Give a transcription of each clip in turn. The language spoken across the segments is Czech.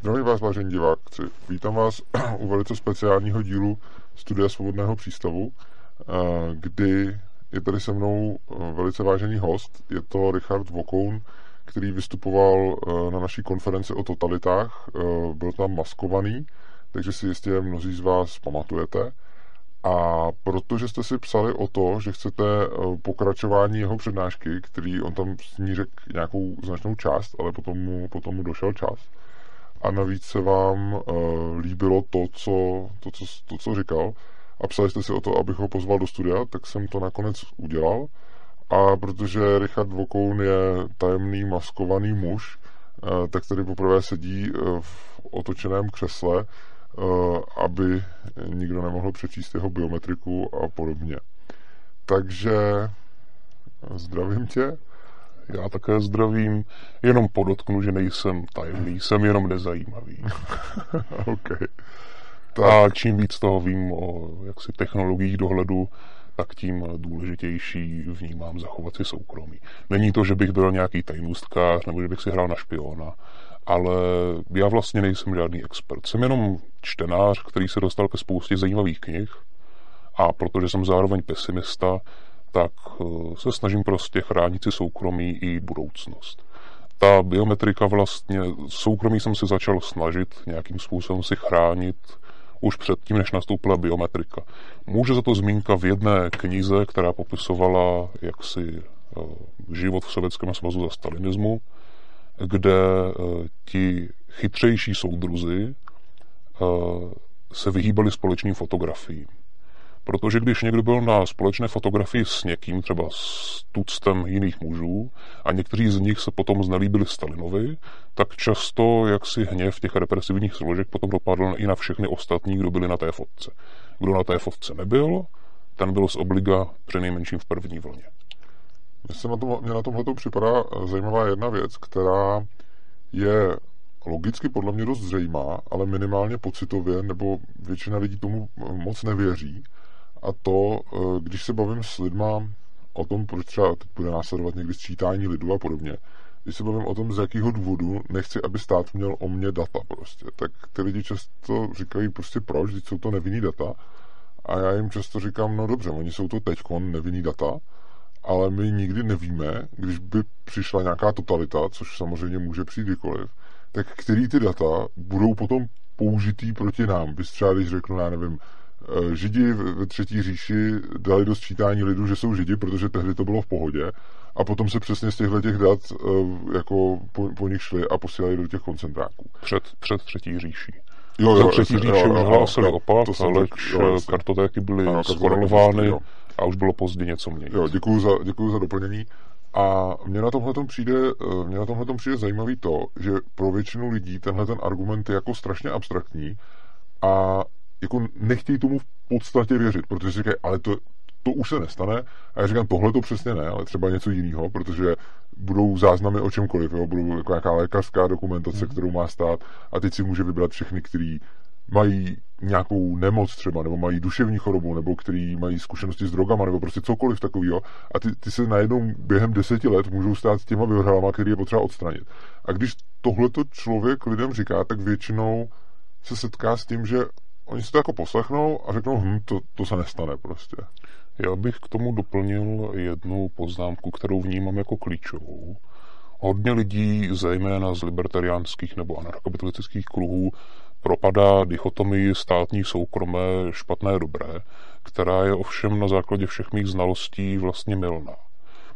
Zdravím vás, vážení diváci. Vítám vás u velice speciálního dílu Studia Svobodného přístavu, eh, kdy je tady se mnou eh, velice vážený host. Je to Richard Vokoun, který vystupoval eh, na naší konferenci o totalitách. Byl tam maskovaný, takže si jistě mnozí z vás pamatujete. A protože jste si psali o to, že chcete pokračování jeho přednášky, který on tam s ní řekl nějakou značnou část, ale potom mu, potom mu došel čas, a navíc se vám uh, líbilo to co, to, co, to, co říkal a psali jste si o to, abych ho pozval do studia, tak jsem to nakonec udělal. A protože Richard Vokoun je tajemný maskovaný muž, uh, tak tady poprvé sedí uh, v otočeném křesle, aby nikdo nemohl přečíst jeho biometriku a podobně. Takže zdravím tě. Já také zdravím, jenom podotknu, že nejsem tajemný, jsem jenom nezajímavý. okay. Tak. A čím víc toho vím o jaksi technologiích dohledu, tak tím důležitější vnímám zachovat si soukromí. Není to, že bych byl nějaký tajnůstkář nebo že bych si hrál na špiona, ale já vlastně nejsem žádný expert. Jsem jenom čtenář, který se dostal ke spoustě zajímavých knih a protože jsem zároveň pesimista, tak eh, se snažím prostě chránit si soukromí i budoucnost. Ta biometrika vlastně, soukromí jsem se začal snažit nějakým způsobem si chránit už předtím, než nastoupila biometrika. Může za to zmínka v jedné knize, která popisovala jaksi eh, život v Sovětském svazu za stalinismu, kde eh, ti chytřejší soudruzi se vyhýbali společným fotografiím. Protože když někdo byl na společné fotografii s někým, třeba s tuctem jiných mužů, a někteří z nich se potom znelíbili Stalinovi, tak často jaksi hněv těch represivních složek potom dopadl i na všechny ostatní, kdo byli na té fotce. Kdo na té fotce nebyl, ten byl z obliga přinejmenším v první vlně. Mně, se na tom, mě na tomhle připadá zajímavá jedna věc, která je logicky podle mě dost zřejmá, ale minimálně pocitově, nebo většina lidí tomu moc nevěří, a to, eh, když se bavím s lidma o tom, proč třeba teď bude následovat někdy sčítání lidu a podobně, když se bavím o tom, z jakého důvodu nechci, aby stát měl o mě data prostě, tak ty lidi často říkají prostě proč, když jsou to nevinný data. A já jim často říkám, no dobře, oni jsou to teďkon nevinný data, ale my nikdy nevíme, když by přišla nějaká totalita, což samozřejmě může přijít kdykoliv, tak který ty data budou potom použitý proti nám. Bys třeba, když řeknu, já nevím, Židi ve třetí říši dali do sčítání lidu, že jsou Židi, protože tehdy to bylo v pohodě a potom se přesně z těchto těch dat eh, jako po, po nich šli a posílali do těch koncentráků. Před, před třetí říší. Jo, jo, třetí říši už hlásili opak, to ale kartotéky byly skorelovány a už bylo pozdě něco měnit. Jo, děkuju za, děkuju za doplnění. A mně na tomhle přijde, eh, mně na tomhle přijde zajímavý to, že pro většinu lidí tenhle ten argument je jako strašně abstraktní a jako nechtějí tomu v podstatě věřit, protože říkají, ale to, to už se nestane. A já říkám, tohle to přesně ne, ale třeba něco jiného, protože budou záznamy o čemkoliv, jo? budou jako nějaká lékařská dokumentace, mm. kterou má stát a teď si může vybrat všechny, který mají nějakou nemoc třeba, nebo mají duševní chorobu, nebo který mají zkušenosti s drogama, nebo prostě cokoliv takového. A ty, ty se najednou během deseti let můžou stát s těma vyhralama, který je potřeba odstranit. A když tohleto člověk lidem říká, tak většinou se setká s tím, že oni si to jako poslechnou a řeknou, hm, to, to se nestane prostě. Já bych k tomu doplnil jednu poznámku, kterou vnímám jako klíčovou. Hodně lidí, zejména z libertariánských nebo anarchokapitalistických kruhů, propadá dichotomii státní, soukromé, špatné, dobré, která je ovšem na základě všech mých znalostí vlastně milná.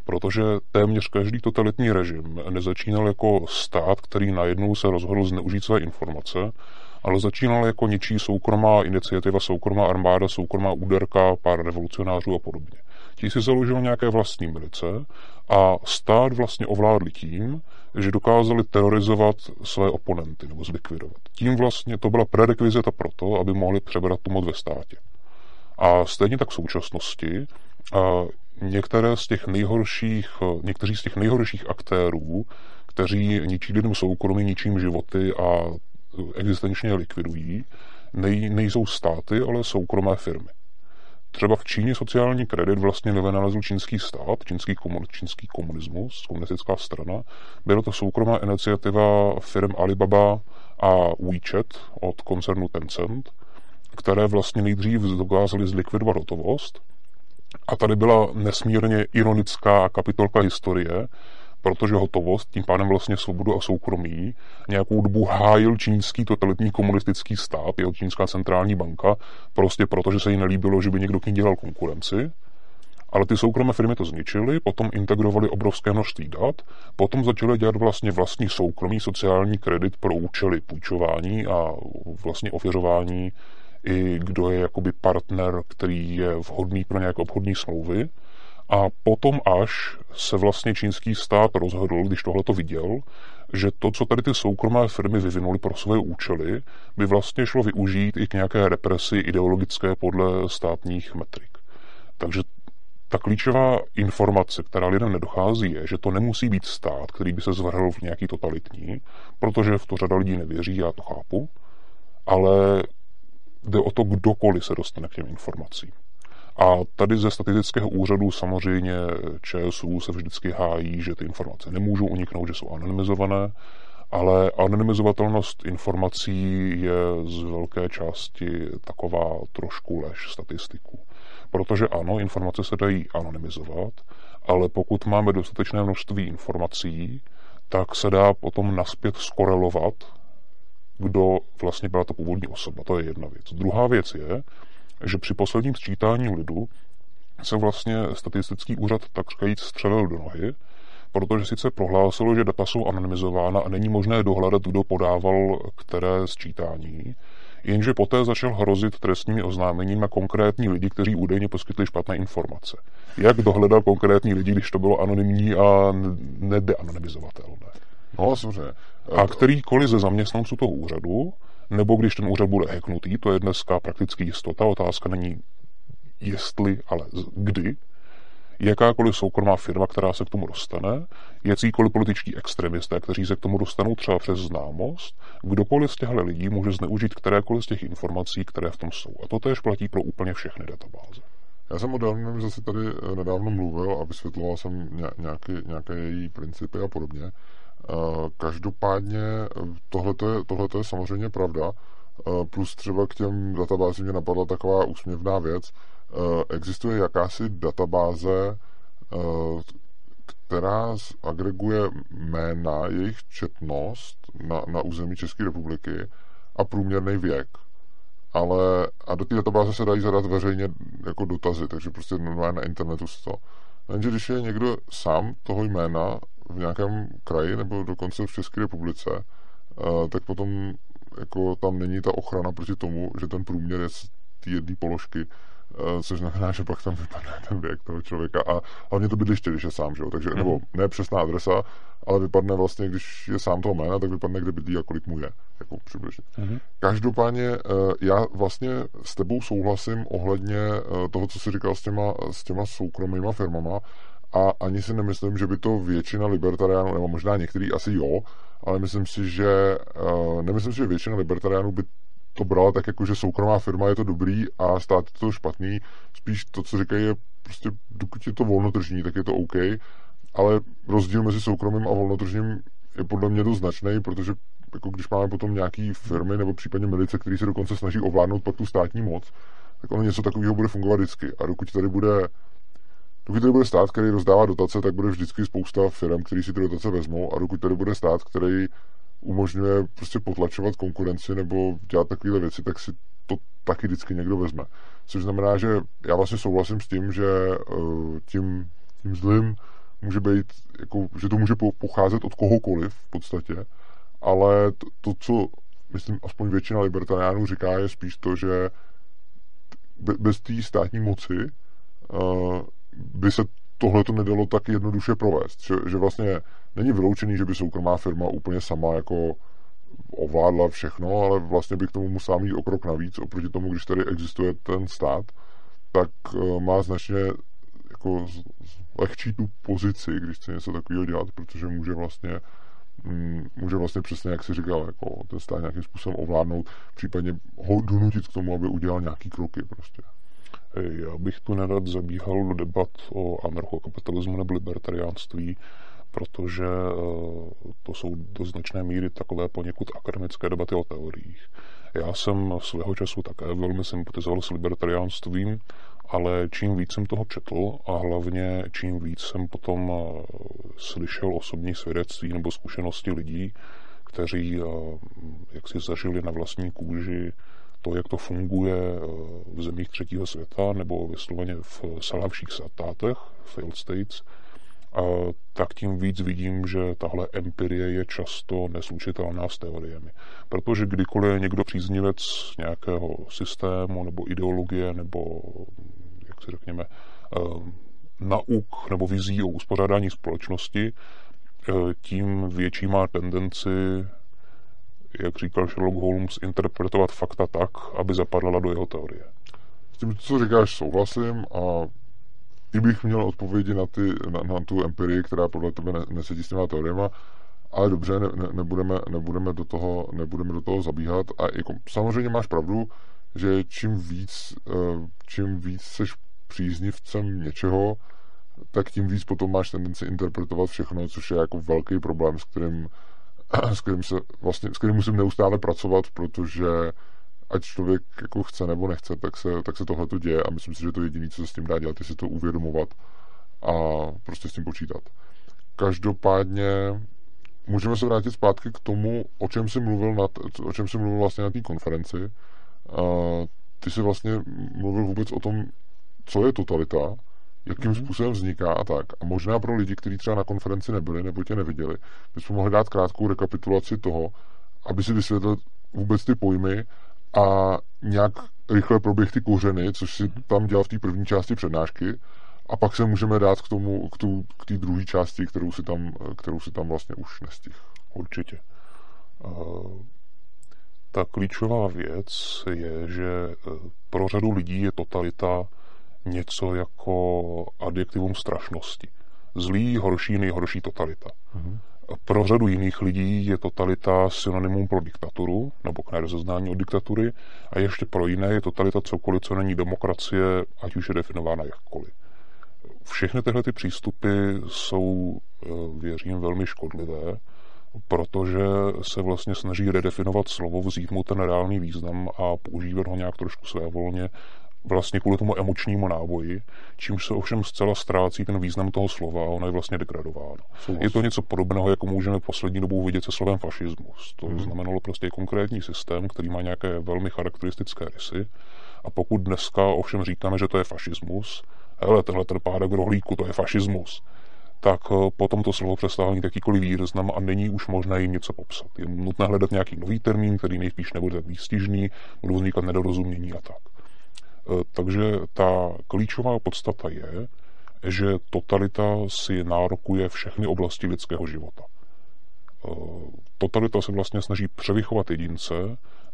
Protože téměř každý totalitní režim nezačínal jako stát, který najednou se rozhodl zneužít své informace ale začínala jako něčí soukromá iniciativa, soukromá armáda, soukromá úderka, pár revolucionářů a podobně. Ti si založili nějaké vlastní milice a stát vlastně ovládli tím, že dokázali terorizovat své oponenty nebo zlikvidovat. Tím vlastně to byla prerekvizita pro to, aby mohli přebrat tu moc ve státě. A stejně tak v současnosti některé z těch nejhorších, někteří z těch nejhorších aktérů, kteří ničí lidem soukromí, ničím životy a existenčně likvidují, nej, nejsou státy, ale soukromé firmy. Třeba v Číně sociální kredit vlastně nevynalezl čínský stát, čínský, komun, čínský komunismus, komunistická strana. Byla to soukromá iniciativa firm Alibaba a WeChat od koncernu Tencent, které vlastně nejdřív dokázali zlikvidovat hotovost. A tady byla nesmírně ironická kapitolka historie, protože hotovost, tím pádem vlastně svobodu a soukromí, nějakou dobu hájil čínský totalitní komunistický stát, jeho čínská centrální banka, prostě protože se jí nelíbilo, že by někdo k ní dělal konkurenci. Ale ty soukromé firmy to zničily, potom integrovali obrovské množství dat, potom začaly dělat vlastně vlastní soukromý sociální kredit pro účely půjčování a vlastně ověřování i kdo je jakoby partner, který je vhodný pro nějaké obchodní smlouvy. A potom až se vlastně čínský stát rozhodl, když tohle to viděl, že to, co tady ty soukromé firmy vyvinuly pro své účely, by vlastně šlo využít i k nějaké represi ideologické podle státních metrik. Takže ta klíčová informace, která lidem nedochází, je, že to nemusí být stát, který by se zvrhl v nějaký totalitní, protože v to řada lidí nevěří, já to chápu, ale jde o to, kdokoliv se dostane k těm informacím. A tady ze statistického úřadu samozřejmě ČSU se vždycky hájí, že ty informace nemůžou uniknout, že jsou anonymizované, ale anonymizovatelnost informací je z velké části taková trošku lež statistiků. Protože ano, informace se dají anonymizovat, ale pokud máme dostatečné množství informací, tak se dá potom naspět skorelovat, kdo vlastně byla ta původní osoba. To je jedna věc. Druhá věc je, že při posledním sčítání lidu se vlastně statistický úřad tak říkajíc střelil do nohy, protože sice prohlásilo, že data jsou anonymizována a není možné dohledat, kdo podával které sčítání, jenže poté začal hrozit trestními oznámením na konkrétní lidi, kteří údajně poskytli špatné informace. Jak dohledat konkrétní lidi, když to bylo anonymní a nedeanonymizovatelné? No, samozřejmě. A kterýkoliv ze zaměstnanců toho úřadu nebo když ten úřad bude hacknutý, to je dneska prakticky jistota, otázka není jestli, ale kdy, jakákoliv soukromá firma, která se k tomu dostane, jakýkoliv političtí extremisté, kteří se k tomu dostanou třeba přes známost, kdokoliv z těchto lidí může zneužít kterékoliv z těch informací, které v tom jsou. A to též platí pro úplně všechny databáze. Já jsem o zase tady eh, nedávno mluvil a vysvětloval jsem nějaké, nějaké její principy a podobně. Eh, každopádně eh, tohle je, je samozřejmě pravda. Eh, plus třeba k těm databázím mě napadla taková úsměvná věc. Existuje jakási databáze, která agreguje jména, jejich četnost na, na území České republiky a průměrný věk. Ale a do té databáze se dají zadat veřejně jako dotazy, takže prostě normálně na internetu se to. Jenže když je někdo sám toho jména v nějakém kraji nebo dokonce v České republice, eh, tak potom jako tam není ta ochrana proti tomu, že ten průměr je z té jedné položky Eh, což znamená, že pak tam vypadne ten věk toho člověka a hlavně to bydliště, když je sám, že jo? Takže, mm-hmm. nebo ne přesná adresa, ale vypadne vlastně, když je sám toho jména, tak vypadne, kde bydlí a kolik mu je, jako přibližně. Mm-hmm. Každopádně eh, já vlastně s tebou souhlasím ohledně toho, co jsi říkal s těma, s těma soukromýma firmama a ani si nemyslím, že by to většina libertariánů, nebo možná některý asi jo, ale myslím si, že nemyslím si, že většina libertariánů by to brala tak jako, že soukromá firma je to dobrý a stát je to špatný. Spíš to, co říkají, je prostě, dokud je to volnotržní, tak je to OK, ale rozdíl mezi soukromým a volnotržním je podle mě dost značný, protože jako když máme potom nějaký firmy nebo případně milice, které se dokonce snaží ovládnout pak tu státní moc, tak ono něco takového bude fungovat vždycky. A dokud tady bude dokud tady bude stát, který rozdává dotace, tak bude vždycky spousta firm, který si ty dotace vezmou a dokud tady bude stát, který umožňuje prostě potlačovat konkurenci nebo dělat takovéhle věci, tak si to taky vždycky někdo vezme. Což znamená, že já vlastně souhlasím s tím, že uh, tím, tím zlým může být, jako, že to může pocházet od kohokoliv v podstatě, ale to, to co myslím, aspoň většina libertariánů říká, je spíš to, že bez té státní moci uh, by se tohle to nedalo tak jednoduše provést. Že, že vlastně není vyloučený, že by soukromá firma úplně sama jako ovládla všechno, ale vlastně by k tomu musela mít o krok navíc oproti tomu, když tady existuje ten stát, tak eh, má značně jako lehčí tu pozici, když chce něco takového dělat, protože může vlastně mm, může vlastně přesně, jak si říkal, jako ten stát nějakým způsobem ovládnout, případně ho donutit k tomu, aby udělal nějaký kroky prostě. Já bych tu nerad zabíhal do debat o anarchokapitalismu nebo libertariánství, protože to jsou do značné míry takové poněkud akademické debaty o teoriích. Já jsem svého času také velmi sympatizoval s libertariánstvím, ale čím víc jsem toho četl a hlavně čím víc jsem potom slyšel osobní svědectví nebo zkušenosti lidí, kteří jak si zažili na vlastní kůži to, jak to funguje v zemích třetího světa nebo vysloveně v selhavších státech, failed states, tak tím víc vidím, že tahle empirie je často neslučitelná s teoriemi. Protože kdykoliv je někdo příznivec nějakého systému nebo ideologie nebo, jak si řekněme, ehm, nauk nebo vizí o uspořádání společnosti, eh, tím větší má tendenci, jak říkal Sherlock Holmes, interpretovat fakta tak, aby zapadala do jeho teorie. S tím, co říkáš, souhlasím a i bych měl odpovědi na, ty, na, na tu empirii, která podle tebe nesedí s těma teoriema, ale dobře, ne, ne, nebudeme, nebudeme, do toho, nebudeme do toho zabíhat. A jako, samozřejmě máš pravdu, že čím víc, eh, čím víc seš příznivcem něčeho, tak tím víc potom máš tendenci interpretovat všechno, což je jako velký problém, s kterým, s kterým, se vlastně, s kterým musím neustále pracovat, protože ať člověk jako chce nebo nechce, tak se, tak se tohle to děje a myslím si, že to jediné, co se s tím dá dělat, je si to uvědomovat a prostě s tím počítat. Každopádně můžeme se vrátit zpátky k tomu, o čem jsi mluvil, na, o čem jsi mluvil vlastně na té konferenci. Ty jsi vlastně mluvil vůbec o tom, co je totalita, jakým mm-hmm. způsobem vzniká a tak. A možná pro lidi, kteří třeba na konferenci nebyli nebo tě neviděli, bychom mohli dát krátkou rekapitulaci toho, aby si vysvětlil vůbec ty pojmy a nějak rychle proběh ty kořeny, což si tam dělal v té první části přednášky a pak se můžeme dát k tomu, k, tu, k té druhé části, kterou si, tam, kterou si tam vlastně už nestih. Určitě. Uh, ta klíčová věc je, že eh, pro řadu lidí je totalita něco jako adjektivum strašnosti. Zlý, horší, nejhorší totalita. Uh-huh. Pro řadu jiných lidí je totalita synonymum pro diktaturu nebo k nerozeznání od diktatury a ještě pro jiné je totalita cokoliv, co není demokracie, ať už je definována jakkoliv. Všechny tyhle ty přístupy jsou, eh, věřím, velmi škodlivé, protože se vlastně snaží redefinovat slovo, vzít mu ten reálný význam a používat ho nějak trošku svévolně vlastně kvůli tomu emočnímu náboji, čímž se ovšem zcela ztrácí ten význam toho slova a ono je vlastně degradováno. Souhlas. Je to něco podobného, jako můžeme poslední dobou vidět se slovem fašismus. To hmm. znamenalo prostě konkrétní systém, který má nějaké velmi charakteristické rysy. A pokud dneska ovšem říkáme, že to je fašismus, hele, tenhle ten pádek rohlíku, to je fašismus, tak eh, potom to slovo přestává mít jakýkoliv význam a není už možné jim něco popsat. Je nutné hledat nějaký nový termín, který nejspíš nebude tak výstižný, budou vznikat nedorozumění a tak. Eh, takže ta klíčová podstata je, že totalita si nárokuje všechny oblasti lidského života. Eh, totalita se vlastně snaží převychovat jedince,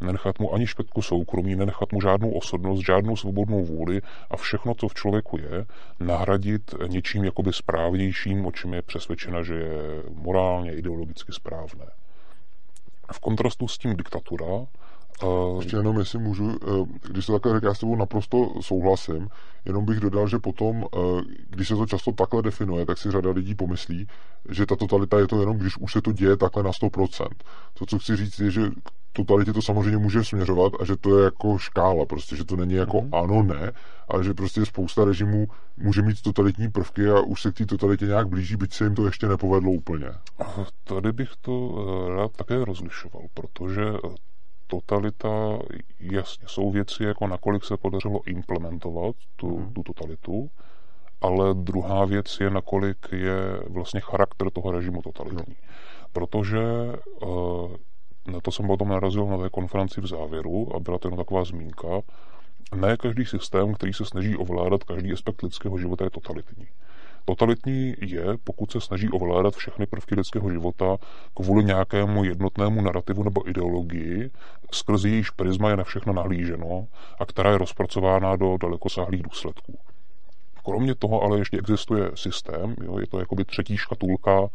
nenechat mu ani špetku soukromí, nenechat mu žádnou osobnost, žádnou svobodnou vůli a všechno, co v člověku je, nahradit něčím jakoby správnějším, o čem je přesvědčena, že je morálně, ideologicky správné. V kontrastu s tím diktatura, Uh, Ještě jenom, jestli můžu, uh, když to takhle řekl, já s tebou naprosto souhlasím, jenom bych dodal, že potom, uh, když se to často takhle definuje, tak si řada lidí pomyslí, že ta totalita je to jenom, když už se to děje takhle na 100%. To, co chci říct, je, že totalitě to samozřejmě může směřovat a že to je jako škála, prostě, že to není jako mm. ano, ne, ale že prostě spousta režimů může mít totalitní prvky a už se k té totalitě nějak blíží, byť se jim to ještě nepovedlo úplně. Tady bych to rád také rozlišoval, protože totalita, jasně, jsou věci, jako nakolik se podařilo implementovat tu, hmm. tu totalitu, ale druhá věc je, nakolik je vlastně charakter toho režimu totalitní. No. Protože uh, na to jsem potom narazil na té konferenci v závěru a byla to jen taková zmínka, ne každý systém, který se snaží ovládat každý aspekt lidského života, je totalitní. Totalitní je, pokud se snaží ovládat všechny prvky lidského života kvůli nějakému jednotnému narrativu nebo ideologii, skrz jejíž prisma je na všechno nahlíženo a která je rozpracována do dalekosáhlých důsledků. Kromě toho ale ještě existuje systém, jo, je to jakoby třetí škatulka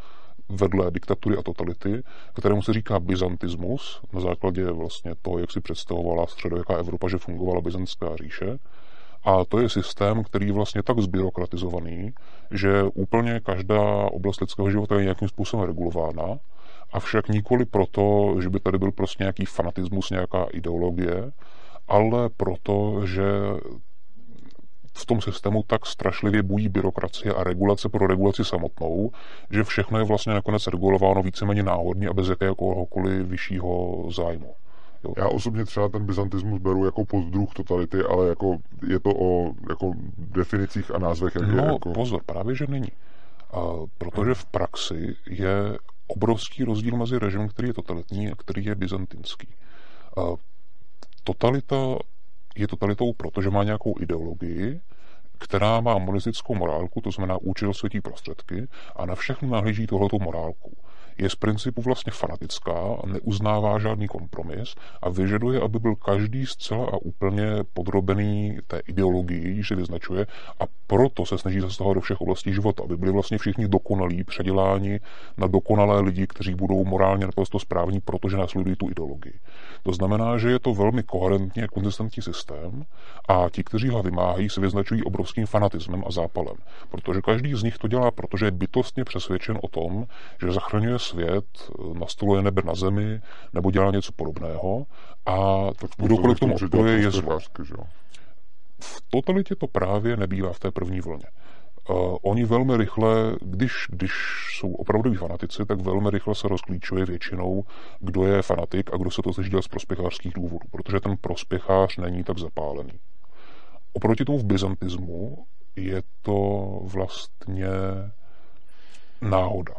vedle diktatury a totality, kterému se říká byzantismus, na základě vlastně toho, jak si představovala středověká Evropa, že fungovala byzantská říše. A to je systém, který je vlastně tak zbyrokratizovaný, že úplně každá oblast lidského života je nějakým způsobem regulována, avšak nikoli proto, že by tady byl prostě nějaký fanatismus, nějaká ideologie, ale proto, že v tom systému tak strašlivě bují byrokracie a regulace pro regulaci samotnou, že všechno je vlastně nakonec regulováno víceméně náhodně a bez jakéhokoliv vyššího zájmu. Já osobně třeba ten byzantismus beru jako pozdruh totality, ale jako je to o jako definicích a názvech. Jak no je, jako... pozor, právě že není. A, protože v praxi je obrovský rozdíl mezi režimem, který je totalitní a který je byzantinský. A, totalita je totalitou, protože má nějakou ideologii, která má monistickou morálku, to znamená účel světí prostředky, a na všechno nahlíží tohletou morálku je z principu vlastně fanatická, neuznává žádný kompromis a vyžaduje, aby byl každý zcela a úplně podrobený té ideologii, že vyznačuje a proto se snaží zasahovat do všech oblastí života, aby byli vlastně všichni dokonalí, předěláni na dokonalé lidi, kteří budou morálně naprosto správní, protože následují tu ideologii. To znamená, že je to velmi koherentní a konzistentní systém a ti, kteří ho vymáhají, se vyznačují obrovským fanatismem a zápalem, protože každý z nich to dělá, protože je bytostně přesvědčen o tom, že zachraňuje svět, nastoluje nebe na zemi, nebo dělá něco podobného a kdokoliv k tomu odpoje je zlo. V totalitě to právě nebývá v té první vlně. Uh, oni velmi rychle, když, když jsou opravdoví fanatici, tak velmi rychle se rozklíčuje většinou, kdo je fanatik a kdo se to dělat z prospěchářských důvodů, protože ten prospěchář není tak zapálený. Oproti tomu v byzantismu je to vlastně náhoda.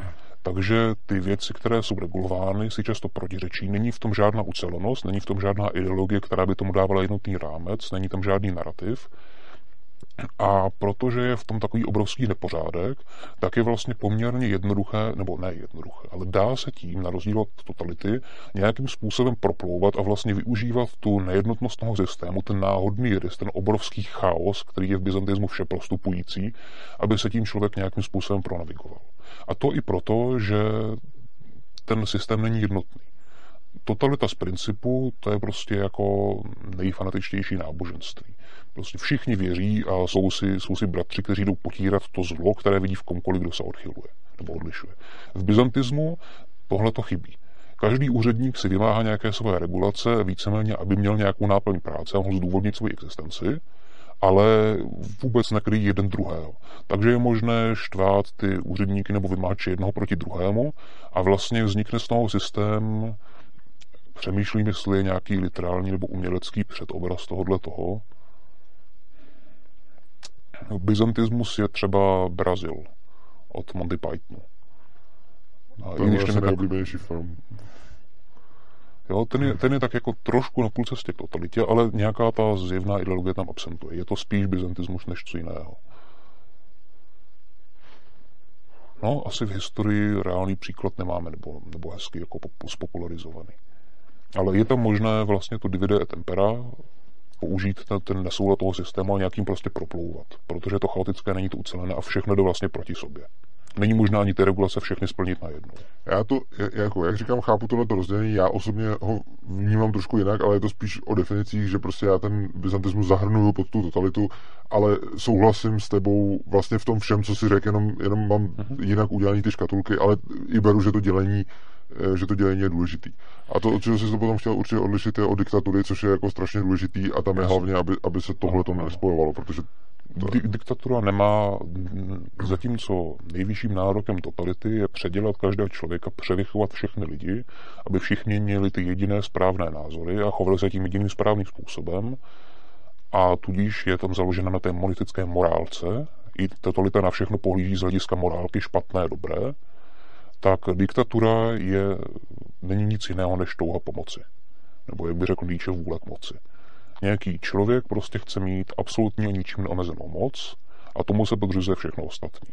Takže ty věci, které jsou regulovány, si často protiřečí. Není v tom žádná ucelenost, není v tom žádná ideologie, která by tomu dávala jednotný rámec, není tam žádný narrativ. A protože je v tom takový obrovský nepořádek, tak je vlastně poměrně jednoduché, nebo ne jednoduché, ale dá se tím, na rozdíl od totality, nějakým způsobem proplouvat a vlastně využívat tu nejednotnost toho systému, ten náhodný rys, ten obrovský chaos, který je v byzantismu vše prostupující, aby se tím člověk nějakým způsobem pronavigoval. A to i proto, že ten systém není jednotný. Totalita z principu, to je prostě jako nejfanatičtější náboženství. Prostě všichni věří a jsou si, jsou si bratři, kteří jdou potírat to zlo, které vidí v komkoliv, kdo se odchyluje nebo odlišuje. V byzantismu tohle to chybí. Každý úředník si vymáhá nějaké své regulace, víceméně, aby měl nějakou náplň práce a mohl zdůvodnit svoji existenci, ale vůbec nekryjí jeden druhého. Takže je možné štvát ty úředníky nebo vymáče jednoho proti druhému a vlastně vznikne z toho systém, přemýšlím, jestli je nějaký literální nebo umělecký předobraz tohohle toho. Byzantismus je třeba Brazil od Monty Pythonu. A to je vlastně nejoblíbenější film. Jo, ten, je, ten je tak jako trošku na půl cestě k totalitě, ale nějaká ta zjevná ideologie tam absentuje. Je to spíš byzantismus než co jiného. No, asi v historii reálný příklad nemáme, nebo, nebo hezky jako spopularizovaný. Ale je tam možné vlastně to divide et tempera, použít ten, ten nesoulad toho systému a nějakým prostě proplouvat, protože to chaotické není to ucelené a všechno jde vlastně proti sobě není možná ani ty regulace všechny splnit najednou. Já to, jako, jak říkám, chápu tohle rozdělení, já osobně ho vnímám trošku jinak, ale je to spíš o definicích, že prostě já ten byzantismus zahrnuju pod tu totalitu, ale souhlasím s tebou vlastně v tom všem, co si řekl, jenom, jenom mám uh-huh. jinak udělané ty škatulky, ale i beru, že to dělení eh, že to dělení je důležitý. A to, od čeho jsi to potom chtěl určitě odlišit, je od diktatury, což je jako strašně důležitý a tam je hlavně, aby, aby se tohle to nespojovalo, protože Di- diktatura nemá, zatímco nejvyšším nárokem totality je předělat každého člověka, převychovat všechny lidi, aby všichni měli ty jediné správné názory a chovali se tím jediným správným způsobem. A tudíž je tam založena na té monetické morálce. I totalita na všechno pohlíží z hlediska morálky špatné, dobré. Tak diktatura je, není nic jiného než touha pomoci. Nebo jak by řekl Nietzsche, vůle k moci. Nějaký člověk prostě chce mít absolutně ničím neomezenou moc a tomu se podřizuje všechno ostatní.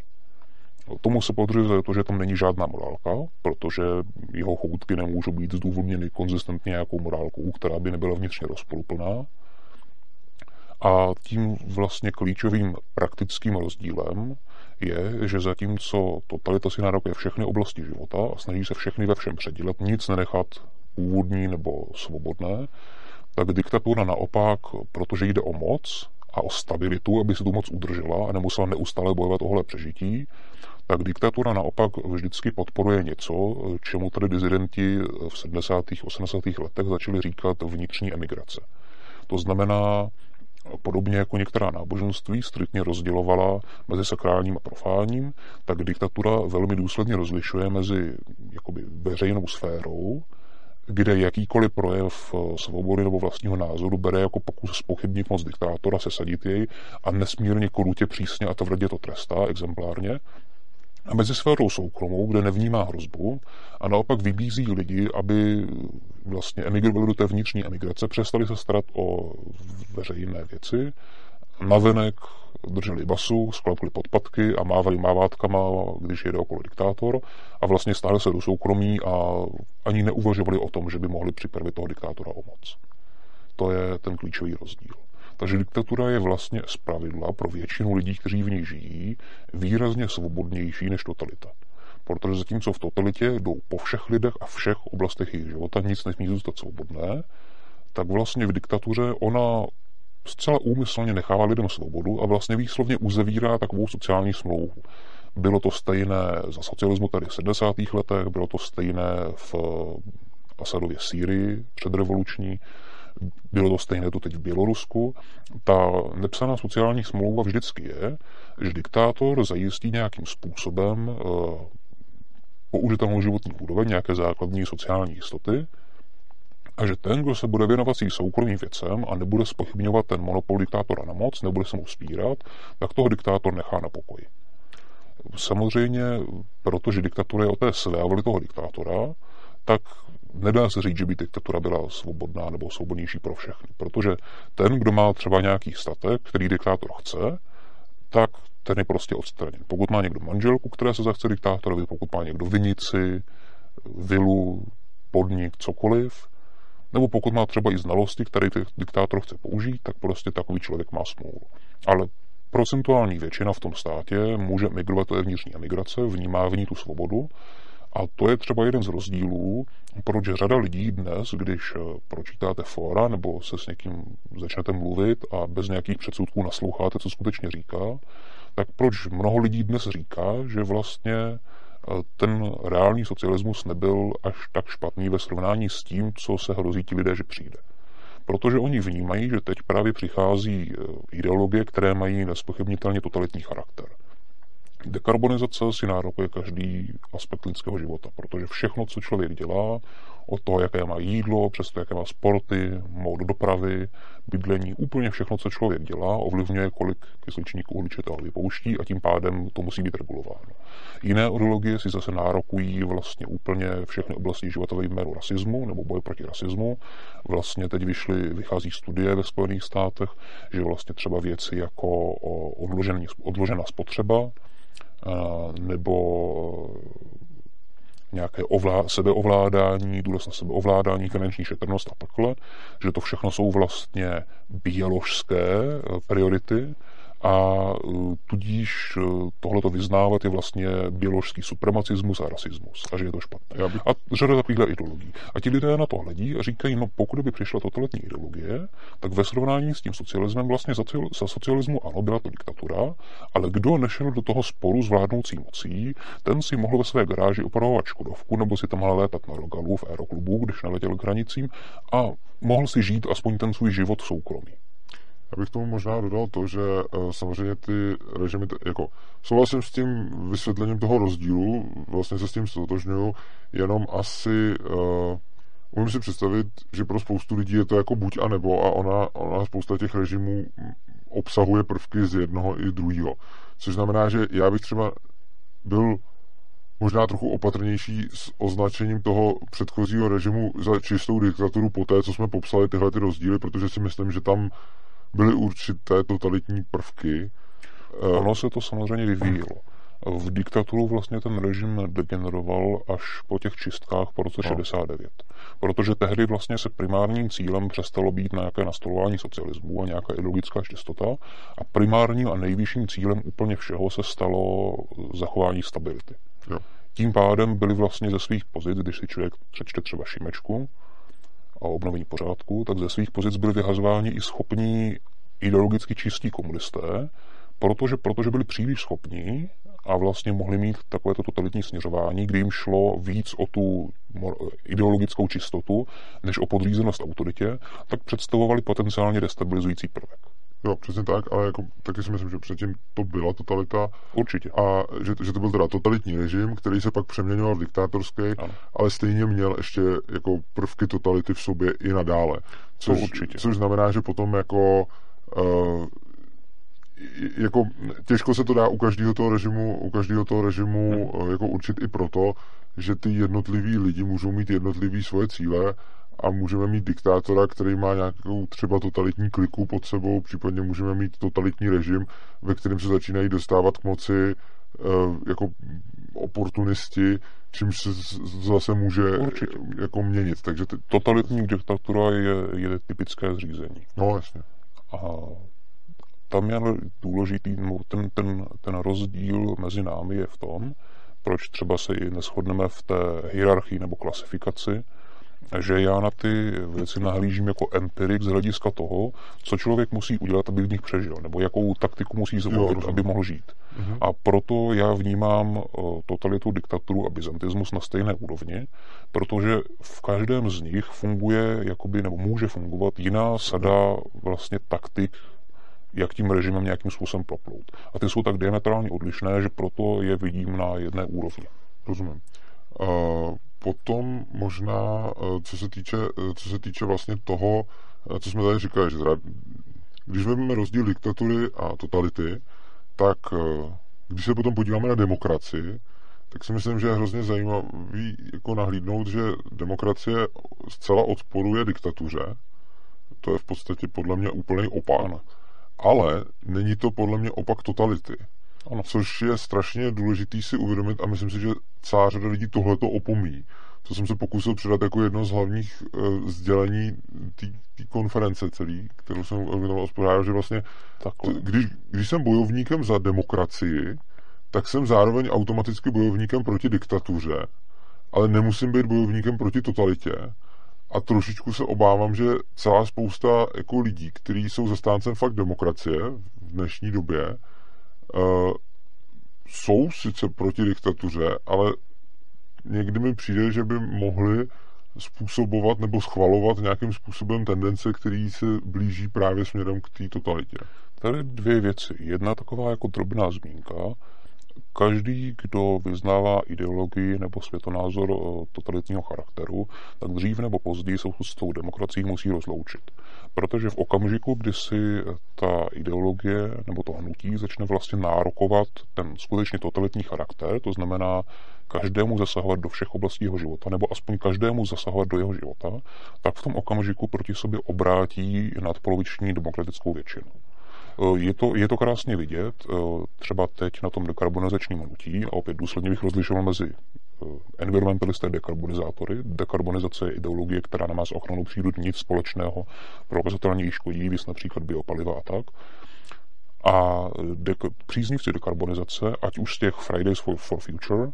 Tomu se podřizuje to, že tam není žádná morálka, protože jeho choutky nemůžou být zdůvodněny konzistentně nějakou morálkou, která by nebyla vnitřně rozporuplná. A tím vlastně klíčovým praktickým rozdílem je, že zatímco totalita si nárokuje všechny oblasti života a snaží se všechny ve všem předělat, nic nenechat původní nebo svobodné, tak diktatura naopak, protože jde o moc a o stabilitu, aby si tu moc udržela a nemusela neustále bojovat ohle přežití, tak diktatura naopak vždycky podporuje něco, čemu tady dizidenti v 70. 80. letech začali říkat vnitřní emigrace. To znamená, podobně jako některá náboženství striktně rozdělovala mezi sakrálním a profáním, tak diktatura velmi důsledně rozlišuje mezi jakoby veřejnou sférou, kde jakýkoliv projev svobody nebo vlastního názoru bere jako pokus spochybnit moc diktátora, sesadit jej a nesmírně korutě přísně a tvrdě to trestá exemplárně, a mezi sférou soukromou, kde nevnímá hrozbu a naopak vybízí lidi, aby vlastně emigrovali do té vnitřní emigrace, přestali se starat o veřejné věci, navenek drželi basu, sklapli podpatky a mávali mávátkama, když jede okolo diktátor a vlastně stále se do soukromí a ani neuvažovali o tom, že by mohli připravit toho diktátora o moc. To je ten klíčový rozdíl. Takže diktatura je vlastně z pravidla pro většinu lidí, kteří v ní žijí, výrazně svobodnější než totalita. Protože zatímco v totalitě jdou po všech lidech a všech oblastech jejich života, nic nesmí zůstat svobodné, tak vlastně v diktatuře ona zcela úmyslně nechává lidem svobodu a vlastně výslovně uzavírá takovou sociální smlouvu. Bylo to stejné za socialismu tady v 70. letech, bylo to stejné v Asadově Sýrii předrevoluční, bylo to stejné to teď v Bělorusku. Ta nepsaná sociální smlouva vždycky je, že diktátor zajistí nějakým způsobem uh, použitelnou životní úroveň, nějaké základní sociální jistoty, a že ten, kdo se bude věnovat svým soukromým věcem a nebude spochybňovat ten monopol diktátora na moc, nebude se mu spírat, tak toho diktátor nechá na pokoji. Samozřejmě, protože diktatura je o té své voli toho diktátora, tak nedá se říct, že by diktatura byla svobodná nebo svobodnější pro všechny, protože ten, kdo má třeba nějaký statek, který diktátor chce, tak ten je prostě odstraněn. Pokud má někdo manželku, která se zachce diktátorovi, pokud má někdo vinici, vilu, podnik, cokoliv, nebo pokud má třeba i znalosti, které diktátor chce použít, tak prostě takový člověk má smůlu. Ale procentuální většina v tom státě může migrovat, je vnitřní emigrace, vnímá v ní tu svobodu a to je třeba jeden z rozdílů, proč řada lidí dnes, když eh, pročítáte fora nebo se s někým začnete mluvit a bez nějakých předsudků nasloucháte, co skutečně říká, tak proč mnoho lidí dnes říká, že vlastně ten reálný socialismus nebyl až tak špatný ve srovnání s tím, co se hrozí ti lidé, že přijde. Protože oni vnímají, že teď právě přichází eh, ideologie, které mají nespochybnitelně totalitní charakter. Dekarbonizace si nárokuje každý aspekt lidského života, protože všechno, co člověk dělá, od toho, jaké má jídlo, přes to, jaké má sporty, mód dopravy, bydlení, úplně všechno, co člověk dělá, ovlivňuje, kolik kysličníků uhličitého vypouští a tím pádem to musí být regulováno. Jiné ideologie si zase nárokují vlastně úplně všechny oblasti života ve jménu rasismu nebo boj proti rasismu. Vlastně teď vyšly, vychází studie ve Spojených státech, že vlastně třeba věci jako odložená spotřeba, nebo nějaké ovlá, sebeovládání, důraz na sebeovládání, finanční šetrnost a takhle, že to všechno jsou vlastně bioložské eh, priority a e, tudíž e, tohleto vyznávat je vlastně biologický supremacismus a rasismus a že je to špatné. Bych... A řada takovýchhle ideologií. A ti lidé na to hledí a říkají, no pokud by přišla totalitní ideologie, tak ve srovnání s tím socialismem vlastně za, za socialismu ano, byla to diktatura, ale kdo nešel do toho sporu s vládnoucí mocí, ten si mohl ve své garáži opravovat Škodovku nebo si tam létat na Rogalu v aeroklubu, když neletěl k hranicím a mohl si žít aspoň ten svůj život soukromý. Já bych tomu možná dodal to, že uh, samozřejmě ty režimy, jako souhlasím s tím vysvětlením toho rozdílu, vlastně se s tím stotožňuju, jenom asi uh, umím si představit, že pro spoustu lidí je to jako buď a nebo a ona, ona spousta těch režimů obsahuje prvky z jednoho i druhého. Což znamená, že já bych třeba byl možná trochu opatrnější s označením toho předchozího režimu za čistou diktaturu po té, co jsme popsali tyhle ty rozdíly, protože si myslím, že tam byly určité totalitní prvky. Eh, ono se to samozřejmě vyvíjelo. V diktaturu vlastně ten režim degeneroval až po těch čistkách po roce no. 69. Protože tehdy vlastně se primárním cílem přestalo být nějaké nastolování socialismu a nějaká ideologická čistota a primárním a nejvyšším cílem úplně všeho se stalo zachování stability. Jo. Tím pádem byli vlastně ze svých pozic, když si člověk přečte třeba Šimečku, a obnovení pořádku, tak ze svých pozic byli vyhazováni i schopní ideologicky čistí komunisté, protože, protože byli příliš schopní a vlastně mohli mít takovéto totalitní směřování, kdy jim šlo víc o tu ideologickou čistotu, než o podřízenost autoritě, tak představovali potenciálně destabilizující prvek. Jo, přesně tak, ale jako, taky si myslím, že předtím to byla totalita. Určitě. A že, že to byl teda totalitní režim, který se pak přeměňoval v diktátorský, ano. ale stejně měl ještě jako prvky totality v sobě i nadále. Což, to určitě. což znamená, že potom jako uh, jako těžko se to dá u každého toho režimu, u každého toho režimu hmm. jako určit i proto, že ty jednotliví lidi můžou mít jednotlivý svoje cíle a můžeme mít diktátora, který má nějakou třeba totalitní kliku pod sebou, případně můžeme mít totalitní režim, ve kterém se začínají dostávat k moci eh, jako oportunisti, čímž se zase může Určitě. jako měnit. Takže. Totalitní diktatura je, je typické zřízení. No, jasně. A tam je důležitý, ten, ten, ten rozdíl mezi námi je v tom, proč třeba se i neschodneme v té hierarchii nebo klasifikaci, že já na ty věci nahlížím jako empirik z hlediska toho, co člověk musí udělat, aby v nich přežil, nebo jakou taktiku musí zvolit, aby mohl žít. Uh-huh. A proto já vnímám uh, totalitu, diktaturu a byzantismus na stejné úrovni, protože v každém z nich funguje, jakoby, nebo může fungovat jiná sada vlastně taktik, jak tím režimem nějakým způsobem proplout. A ty jsou tak diametrálně odlišné, že proto je vidím na jedné úrovni. Rozumím. Uh, potom možná, uh, co se týče, uh, co se týče vlastně toho, uh, co jsme tady říkali, že teda, když vezmeme rozdíl diktatury a totality, tak když se potom podíváme na demokracii, tak si myslím, že je hrozně zajímavý jako nahlídnout, že demokracie zcela odporuje diktatuře. To je v podstatě podle mě úplný opak ale není to podle mě opak totality. Ano. Což je strašně důležitý si uvědomit a myslím si, že celá řada lidí tohleto opomíjí. To jsem se pokusil předat jako jedno z hlavních uh, sdělení té konference celý, kterou jsem organizoval že vlastně, t- když, když jsem bojovníkem za demokracii, tak jsem zároveň automaticky bojovníkem proti diktatuře, ale nemusím být bojovníkem proti totalitě a trošičku se obávám, že celá spousta jako lidí, kteří jsou zastáncem fakt demokracie v dnešní době, jsou sice proti diktatuře, ale někdy mi přijde, že by mohli způsobovat nebo schvalovat nějakým způsobem tendence, který se blíží právě směrem k té totalitě. Tady dvě věci. Jedna taková jako drobná zmínka. Každý, kdo vyznává ideologii nebo světonázor eh, totalitního charakteru, tak dřív nebo později se s tou demokracií musí rozloučit. Protože v okamžiku, kdy si ta ideologie nebo to hnutí začne vlastně nárokovat ten skutečně totalitní charakter, to znamená každému zasahovat do všech oblastí jeho života, nebo aspoň každému zasahovat do jeho života, tak v tom okamžiku proti sobě obrátí nadpoloviční demokratickou většinu. Eh, je to, je to krásně vidět, eh, třeba teď na tom dekarbonizačním hnutí, a opět důsledně bych rozlišoval mezi eh, environmentalisté dekarbonizátory. Dekarbonizace je ideologie, která nemá s ochranou přírody nic společného, prokazatelně jí škodí, víc například biopaliva a tak. A dek- příznivci dekarbonizace, ať už z těch Fridays for, for Future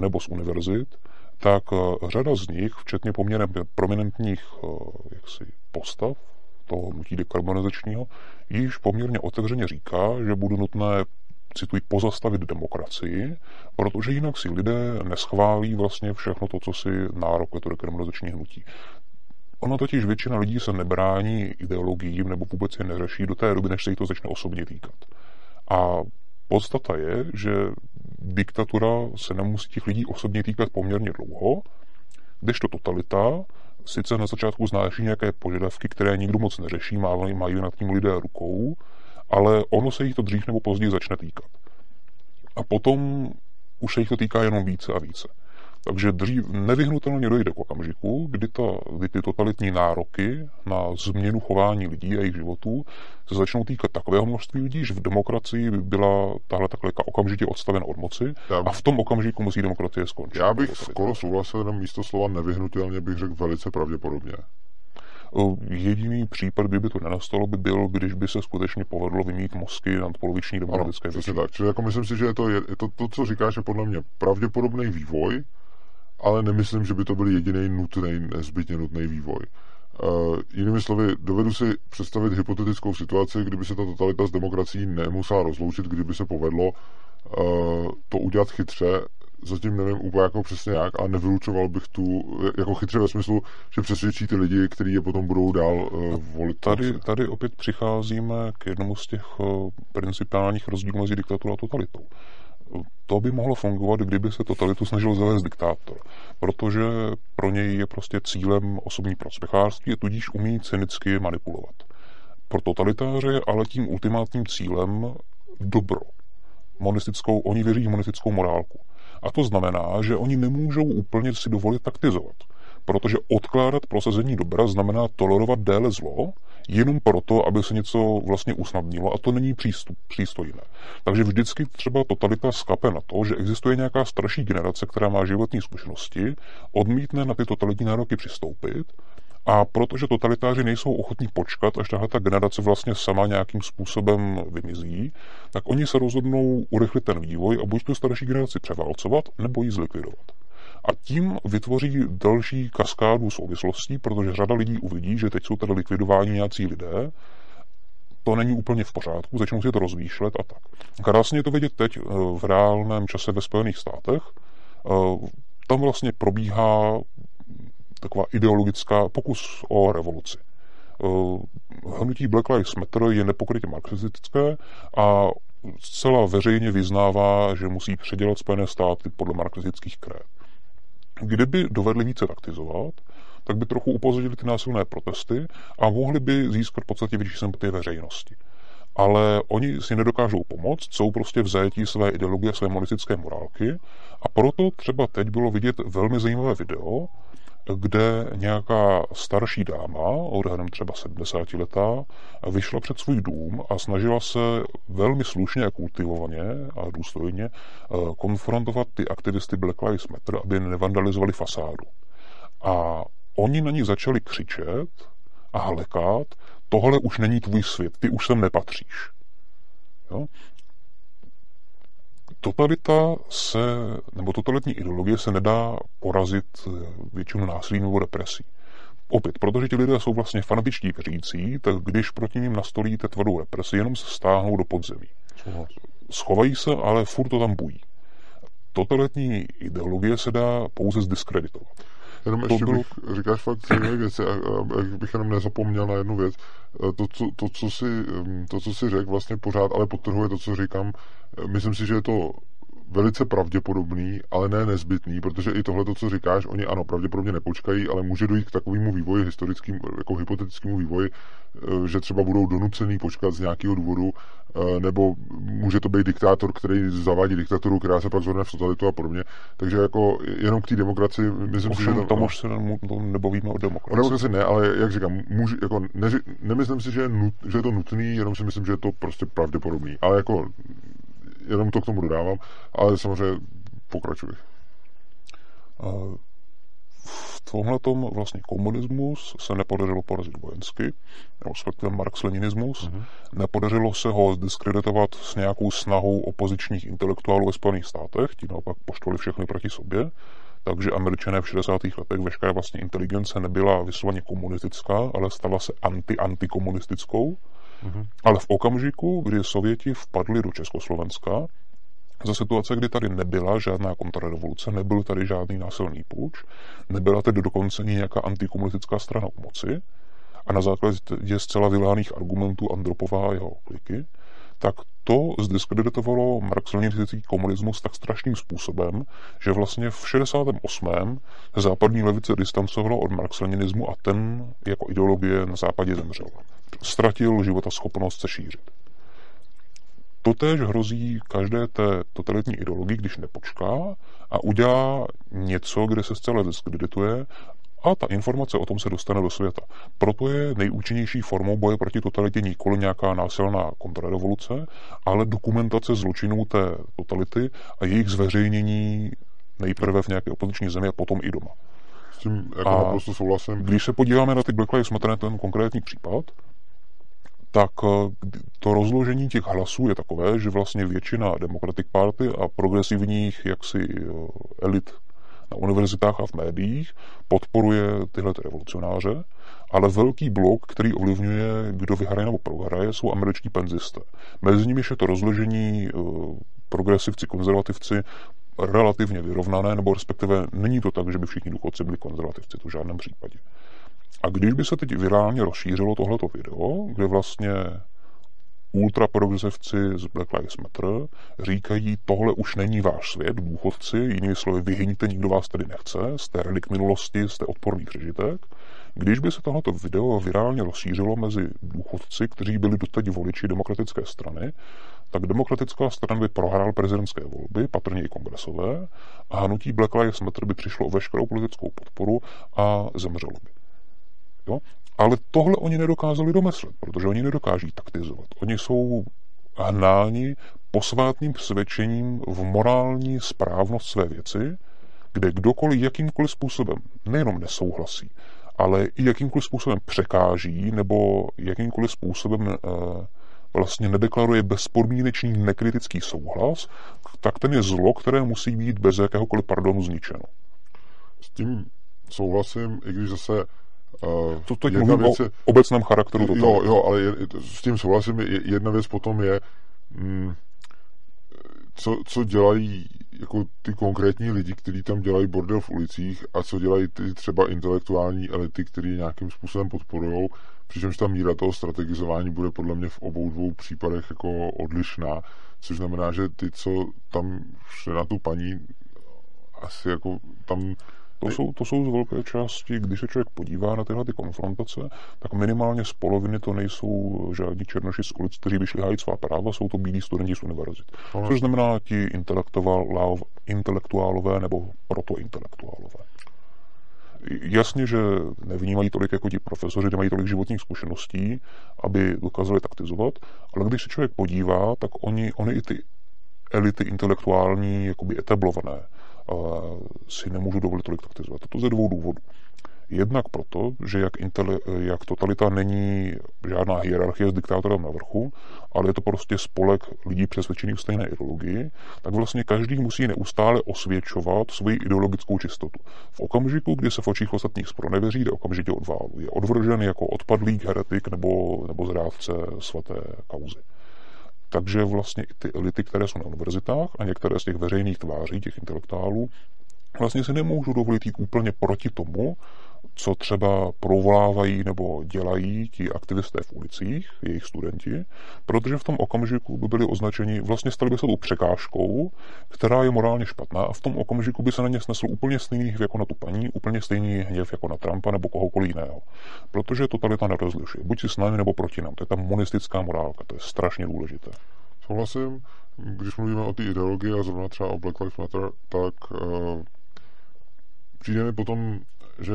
nebo z univerzit, tak řada z nich, včetně poměrně prominentních jaksi, postav toho hnutí dekarbonizačního, již poměrně otevřeně říká, že bude nutné cituji, pozastavit demokracii, protože jinak si lidé neschválí vlastně všechno to, co si nárokuje to dekarbonizační hnutí. Ono totiž většina lidí se nebrání ideologiím nebo vůbec je neřeší do té doby, než se jí to začne osobně týkat. A podstata je, že diktatura se nemusí těch lidí osobně týkat poměrně dlouho, kdežto totalita sice na začátku znáší nějaké požadavky, které nikdo moc neřeší, mají, mají nad tím lidé rukou, ale ono se jich to dřív nebo později začne týkat. A potom už se jich to týká jenom více a více. Takže dřív nevyhnutelně dojde k okamžiku, kdy, ta, kdy ty totalitní nároky na změnu chování lidí a jejich životů se začnou týkat takového množství lidí, že v demokracii by byla tahle takhle okamžitě odstavena od moci já a v tom okamžiku musí demokracie skončit. Já bych skoro souhlasil, jenom místo slova nevyhnutelně bych řekl velice pravděpodobně. Jediný případ, kdyby to nenastalo, by byl, když by se skutečně povedlo vymít mozky nad poloviční demokratické většiny. tak. Čili jako myslím si, že je to, je to, to, co říkáš, je podle mě pravděpodobný vývoj, ale nemyslím, že by to byl jediný nutný, nezbytně nutný vývoj. Uh, jinými slovy, dovedu si představit hypotetickou situaci, kdyby se ta totalita s demokracií nemusela rozloučit, kdyby se povedlo uh, to udělat chytře, zatím nevím úplně jako přesně jak, a nevylučoval bych tu, jako chytře ve smyslu, že přesvědčí ty lidi, kteří je potom budou dál uh, volit. Tady, tady opět přicházíme k jednomu z těch uh, principiálních rozdílů mezi diktaturou a totalitou. To by mohlo fungovat, kdyby se totalitu snažil zavést diktátor, protože pro něj je prostě cílem osobní prospěchářství a tudíž umí cynicky manipulovat. Pro totalitáře je ale tím ultimátním cílem dobro. Monistickou, oni věří v monistickou morálku. A to znamená, že oni nemůžou úplně si dovolit taktizovat. Protože odkládat prosazení dobra znamená tolerovat déle zlo, jenom proto, aby se něco vlastně usnadnilo a to není přístup, přístojné. Takže vždycky třeba totalita skape na to, že existuje nějaká starší generace, která má životní zkušenosti, odmítne na ty totalitní nároky přistoupit a protože totalitáři nejsou ochotní počkat, až tahle ta generace vlastně sama nějakým způsobem vymizí, tak oni se rozhodnou urychlit ten vývoj a buď tu starší generaci převálcovat, nebo ji zlikvidovat. A tím vytvoří další kaskádu souvislostí, protože řada lidí uvidí, že teď jsou tady likvidováni nějací lidé, to není úplně v pořádku, začnou si to rozmýšlet a tak. Krásně je to vidět teď eh, v reálném čase ve Spojených státech. Eh, tam vlastně probíhá taková ideologická pokus o revoluci. Eh, hnutí Black Lives Matter je nepokrytě marxistické a zcela veřejně vyznává, že musí předělat Spojené státy podle marxistických kréd. Kdyby dovedli více taktizovat, tak by trochu upozornili ty násilné protesty a mohli by získat v podstatě větší sympatie veřejnosti. Ale oni si nedokážou pomoct, jsou prostě v zajetí své ideologie, své monistické morálky a proto třeba teď bylo vidět velmi zajímavé video, kde nějaká starší dáma, odhadem třeba 70 letá, vyšla před svůj dům a snažila se velmi slušně a kultivovaně a důstojně eh, konfrontovat ty aktivisty Black Lives Matter, aby nevandalizovali fasádu. A oni na ní začali křičet a hlekat, tohle už není tvůj svět, ty už sem nepatříš. Jo? Totalita se, nebo totalitní ideologie se nedá porazit eh, většinou násilím nebo represí. Opět, protože ti lidé jsou vlastně fanatičtí věřící, tak když proti ním nastolíte tvrdou represi, jenom se stáhnou do podzemí. Schovají se, ale furt to tam bují. Totalitní ideologie se dá pouze zdiskreditovat. Jenom to ještě bylo... bych, říkáš fakt zajímavé věci a, a, bych jenom nezapomněl na jednu věc. E, to, co, to, co si, to, co si řekl, vlastně pořád, ale potrhuje to, co říkám. Myslím si, že je to velice pravděpodobný, ale ne nezbytný, protože i tohle, to, co říkáš, oni ano, pravděpodobně nepočkají, ale může dojít k takovému vývoji, historickým, jako hypotetickému vývoji, eh, že třeba budou donucený počkat z nějakého důvodu, eh, nebo může to být diktátor, který zavádí diktaturu, která se pak zhodne v totalitu a podobně. Takže jako jenom k té demokracii, myslím Ovšem, si, že... Tam, tam už se nebavíme o demokracii. O demokracii ne, ale jak říkám, může, jako neři, nemyslím si, že je, nut, že je to nutný, jenom si myslím, že je to prostě pravděpodobný. Ale jako jenom to k tomu dodávám, ale samozřejmě pokračuji. V tomhle vlastně komunismus se nepodařilo porazit vojensky, respektive marx-leninismus. Uh-huh. Nepodařilo se ho diskreditovat s nějakou snahou opozičních intelektuálů ve Spojených státech, tím naopak poštvali všechny proti sobě. Takže američané v 60. letech veškerá vlastně inteligence nebyla vysloveně komunistická, ale stala se anti-antikomunistickou. Mm-hmm. Ale v okamžiku, kdy Sověti vpadli do Československa, za situace, kdy tady nebyla žádná kontrarevoluce, nebyl tady žádný násilný půjč, nebyla tedy dokonce nějaká antikomunistická strana u moci, a na základě zcela vyláných argumentů Andropova a jeho kliky, tak to zdiskreditovalo marxo-leninistický komunismus tak strašným způsobem, že vlastně v 68. západní levice distancovalo od marxo-leninismu a ten jako ideologie na západě zemřel. Ztratil života schopnost se šířit. Totéž hrozí každé té totalitní ideologii, když nepočká a udělá něco, kde se zcela diskredituje a ta informace o tom se dostane do světa. Proto je nejúčinnější formou boje proti totalitě nikoli nějaká násilná kontrarevoluce, ale dokumentace zločinů té totality a jejich zveřejnění nejprve v nějaké opoziční zemi a potom i doma. S tím jako a naprosto souhlasím. Když se podíváme na ty Black Lives Matter, ten konkrétní případ, tak eh, to rozložení těch hlasů je takové, že vlastně většina Democratic Party a progresivních jaksi eh, elit na univerzitách a v médiích podporuje tyhle revolucionáře ale velký blok, který ovlivňuje, kdo vyhraje nebo prohraje, jsou američtí penzisté. Mezi nimi je to rozložení eh, progresivci, konzervativci relativně vyrovnané, nebo respektive není to tak, že by všichni důchodci byli konzervativci, to v žádném případě. A když by se teď virálně rozšířilo tohleto video, kde vlastně ultraprogresivci z Black Lives Matter říkají, tohle už není váš svět, důchodci, jinými slovy, vyhyňte, nikdo vás tady nechce, jste relik minulosti, jste odporný přežitek. Když by se tohleto video virálně rozšířilo mezi důchodci, kteří byli doteď voliči demokratické strany, tak demokratická strana by prohrál prezidentské volby, patrně i kongresové, a hnutí Black Lives Matter by přišlo o veškerou politickou podporu a zemřelo by. Jo? Ale tohle oni nedokázali domyslet, protože oni nedokáží taktizovat. Oni jsou hnáni posvátným svědčením v morální správnost své věci, kde kdokoliv jakýmkoliv způsobem nejenom nesouhlasí, ale i jakýmkoliv způsobem překáží nebo jakýmkoliv způsobem e, vlastně nedeklaruje bezpodmínečný nekritický souhlas, tak ten je zlo, které musí být bez jakéhokoliv pardonu zničeno. S tím souhlasím, i když zase to teď mluvím věc je, o obecném charakteru toho. Jo, jo, ale je, s tím souhlasím. Jedna věc potom je, mm, co, co dělají jako ty konkrétní lidi, kteří tam dělají bordel v ulicích a co dělají ty třeba intelektuální elity, které nějakým způsobem podporují, přičemž ta míra toho strategizování bude podle mě v obou dvou případech jako odlišná, což znamená, že ty, co tam šli na tu paní, asi jako tam to jsou, to jsou z velké části, když se člověk podívá na tyhle ty konfrontace, tak minimálně z poloviny to nejsou žádní černoši z ulic, kteří by šli hájit svá práva, jsou to bílí studenti z univerzit. No, Což znamená ti intelektuálové, intelektuálové nebo protointelektuálové. Jasně, že nevnímají tolik jako ti profesoři, nemají tolik životních zkušeností, aby dokázali taktizovat, ale když se člověk podívá, tak oni, oni i ty elity intelektuální, jakoby etablované, si nemůžu dovolit tolik taktizovat. To ze dvou důvodů. Jednak proto, že jak, intele, jak totalita není žádná hierarchie s diktátorem na vrchu, ale je to prostě spolek lidí přesvědčených v stejné ideologii, tak vlastně každý musí neustále osvědčovat svoji ideologickou čistotu. V okamžiku, kdy se v očích ostatních spronevěří, jde okamžitě odválu. Je odvržen jako odpadlík, heretik nebo, nebo zrádce svaté kauzy. Takže vlastně i ty elity, které jsou na univerzitách a některé z těch veřejných tváří, těch intelektuálů, vlastně si nemůžu dovolit jít úplně proti tomu, co třeba provolávají nebo dělají ti aktivisté v ulicích, jejich studenti, protože v tom okamžiku by byli označeni, vlastně stali by se tou překážkou, která je morálně špatná a v tom okamžiku by se na ně snesl úplně stejný hněv jako na tu paní, úplně stejný hněv jako na Trumpa nebo kohokoliv jiného. Protože totalita nerozlišuje. Buď si s námi nebo proti nám. To je ta monistická morálka, to je strašně důležité. Souhlasím, když mluvíme o té ideologii a zrovna třeba o Black Lives Matter, tak uh, přijde mi potom, že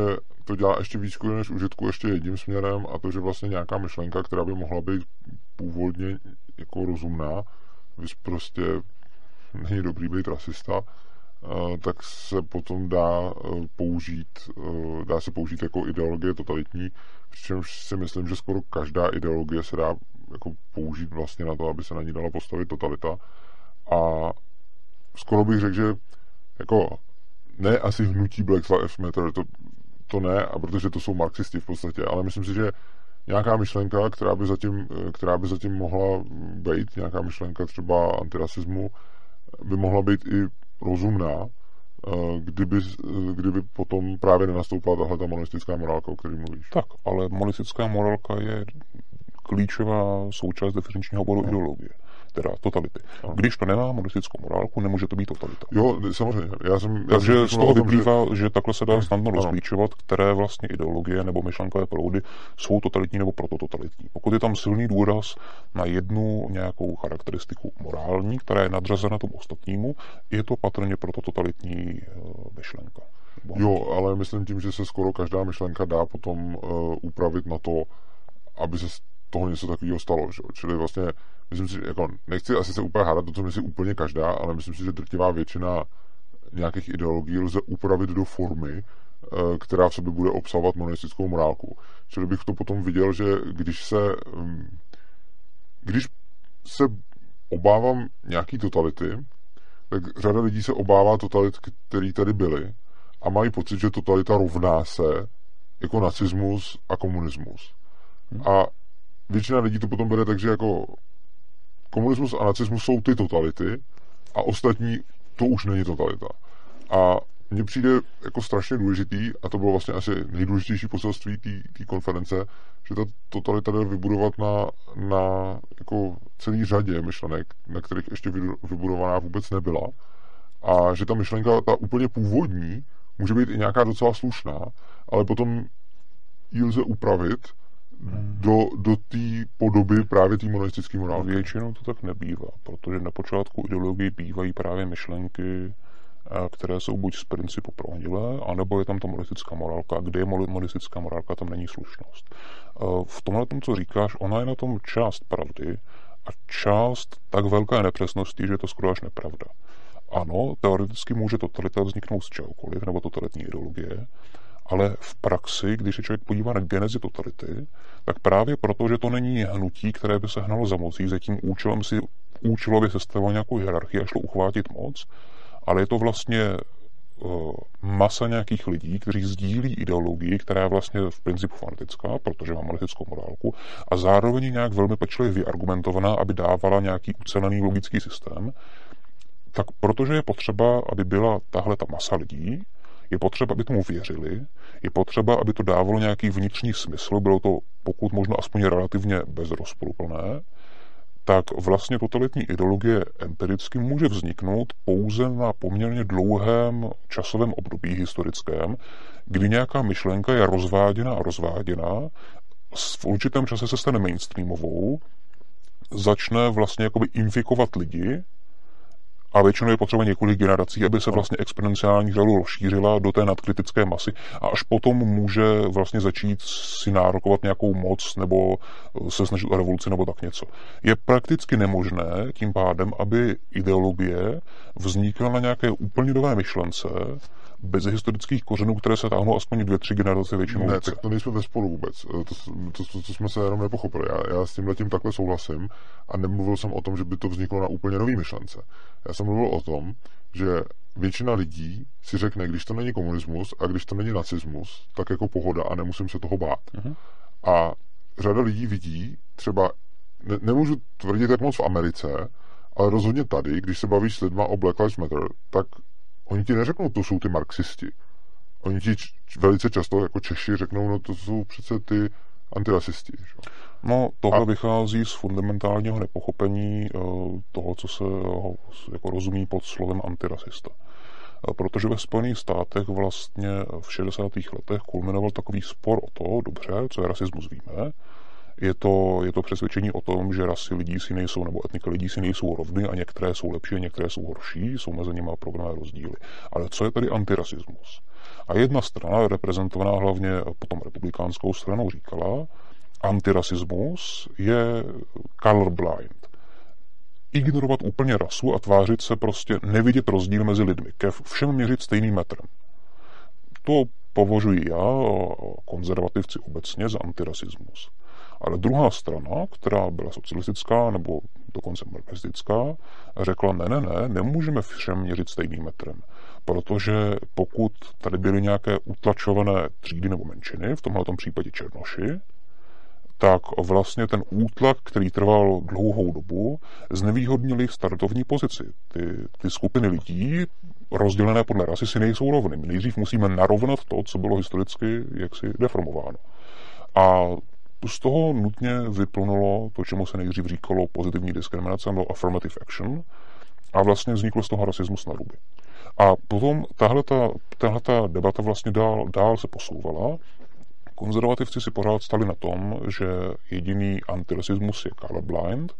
to dělá ještě víc škody než užitku ještě jedním směrem a to, že vlastně nějaká myšlenka, která by mohla být původně jako rozumná, když prostě není dobrý být rasista, uh, tak se potom dá uh, použít, dá se použít jako ideologie totalitní, přičemž si myslím, že skoro každá ideologie se dá jako použít vlastně na to, aby se na ní dala postavit totalita. A skoro bych řekl, že jako ne asi hnutí Black Lives Matter, to, to ne, a protože to jsou marxisti v podstatě, ale myslím si, že nějaká myšlenka, která by zatím, která by zatím mohla být, nějaká myšlenka třeba antirasismu, by mohla být i rozumná, eh, kdyby, kdyby potom právě nenastoupila tahle ta monistická morálka, o které mluvíš. Tak, ale monistická morálka je klíčová součást definičního oboru no. ideologie teda totality. No. Když to nemá monistickou morálku, nemůže to být totalita. Jo, samozřejmě. Já jsem, já Takže jsem z toho vyplývá, že... že takhle se dá snadno rozklíčovat, které vlastně ideologie nebo myšlenkové proudy jsou totalitní nebo protototalitní. Pokud je tam silný důraz na jednu nějakou charakteristiku morální, která je nadřazena tomu ostatnímu, je to patrně protototalitní eh, myšlenka. Jo, ale myslím tím, že se skoro každá myšlenka dá potom uh, upravit na to, aby se toho něco takového stalo. Že? Čili vlastně, myslím si, jako nechci asi se úplně hádat, to, co myslí úplně každá, ale myslím si, že drtivá většina nějakých ideologií lze upravit do formy, eh, která v sobě bude obsahovat monistickou morálku. Čili bych to potom viděl, že když se mm, když se obávám nějaký totality, tak řada lidí se obává totalit, které tady byly a mají pocit, že totalita rovná se jako nacismus a komunismus. A většina lidí to potom bere tak, že jako komunismus a nacismus jsou ty totality a ostatní to už není totalita. A mně přijde jako strašně důležitý, a to bylo vlastně asi nejdůležitější poselství té konference, že ta totalita jde vybudovat na, na jako celý řadě myšlenek, na kterých ještě vybudovaná vůbec nebyla. A že ta myšlenka, ta úplně původní, může být i nějaká docela slušná, ale potom ji lze upravit do, do té podoby právě té monolistické morálky. Většinou to tak nebývá, protože na počátku ideologie bývají právě myšlenky, které jsou buď z principu prohnilé, anebo je tam ta monistická morálka. Kde je monistická morálka, tam není slušnost. V tomhle tom, co říkáš, ona je na tom část pravdy a část tak velké nepřesnosti, že je to skoro až nepravda. Ano, teoreticky může totalita vzniknout z čehokoliv, nebo totalitní ideologie, ale v praxi, když se člověk podívá na genezi totality, tak právě proto, že to není hnutí, které by se hnalo za mocí, za tím účelem si účelově sestavil nějakou hierarchii a šlo uchvátit moc, ale je to vlastně uh, masa nějakých lidí, kteří sdílí ideologii, která je vlastně v principu fanatická, protože má monolitickou morálku, a zároveň nějak velmi pečlivě vyargumentovaná, aby dávala nějaký ucelený logický systém, tak protože je potřeba, aby byla tahle ta masa lidí, je potřeba, aby tomu věřili, je potřeba, aby to dávalo nějaký vnitřní smysl, bylo to pokud možno aspoň relativně bezrozporuplné, tak vlastně totalitní ideologie empiricky může vzniknout pouze na poměrně dlouhém časovém období historickém, kdy nějaká myšlenka je rozváděna a rozváděna, v určitém čase se stane mainstreamovou, začne vlastně jakoby infikovat lidi, a většinou je potřeba několik generací, aby se vlastně exponenciální řadu rozšířila do té nadkritické masy a až potom může vlastně začít si nárokovat nějakou moc nebo se snažit o revoluci nebo tak něco. Je prakticky nemožné tím pádem, aby ideologie vznikla na nějaké úplně nové myšlence, bez historických kořenů, které se táhnou aspoň dvě, tři generace většinou. Ne, tak to nejsme ve sporu vůbec. To, to, to, to jsme se jenom nepochopili. Já, já s tím letím takhle souhlasím a nemluvil jsem o tom, že by to vzniklo na úplně nový myšlence. Já jsem mluvil o tom, že většina lidí si řekne, když to není komunismus a když to není nacismus, tak jako pohoda a nemusím se toho bát. Uh-huh. A řada lidí vidí, třeba, ne, nemůžu tvrdit jak moc v Americe, ale rozhodně tady, když se bavíš s lidma o Black Lives Matter, tak Oni ti neřeknou, to jsou ty marxisti. Oni ti velice často jako Češi řeknou, no to jsou přece ty antirasisti. Že? No, tohle a... vychází z fundamentálního nepochopení eh, toho, co se eh, jako rozumí pod slovem antirasista. Eh, protože ve Spojených státech vlastně v 60. letech kulminoval takový spor o to, dobře, co je rasismus víme, je to, je to přesvědčení o tom, že rasy lidí si nejsou, nebo etnika lidí si nejsou rovny a některé jsou lepší a některé jsou horší, jsou mezi nimi programové rozdíly. Ale co je tady antirasismus? A jedna strana, reprezentovaná hlavně potom republikánskou stranou, říkala, antirasismus je colorblind. Ignorovat úplně rasu a tvářit se prostě nevidět rozdíl mezi lidmi, ke všem měřit stejným metrem. To považuji já, konzervativci obecně, za antirasismus. Ale druhá strana, která byla socialistická nebo dokonce marxistická, řekla, ne, ne, ne, nemůžeme všem měřit stejným metrem. Protože pokud tady byly nějaké utlačované třídy nebo menšiny, v tomhle případě černoši, tak vlastně ten útlak, který trval dlouhou dobu, znevýhodnili startovní pozici. Ty, ty skupiny lidí, rozdělené podle rasy, si nejsou rovny. My nejdřív musíme narovnat to, co bylo historicky jaksi deformováno. A z toho nutně vyplnulo to, čemu se nejdřív říkalo pozitivní diskriminace nebo affirmative action a vlastně vzniklo z toho rasismus na ruby. A potom tahle ta debata vlastně dál, dál se posouvala. Konzervativci si pořád stali na tom, že jediný antirasismus je colorblind,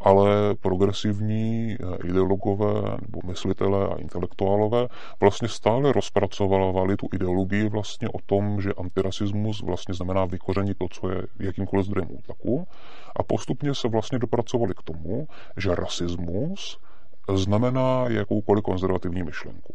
ale progresivní eh, ideologové nebo myslitelé a intelektuálové vlastně stále rozpracovali tu ideologii vlastně o tom, že antirasismus vlastně znamená vykořenit to, co je jakýmkoliv zdrojem útlaku a postupně se vlastně dopracovali k tomu, že rasismus znamená jakoukoliv konzervativní myšlenku.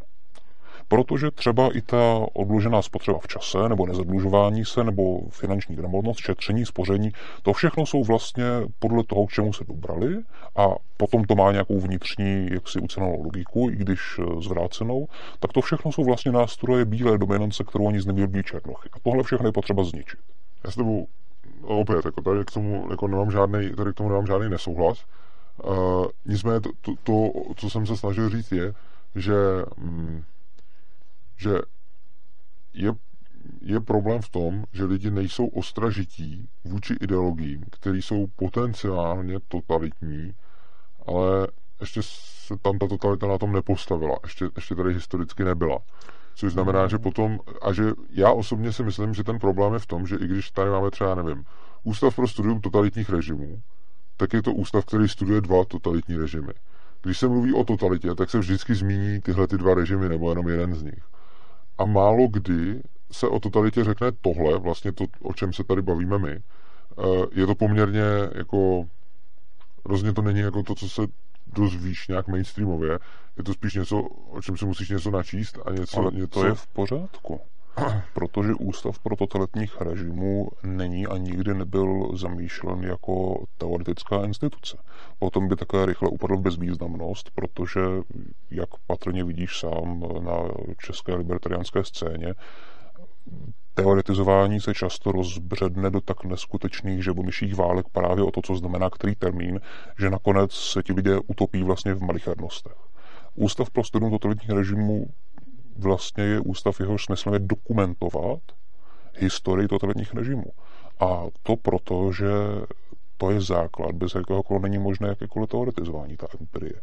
Protože třeba i ta odložená spotřeba v čase, nebo nezadlužování se, nebo finanční gramotnost, šetření, spoření, to všechno jsou vlastně podle toho, k čemu se dobrali a potom to má nějakou vnitřní, jaksi ucenou logiku, i když eh, zvrácenou, tak to všechno jsou vlastně nástroje bílé dominance, kterou oni znevýhodní černochy. A tohle všechno je potřeba zničit. Já s tebou opět, jako tady k tomu jako nemám žádný, tady k tomu nemám žádný nesouhlas. Uh, nicméně to, to, to, co jsem se snažil říct, je, že, mm, že je, je problém v tom, že lidi nejsou ostražití vůči ideologiím, které jsou potenciálně totalitní, ale ještě se tam ta totalita na tom nepostavila, ještě, ještě tady historicky nebyla. Což znamená, že potom, a že já osobně si myslím, že ten problém je v tom, že i když tady máme třeba, nevím, Ústav pro studium totalitních režimů, tak je to ústav, který studuje dva totalitní režimy. Když se mluví o totalitě, tak se vždycky zmíní tyhle ty dva režimy nebo jenom jeden z nich. A málo kdy se o totalitě řekne tohle, vlastně to, o čem se tady bavíme my. Eh, je to poměrně jako rozhodně to není jako to, co se dozvíš nějak mainstreamově. Je to spíš něco, o čem si musíš něco načíst a něco... Ale něco... to je v pořádku. Protože Ústav pro totalitních režimů není a nikdy nebyl zamýšlen jako teoretická instituce. Potom by také rychle upadl v bezvýznamnost, protože, jak patrně vidíš sám na české libertariánské scéně, teoretizování se často rozbředne do tak neskutečných žebomyších válek právě o to, co znamená který termín, že nakonec se ti lidé utopí vlastně v malichernostech. Ústav pro studium totalitních režimů vlastně je ústav, jehož smyslem je dokumentovat historii totalitních režimů. A to proto, že to je základ, bez jakéhokoliv není možné jakékoliv teoretizování, ta empirie.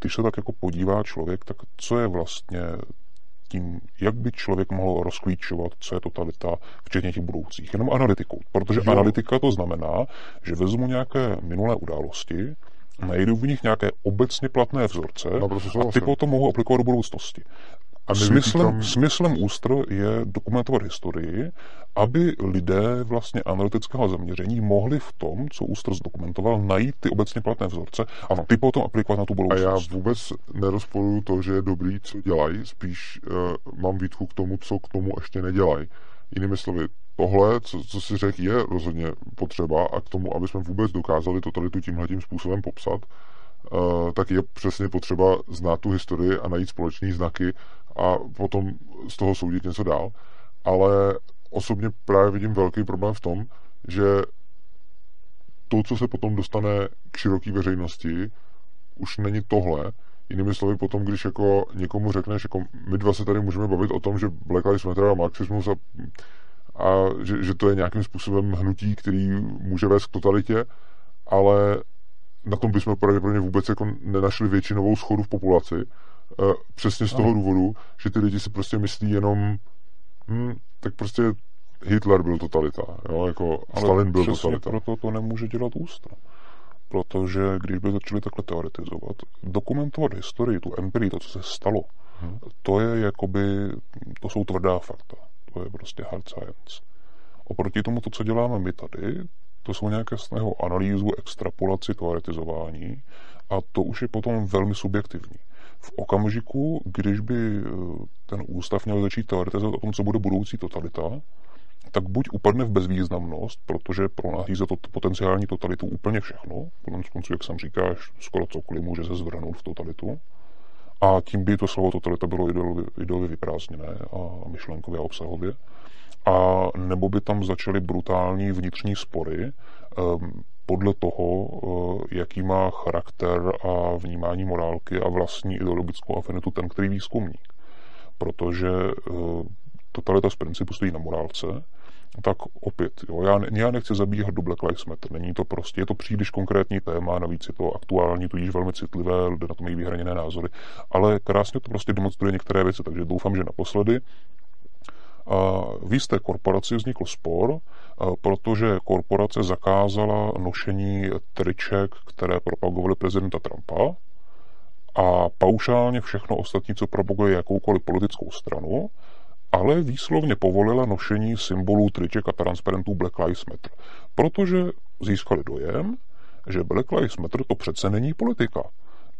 Když se tak jako podívá člověk, tak co je vlastně tím, jak by člověk mohl rozklíčovat, co je totalita, včetně těch budoucích. Jenom analytikou. Protože jo. analytika to znamená, že vezmu nějaké minulé události, najdu v nich nějaké obecně platné vzorce a ty potom mohou aplikovat do budoucnosti. A smyslem, tam... smyslem ústr je dokumentovat historii, aby lidé vlastně analytického zaměření mohli v tom, co ústr zdokumentoval, najít ty obecně platné vzorce a ty potom aplikovat na tu budoucnost. A já vůbec nerozporuju to, že je dobrý, co dělají, spíš uh, mám výtku k tomu, co k tomu ještě nedělají. Jinými slovy, tohle, co, co si řekl, je rozhodně potřeba a k tomu, aby jsme vůbec dokázali totalitu tímhle způsobem popsat, uh, tak je přesně potřeba znát tu historii a najít společné znaky a potom z toho soudit něco dál. Ale osobně právě vidím velký problém v tom, že to, co se potom dostane k široké veřejnosti, už není tohle. Jinými slovy, potom, když jako někomu řekneš, jako my dva se tady můžeme bavit o tom, že Black Lives Matter a marxismus a, a že, že to je nějakým způsobem hnutí, který může vést k totalitě, ale na tom bychom pravděpodobně vůbec jako nenašli většinovou schodu v populaci, Eh, přesně z toho důvodu, že ty lidi si prostě myslí jenom, hm, tak prostě Hitler byl totalita, jo, jako Ale Stalin byl totalita. proto to nemůže dělat ústa. Protože když by začali takhle teoretizovat, dokumentovat historii, tu empirii, to, co se stalo, hmm. to je jakoby, to jsou tvrdá fakta. To je prostě hard science. Oproti tomu, to, co děláme my tady, to jsou nějaké snahy analýzu, extrapolaci, teoretizování a to už je potom velmi subjektivní v okamžiku, když by eh, ten ústav měl začít teoretizovat o tom, co bude budoucí totalita, tak buď upadne v bezvýznamnost, protože pro nás za to potenciální totalitu úplně všechno, konec konců, jak jsem říkáš, skoro cokoliv může se zvrhnout v totalitu, a tím by to slovo totalita bylo ideově, vyprázdněné a myšlenkově a obsahově. A nebo by tam začaly brutální vnitřní spory, um, podle toho, eh, jaký má charakter a vnímání morálky a vlastní ideologickou afinitu ten, který výzkumník. Protože eh, totalita z principu stojí na morálce, tak opět, jo, já, já nechci zabíhat do Black Lives Matter, není to prostě, je to příliš konkrétní téma, navíc je to aktuální, tudíž velmi citlivé, lidé na to mají vyhraněné názory, ale krásně to prostě demonstruje některé věci, takže doufám, že naposledy. V jisté korporaci vznikl spor, protože korporace zakázala nošení triček, které propagovaly prezidenta Trumpa a paušálně všechno ostatní, co propaguje jakoukoliv politickou stranu, ale výslovně povolila nošení symbolů triček a transparentů Black Lives Matter, protože získali dojem, že Black Lives Matter to přece není politika.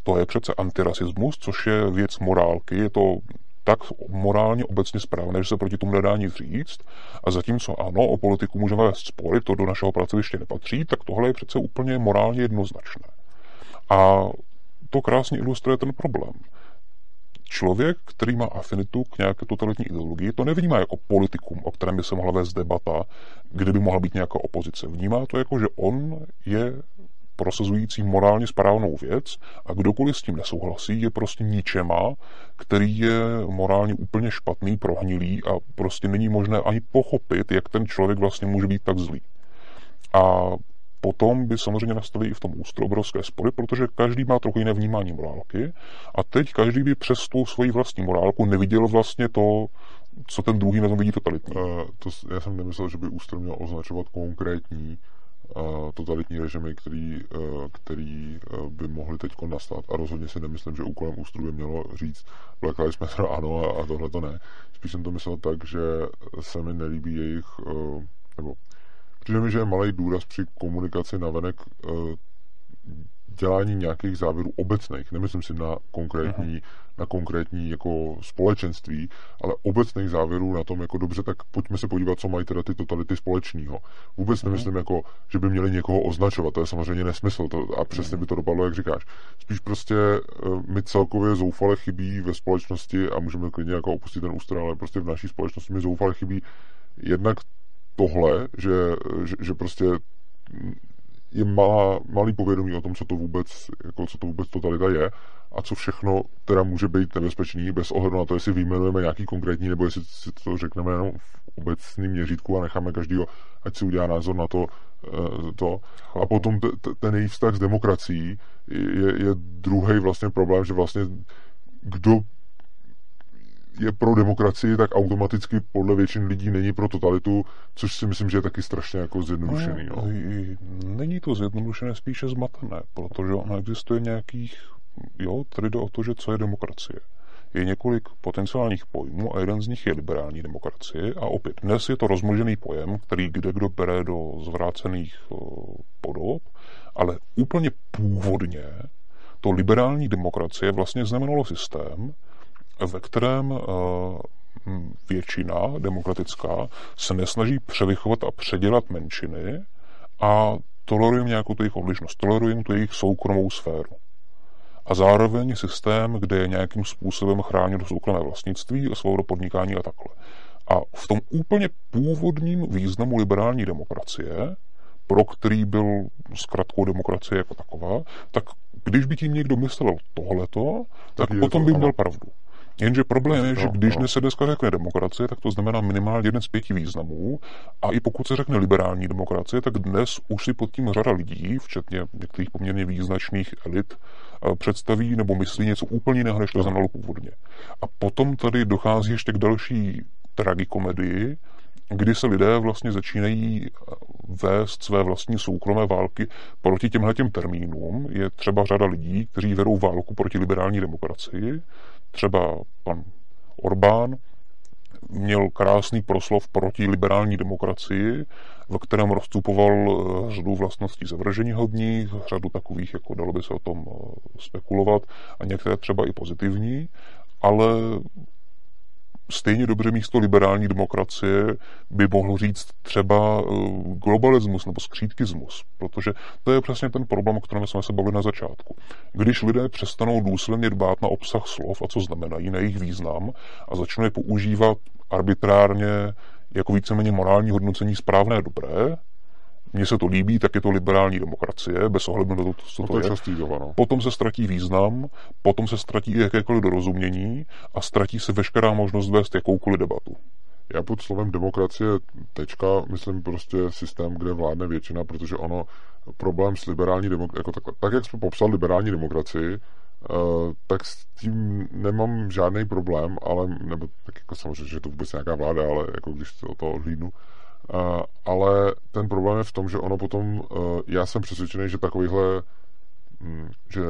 to je přece antirasismus, což je věc morálky, je to tak morálně obecně správné, že se proti tomu nedá nic říct. A zatímco ano, o politiku můžeme vést spory, to do našeho pracoviště nepatří, tak tohle je přece úplně morálně jednoznačné. A to krásně ilustruje ten problém. Člověk, který má afinitu k nějaké totalitní ideologii, to nevnímá jako politikum, o kterém by se mohla vést debata, kde by mohla být nějaká opozice. Vnímá to jako, že on je prosazující morálně správnou věc a kdokoliv s tím nesouhlasí, je prostě ničema, který je morálně úplně špatný, prohnilý a prostě není možné ani pochopit, jak ten člověk vlastně může být tak zlý. A potom by samozřejmě nastaly i v tom ústru obrovské spory, protože každý má trochu jiné vnímání morálky a teď každý by přes tu svoji vlastní morálku neviděl vlastně to, co ten druhý na tom vidí totalitní. Uh, to, já jsem nemyslel, že by ústru měl označovat konkrétní totalitní režimy, který, který by mohly teď nastat. A rozhodně si nemyslím, že úkolem ústru by mělo říct Black Lives Matter ano a, a tohle to ne. Spíš jsem to myslel tak, že se mi nelíbí jejich, nebo přijde mi, že je malý důraz při komunikaci navenek dělání nějakých závěrů obecných, nemyslím si na konkrétní, uh-huh. na konkrétní jako společenství, ale obecných závěrů na tom, jako dobře, tak pojďme se podívat, co mají teda ty totality společného. Vůbec uh-huh. nemyslím, jako, že by měli někoho označovat, to je samozřejmě nesmysl to, a přesně uh-huh. by to dopadlo, jak říkáš. Spíš prostě uh, mi celkově zoufale chybí ve společnosti a můžeme klidně jako opustit ten ústroj, ale prostě v naší společnosti mi zoufale chybí jednak tohle, že, že, že prostě je malá, malý povědomí o tom, co to vůbec, jako co to vůbec totalita je a co všechno teda může být nebezpečný, bez ohledu na to, jestli vyjmenujeme nějaký konkrétní, nebo jestli si to řekneme jenom v obecném měřítku a necháme každýho, ať si udělá názor na to. Eh, to. A potom t- t- ten její vztah s demokracií je, je druhý vlastně problém, že vlastně kdo je pro demokracii, tak automaticky podle většin lidí není pro totalitu, což si myslím, že je taky strašně jako zjednodušený. No. Není to zjednodušené, spíše zmatené, protože ono existuje nějakých, jo, tady jde o to, že co je demokracie. Je několik potenciálních pojmů a jeden z nich je liberální demokracie a opět dnes je to rozmnožený pojem, který kde kdo bere do zvrácených podob, ale úplně původně to liberální demokracie vlastně znamenalo systém, ve kterém eh, většina demokratická se nesnaží převychovat a předělat menšiny a toleruje nějakou tu jejich odlišnost, toleruje tu jejich soukromou sféru. A zároveň systém, kde je nějakým způsobem chráněno soukromé vlastnictví, svoboda podnikání a takhle. A v tom úplně původním významu liberální demokracie, pro který byl zkratkou demokracie jako taková, tak když by tím někdo myslel tohleto, tak, tak potom to, by měl pravdu. Jenže problém je, že když no. se dneska řekne demokracie, tak to znamená minimálně jeden z pěti významů. A i pokud se řekne liberální demokracie, tak dnes už si pod tím řada lidí, včetně některých poměrně význačných elit, eh, představí nebo myslí něco úplně jiného, než to znamenalo původně. A potom tady dochází ještě k další tragikomedii, kdy se lidé vlastně začínají eh, vést své vlastní soukromé války proti těmhle těm termínům. Je třeba řada lidí, kteří vedou válku proti liberální demokracii, třeba pan Orbán měl krásný proslov proti liberální demokracii, v kterém rozstupoval eh, řadu vlastností zavržení hodních, řadu takových, jako dalo by se o tom eh, spekulovat, a některé třeba i pozitivní, ale stejně dobře místo liberální demokracie by mohl říct třeba eh, globalismus nebo skřítkismus, protože to je přesně ten problém, o kterém jsme se bavili na začátku. Když lidé přestanou důsledně dbát na obsah slov a co znamenají, na jejich význam a začnou je používat arbitrárně jako víceméně morální hodnocení správné dobré, mně se to líbí, tak je to liberální demokracie, bez ohledu na to, co no to, to je. je. Potom se ztratí význam, potom se ztratí jakékoliv dorozumění a ztratí se veškerá možnost vést jakoukoliv debatu. Já pod slovem demokracie tečka myslím prostě systém, kde vládne většina, protože ono problém s liberální demokracií, jako tak, tak, jak jsme popsal liberální demokracii, Uh, tak s tím nemám žádný problém, ale, nebo tak jako samozřejmě, že to vůbec nějaká vláda, ale jako když to, to odhlídnu, Uh, ale ten problém je v tom, že ono potom, uh, já jsem přesvědčený, že takovýhle, um, že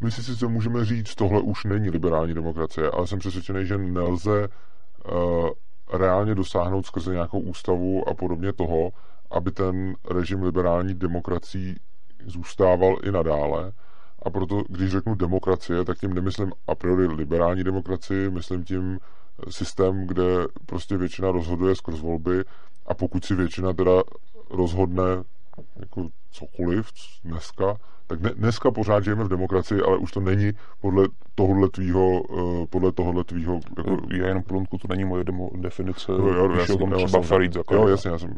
my si sice můžeme říct, tohle už není liberální demokracie, ale jsem přesvědčený, že nelze uh, reálně dosáhnout skrze nějakou ústavu a podobně toho, aby ten režim liberální demokracií zůstával i nadále. A proto, když řeknu demokracie, tak tím nemyslím a priori liberální demokracii, myslím tím systém, kde prostě většina rozhoduje skrz volby a pokud si většina teda rozhodne jako cokoliv dneska, tak ne, dneska pořád žijeme v demokracii, ale už to není podle tohohle tvýho, uh, podle tohohle tvýho, jako... Já jenom plunku, to není moje demo, definice, jo, jo, já jsem, tom třeba Farid Jo, jasně, já jsem,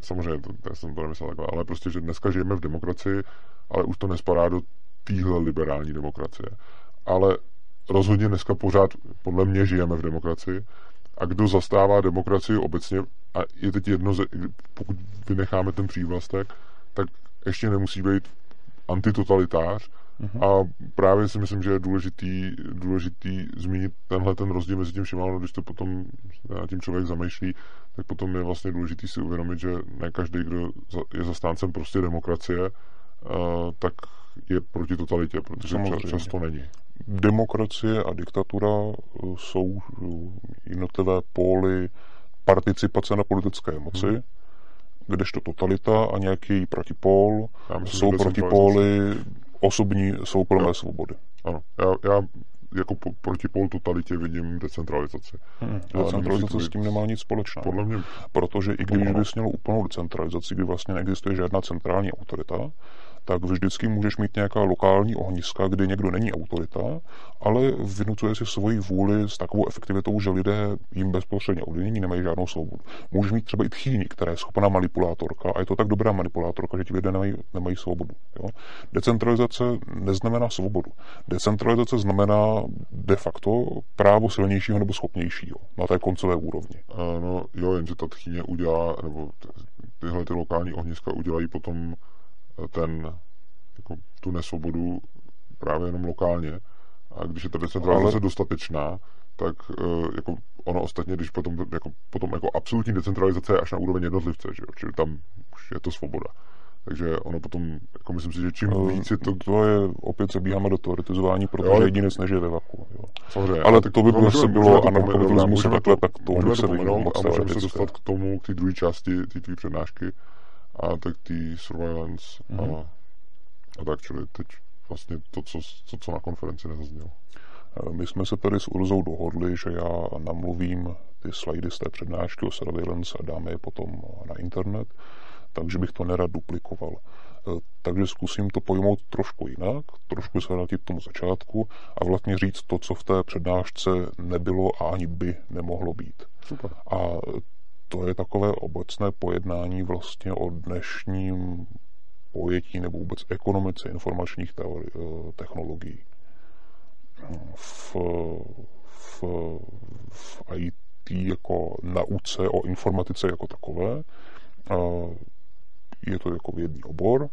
samozřejmě, to, já jsem to nemyslel takhle, ale prostě, že dneska žijeme v demokracii, ale už to nespadá do téhle liberální demokracie. Ale rozhodně dneska pořád, podle mě, žijeme v demokracii. A kdo zastává demokracii obecně, a je teď jedno, pokud vynecháme ten přívlastek, tak ještě nemusí být antitotalitář. Uh-huh. A právě si myslím, že je důležitý, důležitý zmínit tenhle ten rozdíl mezi tím všem, když to potom na tím člověk zamýšlí, tak potom je vlastně důležitý si uvědomit, že ne každý, kdo je zastáncem prostě demokracie, uh, tak je proti totalitě, protože Samozřejmě. často není. Demokracie a diktatura uh, jsou uh, jednotlivé póly participace na politické moci. Uh-huh kdežto totalita a nějaký protipól myslím, jsou protipóly osobní soukromé no. svobody. Ano, já, já jako po, protipol totalitě vidím decentralizaci. Hmm, decentralizace s tím nemá nic společného. Podle mě. Protože i když bys měl úplnou decentralizaci, kdy vlastně neexistuje žádná centrální autorita, tak vždycky můžeš mít nějaká lokální ohniska, kde někdo není autorita, ale vynucuje si svoji vůli s takovou efektivitou, že lidé jim bezprostředně ovlivnění nemají žádnou svobodu. Můžeš mít třeba i tchýni, která je schopná manipulátorka a je to tak dobrá manipulátorka, že ti lidé nemají, nemají svobodu. Jo? Decentralizace neznamená svobodu. Decentralizace znamená de facto právo silnějšího nebo schopnějšího na té koncové úrovni. No jo, jenže ta tchýně udělá, nebo tyhle ty lokální ohniska udělají potom ten, jako, tu nesvobodu právě jenom lokálně. A když je ta decentralizace Ale... dostatečná, tak uh, jako ono ostatně, když potom jako, potom jako absolutní decentralizace je až na úroveň jednotlivce, že jo? čili tam už je to svoboda. Takže ono potom, jako myslím si, že čím no, víc je to... To je, opět zabíháme do teoretizování, protože jo, jedinec nežije ve vaku. Jo. Samozřejmě. Ale tak to by bylo, se bylo anarchokapitalismus takhle, tak to můžeme to pomenout a můžeme se dostat k tomu, k té druhé části té tvý přednášky, a tak ty surveillance mm-hmm. a, mhm. a tak, čili teď vlastně to, co, to, co na konferenci nezaznělo. Eh, my jsme se tady s Urzou dohodli, že já namluvím ty slajdy z té přednášky o surveillance a dáme je potom na internet, takže bych to nerad duplikoval. Eh, takže zkusím to pojmout trošku jinak, trošku se vrátit k tomu začátku a vlastně říct to, co v té přednášce nebylo a ani by nemohlo být. Super. A to je takové obecné pojednání vlastně o dnešním pojetí nebo vůbec ekonomice informačních teori, eh, technologií. V, v, v IT jako nauce o informatice jako takové eh, je to jako vědní obor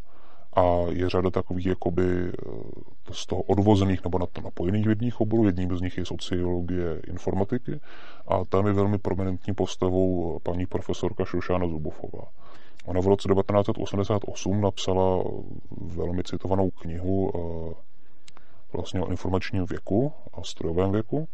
a je řada takových jakoby eh, z toho odvozených nebo na to napojených vědních oborů. Jedním z nich je sociologie informatiky a tam je velmi prominentní postavou paní profesorka Šošána Zubofová. Ona v roce 1988 napsala velmi citovanou knihu eh, vlastně o informačním věku a strojovém věku,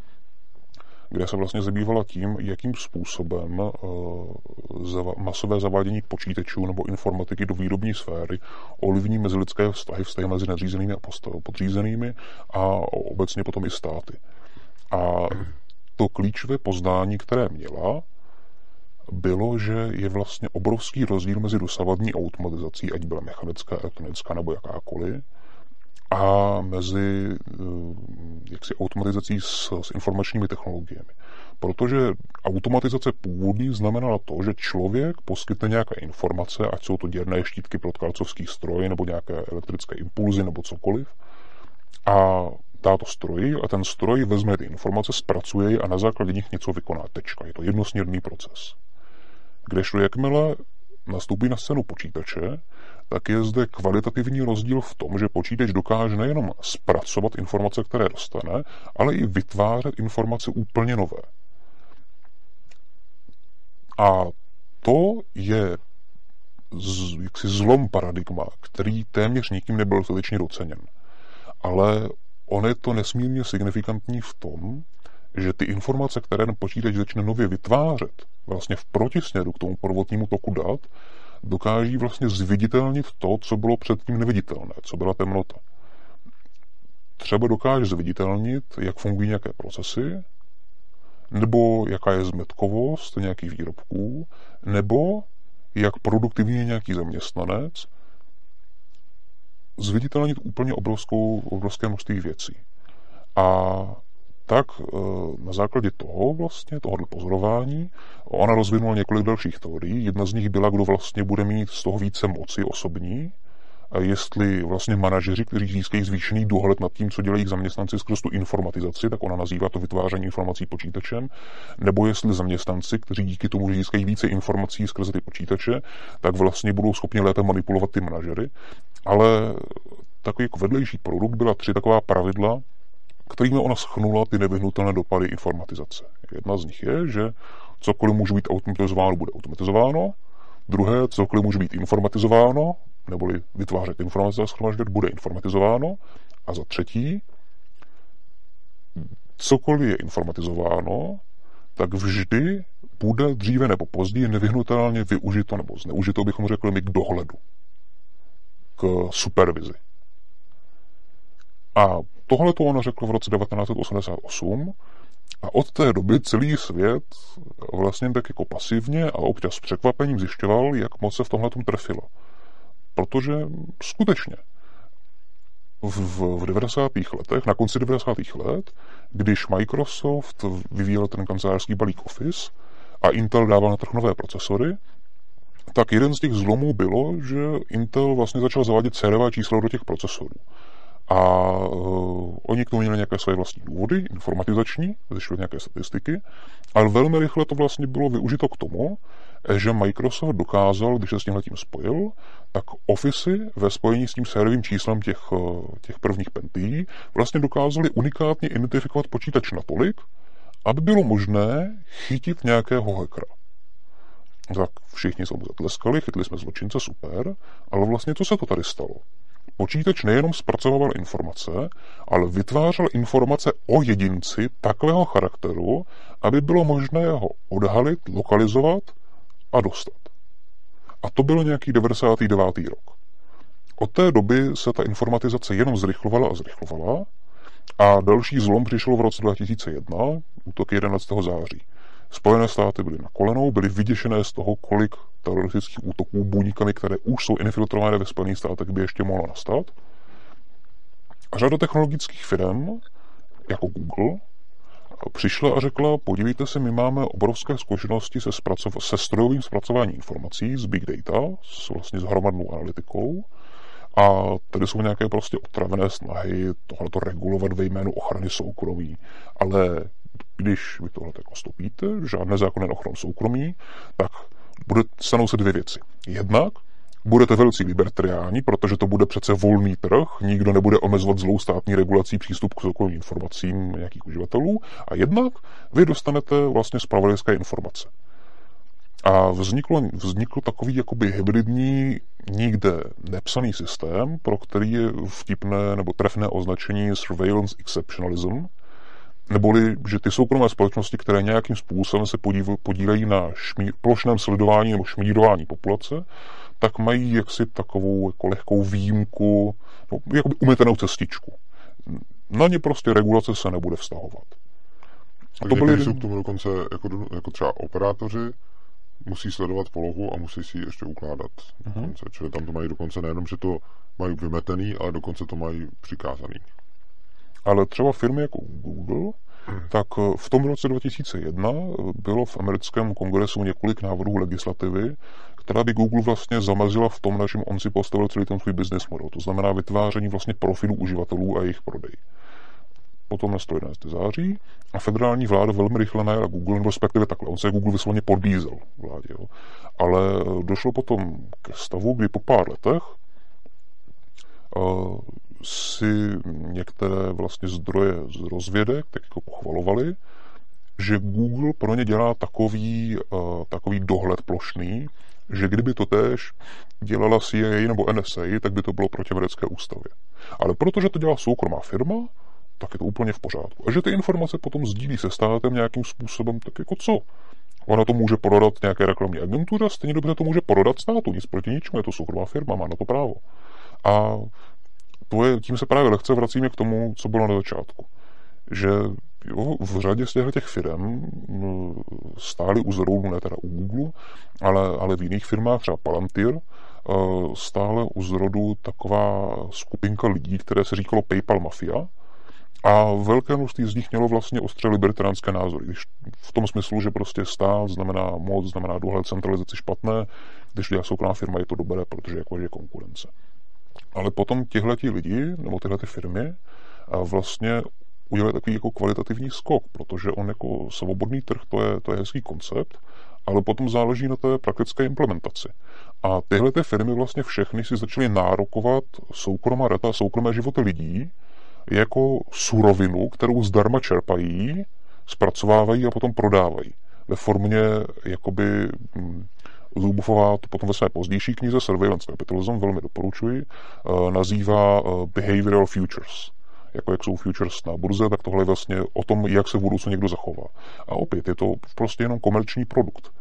kde se vlastně zabývala tím, jakým způsobem uh, masové zavádění počítačů nebo informatiky do výrobní sféry ovlivní mezilidské vztahy, vztahy mezi nadřízenými a podřízenými a obecně potom i státy. A to klíčové poznání, které měla, bylo, že je vlastně obrovský rozdíl mezi dosavadní automatizací, ať byla mechanická, elektronická nebo jakákoliv, a mezi eh, jaksi automatizací s, s informačními technologiemi. Protože automatizace původní znamenala to, že člověk poskytne nějaké informace, ať jsou to děrné štítky pro tkalcovský stroj, nebo nějaké elektrické impulzy, nebo cokoliv. A táto stroj a ten stroj vezme ty informace, zpracuje je a na základě nich něco vykoná. Tečka. Je to jednosměrný proces. Kdežto jakmile nastoupí na scénu počítače, tak je zde kvalitativní rozdíl v tom, že počítač dokáže nejenom zpracovat informace, které dostane, ale i vytvářet informace úplně nové. A to je z, jaksi zlom paradigma, který téměř nikým nebyl dostatečně doceněn. Ale on je to nesmírně signifikantní v tom, že ty informace, které ten počítač začne nově vytvářet, vlastně v protisměru k tomu prvotnímu toku dat, dokáží vlastně zviditelnit to, co bylo předtím neviditelné, co byla temnota. třeba dokáže zviditelnit, jak fungují nějaké procesy, nebo jaká je zmetkovost nějakých výrobků, nebo jak produktivní je nějaký zaměstnanec, zviditelnit úplně obrovskou, obrovské množství věcí. A tak eh, na základě toho vlastně, tohohle pozorování, ona rozvinula několik dalších teorií. Jedna z nich byla, kdo vlastně bude mít z toho více moci osobní, jestli vlastně manažeři, kteří získají zvýšený dohled nad tím, co dělají zaměstnanci skrz tu informatizaci, tak ona nazývá to vytváření informací počítačem, nebo jestli zaměstnanci, kteří díky tomu, že získají více informací skrze ty počítače, tak vlastně budou schopni lépe manipulovat ty manažery. Ale takový jako vedlejší produkt byla tři taková pravidla, kterými ona schnula ty nevyhnutelné dopady informatizace. Jedna z nich je, že cokoliv může být automatizováno, bude automatizováno. Druhé, cokoliv může být informatizováno, neboli vytvářet informace a schromažďovat, bude informatizováno. A za třetí, cokoliv je informatizováno, tak vždy bude dříve nebo později nevyhnutelně využito nebo zneužito, bychom řekli my, k dohledu, k supervizi. A tohle to ono řekl v roce 1988 a od té doby celý svět vlastně tak jako pasivně a občas s překvapením zjišťoval, jak moc se v tomhle trefilo. Protože skutečně v, v 90. letech, na konci 90. let, když Microsoft vyvíjel ten kancelářský balík Office a Intel dával na trh nové procesory, tak jeden z těch zlomů bylo, že Intel vlastně začal zavádět sériové číslo do těch procesorů. A uh, oni k tomu měli nějaké své vlastní důvody, informatizační, zešly nějaké statistiky, ale velmi rychle to vlastně bylo využito k tomu, že Microsoft dokázal, když se s tím letím spojil, tak Office ve spojení s tím sérovým číslem těch, eh, těch prvních pentí vlastně dokázali unikátně identifikovat počítač natolik, aby bylo možné chytit nějakého hackera. Tak všichni jsme zatleskali, chytli jsme zločince, super, ale vlastně co se to tady stalo? Počítač nejenom zpracoval informace, ale vytvářel informace o jedinci takového charakteru, aby bylo možné ho odhalit, lokalizovat a dostat. A to bylo nějaký 99. rok. Od té doby se ta informatizace jenom zrychlovala a zrychlovala a další zlom přišel v roce 2001, útok 11. září. Spojené státy byly na kolenou, byly vyděšené z toho, kolik teroristických útoků buňkami, které už jsou infiltrované ve Spojených státech, by ještě mohlo nastat. A řada technologických firm, jako Google, přišla a řekla, podívejte se, my máme obrovské zkušenosti se, zpracov- se strojovým zpracováním informací z big data, s vlastně s hromadnou analytikou, a tady jsou nějaké prostě otravené snahy tohleto regulovat ve jménu ochrany soukromí. Ale když vy tohle stopíte, žádné zákony na ochranu soukromí, tak bude, stanou se dvě věci. Jednak budete velcí libertariáni, protože to bude přece volný trh, nikdo nebude omezovat zlou státní regulací přístup k soukromým informacím nějakých uživatelů a jednak vy dostanete vlastně spravodajské informace. A vzniklo, vznikl takový jakoby hybridní, nikde nepsaný systém, pro který je vtipné nebo trefné označení surveillance exceptionalism, neboli že ty soukromé společnosti, které nějakým způsobem se podílejí na šmí, plošném sledování nebo šmírování populace, tak mají jaksi takovou jako lehkou výjimku, no, jakoby umetenou cestičku. Na ně prostě regulace se nebude vztahovat. A to byly... jsou k tomu dokonce jako, jako třeba operátoři, musí sledovat polohu a musí si ji ještě ukládat. Uh-huh. Dokonce. Čili tam to mají dokonce nejenom, že to mají vymetený, ale dokonce to mají přikázaný. Ale třeba firmy jako Google, hmm. tak eh, v tom roce 2001 bylo v americkém kongresu několik návrhů legislativy, která by Google vlastně zamezila v tom, na čem on si postavil celý ten svůj business model. To znamená vytváření vlastně profilu uživatelů a jejich prodej. Potom nastalo 11. září a federální vláda velmi rychle najela Google, respektive takhle, on se Google vysloveně podbízel vládě. Jo. Ale došlo potom ke stavu, kdy po pár letech uh, si některé vlastně zdroje z rozvědek tak jako pochvalovali, že Google pro ně dělá takový, uh, takový dohled plošný, že kdyby to též dělala CIA nebo NSA, tak by to bylo proti americké ústavě. Ale protože to dělá soukromá firma, tak je to úplně v pořádku. A že ty informace potom sdílí se státem nějakým způsobem, tak jako co? Ona to může prodat nějaké reklamní agentuře, stejně dobře to může prodat státu, nic proti ničemu, je to soukromá firma, má na to právo. A to je, tím se právě lehce vracíme k tomu, co bylo na začátku. Že jo, v řadě z těch firm stály u zrodu, ne teda u Google, ale, ale v jiných firmách, třeba Palantir, eh, stále u zrodu taková skupinka lidí, které se říkalo PayPal Mafia, a velké množství z nich mělo vlastně ostře libertariánské názory. Když v tom smyslu, že prostě stát znamená moc, znamená dohled, centralizaci špatné, když je soukromá firma, je to dobré, protože jako je konkurence. Ale potom tihleti lidi, nebo tyhle firmy, vlastně udělali takový jako kvalitativní skok, protože on jako svobodný trh, to je, to je hezký koncept, ale potom záleží na té praktické implementaci. A tyhle ty firmy vlastně všechny si začaly nárokovat soukromá data, soukromé životy lidí, jako surovinu, kterou zdarma čerpají, zpracovávají a potom prodávají. Ve formě jakoby Lubofová to potom ve své pozdější knize Surveillance Capitalism, velmi doporučuji, eh, nazývá eh, Behavioral Futures. Jako jak jsou futures na burze, tak tohle je vlastně o tom, jak se v budoucnu někdo zachová. A opět je to prostě jenom komerční produkt.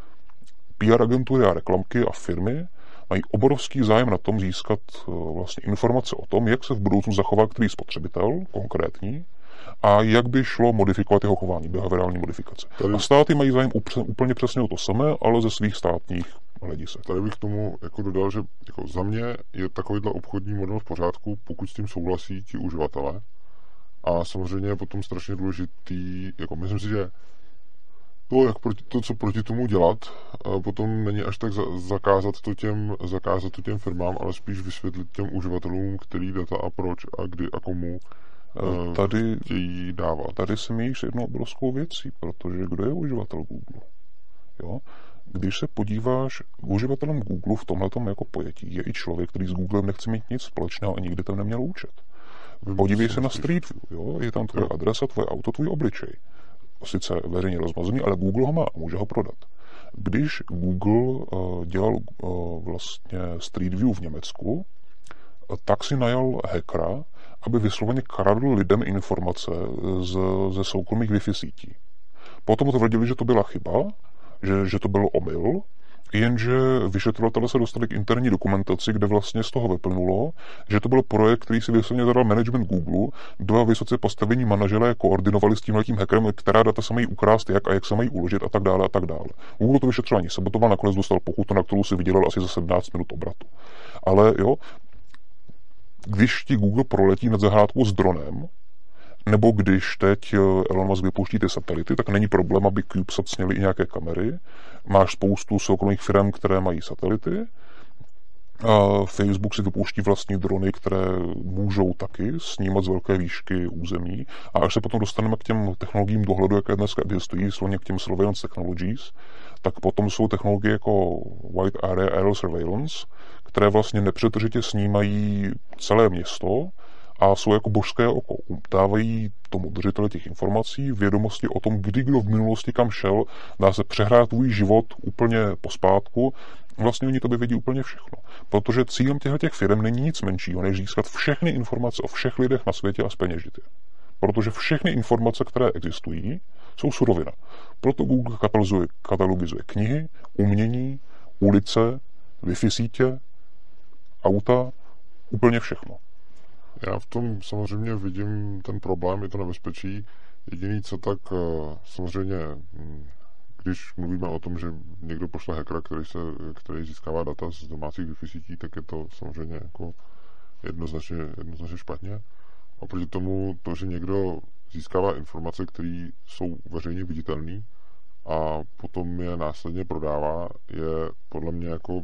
PR agentury a reklamky a firmy mají obrovský zájem na tom získat eh, vlastně informace o tom, jak se v budoucnu zachová který spotřebitel konkrétní a jak by šlo modifikovat jeho chování, behaviorální modifikace. Tady... A státy mají zájem úplně přesně o to samé, ale ze svých státních hledisek. Tady bych k tomu jako dodal, že jako za mě je takovýhle obchodní model v pořádku, pokud s tím souhlasí ti uživatelé. A samozřejmě je potom strašně důležitý, jako myslím si, že to, jak proti, to, co proti tomu dělat, potom není až tak za, zakázat, to těm, zakázat to těm firmám, ale spíš vysvětlit těm uživatelům, který data a proč a kdy a komu tady, chtějí dávat. Tady se míjíš jednou obrovskou věcí, protože kdo je uživatel Google? Jo? Když se podíváš, uživatelem Google v tomhle jako pojetí je i člověk, který s Googlem nechce mít nic společného a nikdy tam neměl účet. Podívej se na Street View, jo? je tam tvoje adresa, tvoje auto, tvůj obličej sice veřejně rozmazený, ale Google ho má a může ho prodat. Když Google uh, dělal uh, vlastně Street View v Německu, tak si najal hackera, aby vysloveně kradl lidem informace z, ze soukromých Wi-Fi sítí. Potom tvrdili, že to byla chyba, že, že to byl omyl, Jenže vyšetřovatelé se dostali k interní dokumentaci, kde vlastně z toho vyplnulo, že to byl projekt, který si vyslovně zadal management Google. Dva vysoce postavení manažeré koordinovali s tím letím hackerem, která data se mají ukrást, jak a jak se mají uložit a tak dále a tak dále. Google to vyšetřování sabotoval, nakonec dostal pokutu, na kterou si vydělal asi za 17 minut obratu. Ale jo, když ti Google proletí nad zahrádkou s dronem, nebo když teď eh, Elon Musk vypouští ty satelity, tak není problém, aby CubeSat sněli i nějaké kamery. Máš spoustu soukromých firm, které mají satelity. A Facebook si vypouští vlastní drony, které můžou taky snímat z velké výšky území. A až se potom dostaneme k těm technologiím dohledu, jaké dneska existují, slovně k těm surveillance technologies, tak potom jsou technologie jako White Area Aerial Surveillance, které vlastně nepřetržitě snímají celé město a jsou jako božské oko. Dávají tomu držiteli těch informací vědomosti o tom, kdy kdo v minulosti kam šel, dá se přehrát tvůj život úplně pospátku. Vlastně oni to by vědí úplně všechno. Protože cílem těchto těch firm není nic menšího, než získat všechny informace o všech lidech na světě a speněžit je. Protože všechny informace, které existují, jsou surovina. Proto Google katalogizuje knihy, umění, ulice, Wi-Fi sítě, auta, úplně všechno. Já v tom samozřejmě vidím ten problém, je to nebezpečí. Jediný, co tak eh, samozřejmě, hm, když mluvíme o tom, že někdo pošle hackera, který, se, který získává data z domácích wi sítí, tak je to samozřejmě jako jednoznačně, jednoznačně špatně. A proti tomu to, že někdo získává informace, které jsou veřejně viditelné a potom je následně prodává, je podle mě jako,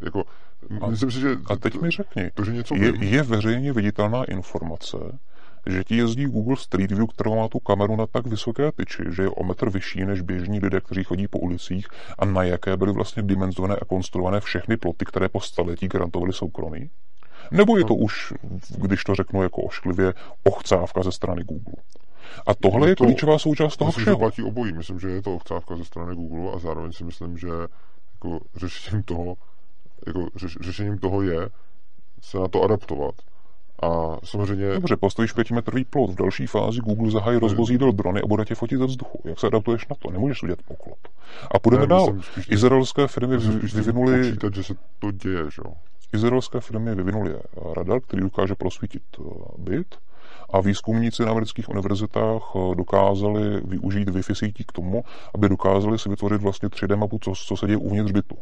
jako a, Myslím si, že a teď to, mi řekni, to, že něco je, je veřejně viditelná informace, že ti jezdí Google Street View, kterou má tu kameru na tak vysoké tyči, že je o metr vyšší než běžní lidé, kteří chodí po ulicích a na jaké byly vlastně dimenzované a konstruované všechny ploty, které po staletí garantovaly soukromí? Nebo je to už, když to řeknu jako ošklivě, ochcávka ze strany Google? A tohle je, to, klíčová součást toho myslím, všeho. Že platí obojí. Myslím, že je to ochcávka ze strany Google a zároveň si myslím, že jako řešením toho jako řeš, řešením toho je se na to adaptovat. A samozřejmě... Dobře, postavíš pětimetrový plot. V další fázi Google zahájí rozvozí do drony a bude tě fotit ze vzduchu. Jak se adaptuješ na to? Nemůžeš udělat poklop. A půjdeme ne, dál. Spíš, Izraelské firmy vyvinuli... Počítat, že se to děje, že jo? izraelské firmy vyvinuli radar, který dokáže prosvítit byt a výzkumníci na amerických univerzitách dokázali využít Wi-Fi sítí k tomu, aby dokázali si vytvořit vlastně 3D mapu, co, co se děje uvnitř bytu.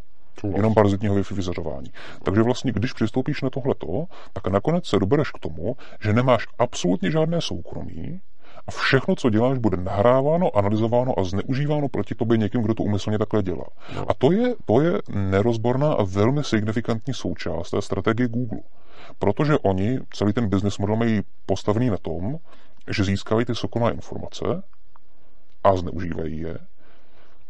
Jenom parazitního Wi-Fi vyzařování. Takže vlastně, když přistoupíš na tohleto, tak nakonec se dobereš k tomu, že nemáš absolutně žádné soukromí, a všechno, co děláš, bude nahráváno, analyzováno a zneužíváno proti tobě někým, kdo to umyslně takhle dělá. No. A to je, to je nerozborná a velmi signifikantní součást té strategie Google. Protože oni celý ten business model mají postavený na tom, že získávají ty soukromé informace a zneužívají je,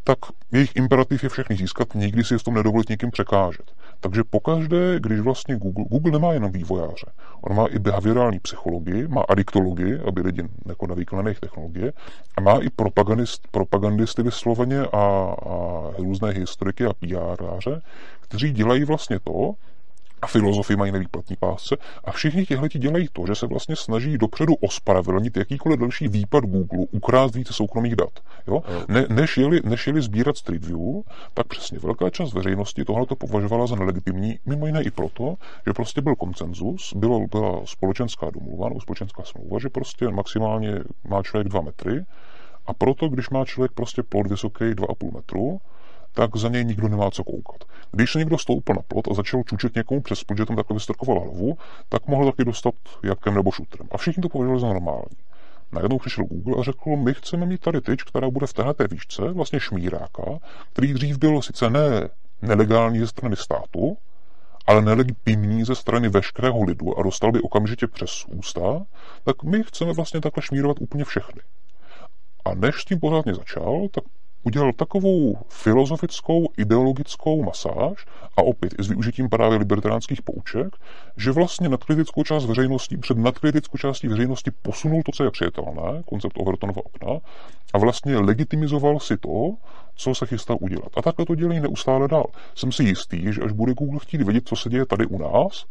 tak jejich imperativ je všechny získat, nikdy si v tom nedovolit někým překážet. Takže pokaždé, když vlastně Google, Google nemá jenom vývojáře, on má i behaviorální psychologii, má adiktologii, aby lidi jako na jejich technologie, a má i propagandist, propagandisty vysloveně a, a různé historiky a PRáře, kteří dělají vlastně to, a filozofy mají nevýplatní pásce a všichni těhle dělají to, že se vlastně snaží dopředu ospravedlnit jakýkoliv další výpad Google, ukrást více soukromých dat. Jo? Ne, než, jeli, než jeli sbírat Street View, tak přesně velká část veřejnosti tohle to považovala za nelegitimní, mimo jiné i proto, že prostě byl koncenzus, bylo, byla společenská domluva nebo společenská smlouva, že prostě maximálně má člověk dva metry a proto, když má člověk prostě plot vysoký 2,5 metru, tak za něj nikdo nemá co koukat. Když se někdo stoupil na plot a začal čučet někomu přes plot, že tam takhle vystrkoval hlavu, tak mohl taky dostat jakem nebo šutrem. A všichni to považovali za normální. Najednou přišel Google a řekl, my chceme mít tady tyč, která bude v této výšce, vlastně šmíráka, který dřív byl sice ne nelegální ze strany státu, ale nelegitimní ze strany veškerého lidu a dostal by okamžitě přes ústa, tak my chceme vlastně takhle šmírovat úplně všechny. A než s tím pořádně začal, tak udělal takovou filozofickou, ideologickou masáž a opět i s využitím právě libertánských pouček, že vlastně nadkritickou část veřejnosti, před nadkritickou částí veřejnosti posunul to, co je přijatelné, koncept Overtonova okna, a vlastně legitimizoval si to, co se chystá udělat. A takhle to dělají neustále dál. Jsem si jistý, že až bude Google chtít vědět, co se děje tady u nás,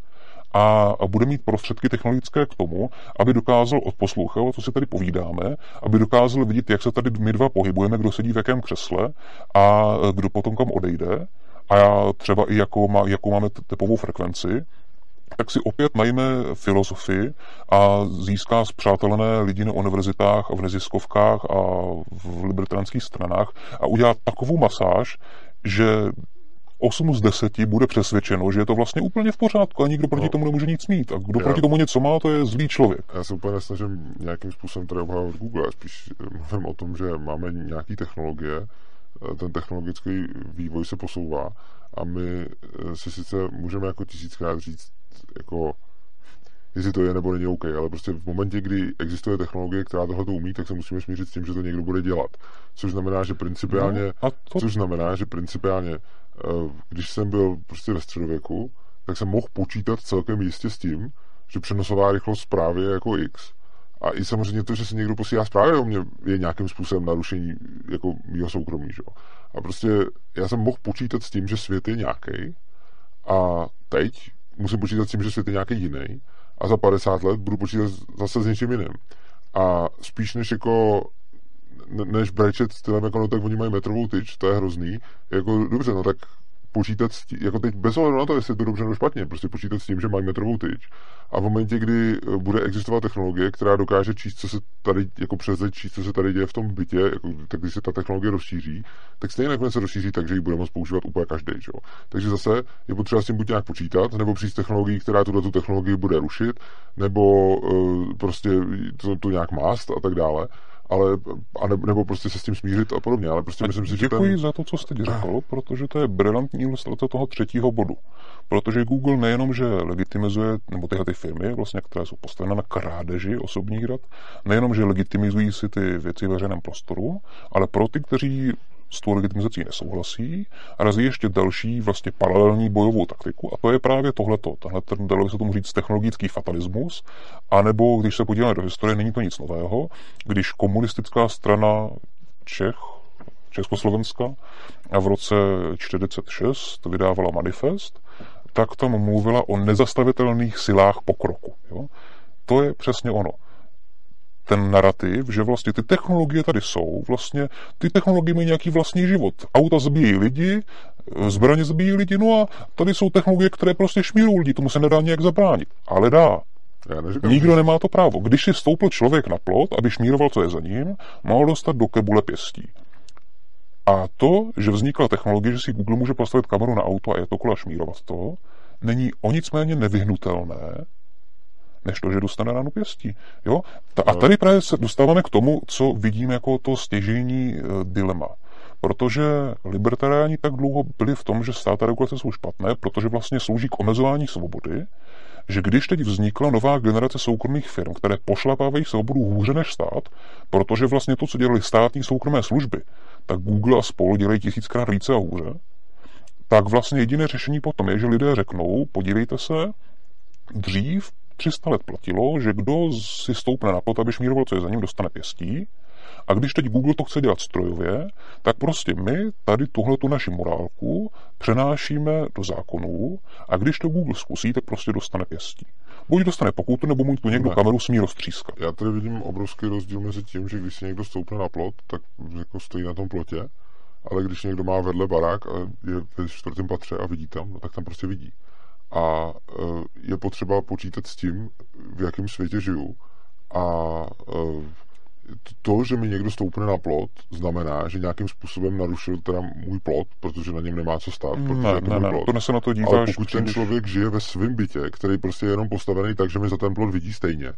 a, bude mít prostředky technologické k tomu, aby dokázal odposlouchat, co si tady povídáme, aby dokázal vidět, jak se tady my dva pohybujeme, kdo sedí v jakém křesle a kdo potom kam odejde. A já třeba i jakou, má, jakou máme tepovou frekvenci, tak si opět najme filozofii a získá zpřátelené lidi na univerzitách a v neziskovkách a v libertánských stranách a udělá takovou masáž, že 8 z 10 bude přesvědčeno, že je to vlastně úplně v pořádku a nikdo proti no. tomu nemůže nic mít. A kdo já, proti tomu něco má, to je zlý člověk. Já se úplně nesnažím nějakým způsobem tady obhajovat Google, já spíš mluvím o tom, že máme nějaké technologie, ten technologický vývoj se posouvá a my si sice můžeme jako tisíckrát říct, jako jestli to je nebo není OK, ale prostě v momentě, kdy existuje technologie, která tohle to umí, tak se musíme smířit s tím, že to někdo bude dělat. Což znamená, že principiálně, no, to... což znamená, že principiálně, eh, když jsem byl prostě ve středověku, tak jsem mohl počítat celkem jistě s tím, že přenosová rychlost zprávy je jako X. A i samozřejmě to, že se někdo posílá zprávy o mě, je nějakým způsobem narušení jako mýho soukromí. Že? A prostě já jsem mohl počítat s tím, že svět je nějaký a teď musím počítat s tím, že svět je nějaký jiný a za 50 let budu počítat zase s něčím jiným. A spíš než jako než brečet stylem jako no tak oni mají metrovou tyč, to je hrozný, jako dobře, no tak počítat s tím, jako teď bez ohledu na to, jestli je to dobře nebo špatně, prostě počítat s tím, že mají metrovou tyč. A v momentě, kdy eh, bude existovat technologie, která dokáže číst, co se tady, jako přes číst, co se tady děje v tom bytě, jako, tak když se ta technologie rozšíří, tak stejně nakonec se rozšíří tak, že ji bude moct používat úplně každý. Že? Takže zase je potřeba s tím buď nějak počítat, nebo přijít technologií, která tuto tu technologii bude rušit, nebo uh, prostě to, to nějak mást a tak dále ale, a ne, nebo prostě se s tím smířit a podobně. Ale prostě myslím si, že Děkuji ten... za to, co jste řekl, protože to je brilantní ilustrace toho třetího bodu. Protože Google nejenom, že legitimizuje, nebo tyhle ty firmy, vlastně, které jsou postaveny na krádeži osobních dat, nejenom, že legitimizují si ty věci v veřejném prostoru, ale pro ty, kteří s tou legitimizací nesouhlasí a razí ještě další vlastně paralelní bojovou taktiku a to je právě tohleto. Ten, dalo se tomu říct, technologický fatalismus, anebo když se podíváme do historie, není to nic nového, když komunistická strana Čech, Československa a v roce 1946 vydávala manifest, tak tam mluvila o nezastavitelných silách pokroku. Jo? To je přesně ono ten narrativ, že vlastně ty technologie tady jsou, vlastně ty technologie mají nějaký vlastní život. Auta zabíjí lidi, zbraně zabíjí lidi, no a tady jsou technologie, které prostě šmírují lidi, tomu se nedá nějak zabránit. Ale dá. Já neříkám, Nikdo že... nemá to právo. Když si stoupil člověk na plot, aby šmíroval, co je za ním, mohl dostat do kebule pěstí. A to, že vznikla technologie, že si Google může postavit kameru na auto a je to kola šmírovat to, není o nic méně nevyhnutelné, než to, že dostane ránu pěstí. Jo? Ta, a tady právě se dostáváme k tomu, co vidíme jako to stěžení e, dilema. Protože libertariáni tak dlouho byli v tom, že stát a regulace jsou špatné, protože vlastně slouží k omezování svobody, že když teď vznikla nová generace soukromých firm, které pošlapávají svobodu hůře než stát, protože vlastně to, co dělali státní soukromé služby, tak Google a spolu dělají tisíckrát více a hůře, tak vlastně jediné řešení potom je, že lidé řeknou, podívejte se, dřív 300 let platilo, že kdo si stoupne na pot, aby šmíroval, co je za ním, dostane pěstí. A když teď Google to chce dělat strojově, tak prostě my tady tuhle tu naši morálku přenášíme do zákonů a když to Google zkusí, tak prostě dostane pěstí. Buď dostane pokutu, nebo mu tu někdo ne. kameru smí roztřískat. Já tady vidím obrovský rozdíl mezi tím, že když si někdo stoupne na plot, tak jako stojí na tom plotě, ale když někdo má vedle barák a je ve čtvrtém patře a vidí tam, no tak tam prostě vidí. A e, je potřeba počítat s tím, v jakém světě žiju. A e, to, že mi někdo stoupne na plot, znamená, že nějakým způsobem narušil teda můj plot, protože na něm nemá co stát, protože ne, to ne, ne, plot. to se na to díváš. Ale pokud ten člověk žije ve svém bytě, který prostě je jenom postavený tak, že mi za ten plot vidí stejně,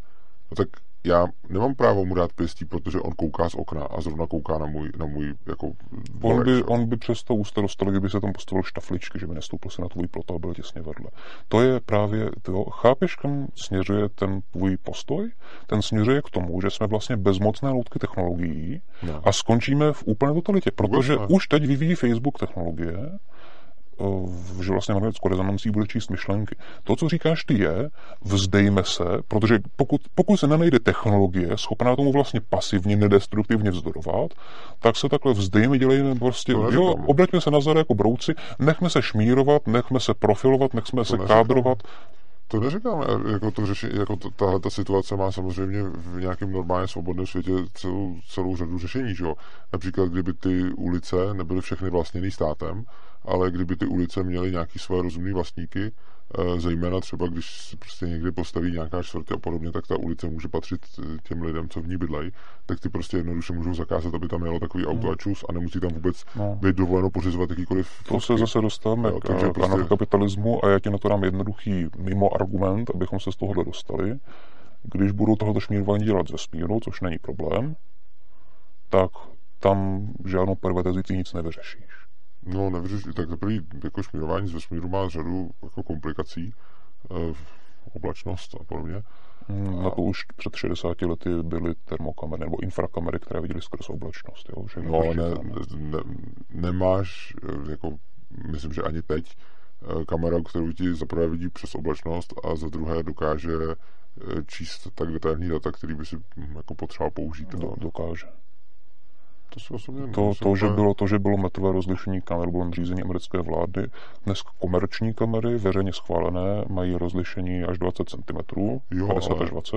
no tak já nemám právo mu dát pěstí, protože on kouká z okna a zrovna kouká na můj, na můj jako on by, on by přes to dostal, kdyby se tam postavil štafličky, že by nestoupil se na tvůj plot a byl těsně vedle. To je právě, to, chápeš, kam směřuje ten tvůj postoj? Ten směřuje k tomu, že jsme vlastně bezmocné loutky technologií no. a skončíme v úplné totalitě, protože už teď vyvíjí Facebook technologie, že vlastně magnetickou rezonancí bude číst myšlenky. To, co říkáš ty, je, vzdejme se, protože pokud, pokud se nenajde technologie schopná tomu vlastně pasivně, nedestruktivně vzdorovat, tak se takhle vzdejme, dělejme prostě, jo, obraťme se na zadu jako brouci, nechme se šmírovat, nechme se profilovat, nechme to se kádrovat, to neříkám, jako, to řeši, jako to, tahle ta situace má samozřejmě v nějakém normálně svobodném světě celou, celou řadu řešení, že jo? Například, kdyby ty ulice nebyly všechny vlastněny státem, ale kdyby ty ulice měly nějaký své rozumné vlastníky, eh, zejména třeba, když se prostě někdy postaví nějaká čtvrtě a podobně, tak ta ulice může patřit eh, těm lidem, co v ní bydlejí, tak ty prostě jednoduše můžou zakázat, aby tam jelo takový auto a čus a nemusí tam vůbec no. být dovoleno pořizovat jakýkoliv. To se zase dostáváme k takže prostě... kapitalismu a já ti na to dám jednoduchý mimo argument, abychom se z tohohle dostali. Když budou tohoto šmírování dělat ze smíru, což není problém, tak tam žádnou privatizaci nic nevyřešíš. No, nevyřešit, tak zaprvé jako šmírování z vesmíru má řadu jako komplikací, e, oblačnost a podobně. Hmm, na to už před 60 lety byly termokamery nebo infrakamery, které viděly skrz oblačnost. Jo, že no, ale ne, ne, nemáš, eh, jako, myslím, že ani teď, eh, kamera, kterou ti zaprvé vidí přes oblačnost a za druhé dokáže číst tak detailní data, který by si hm, jako potřeboval použít. Do, dokáže. To, si osobně to, to, že bylo, to, že bylo metrové rozlišení kamer, bylo řízení americké vlády. Dnes komerční kamery, veřejně schválené, mají rozlišení až 20 cm, jo, 50 ale... až 20,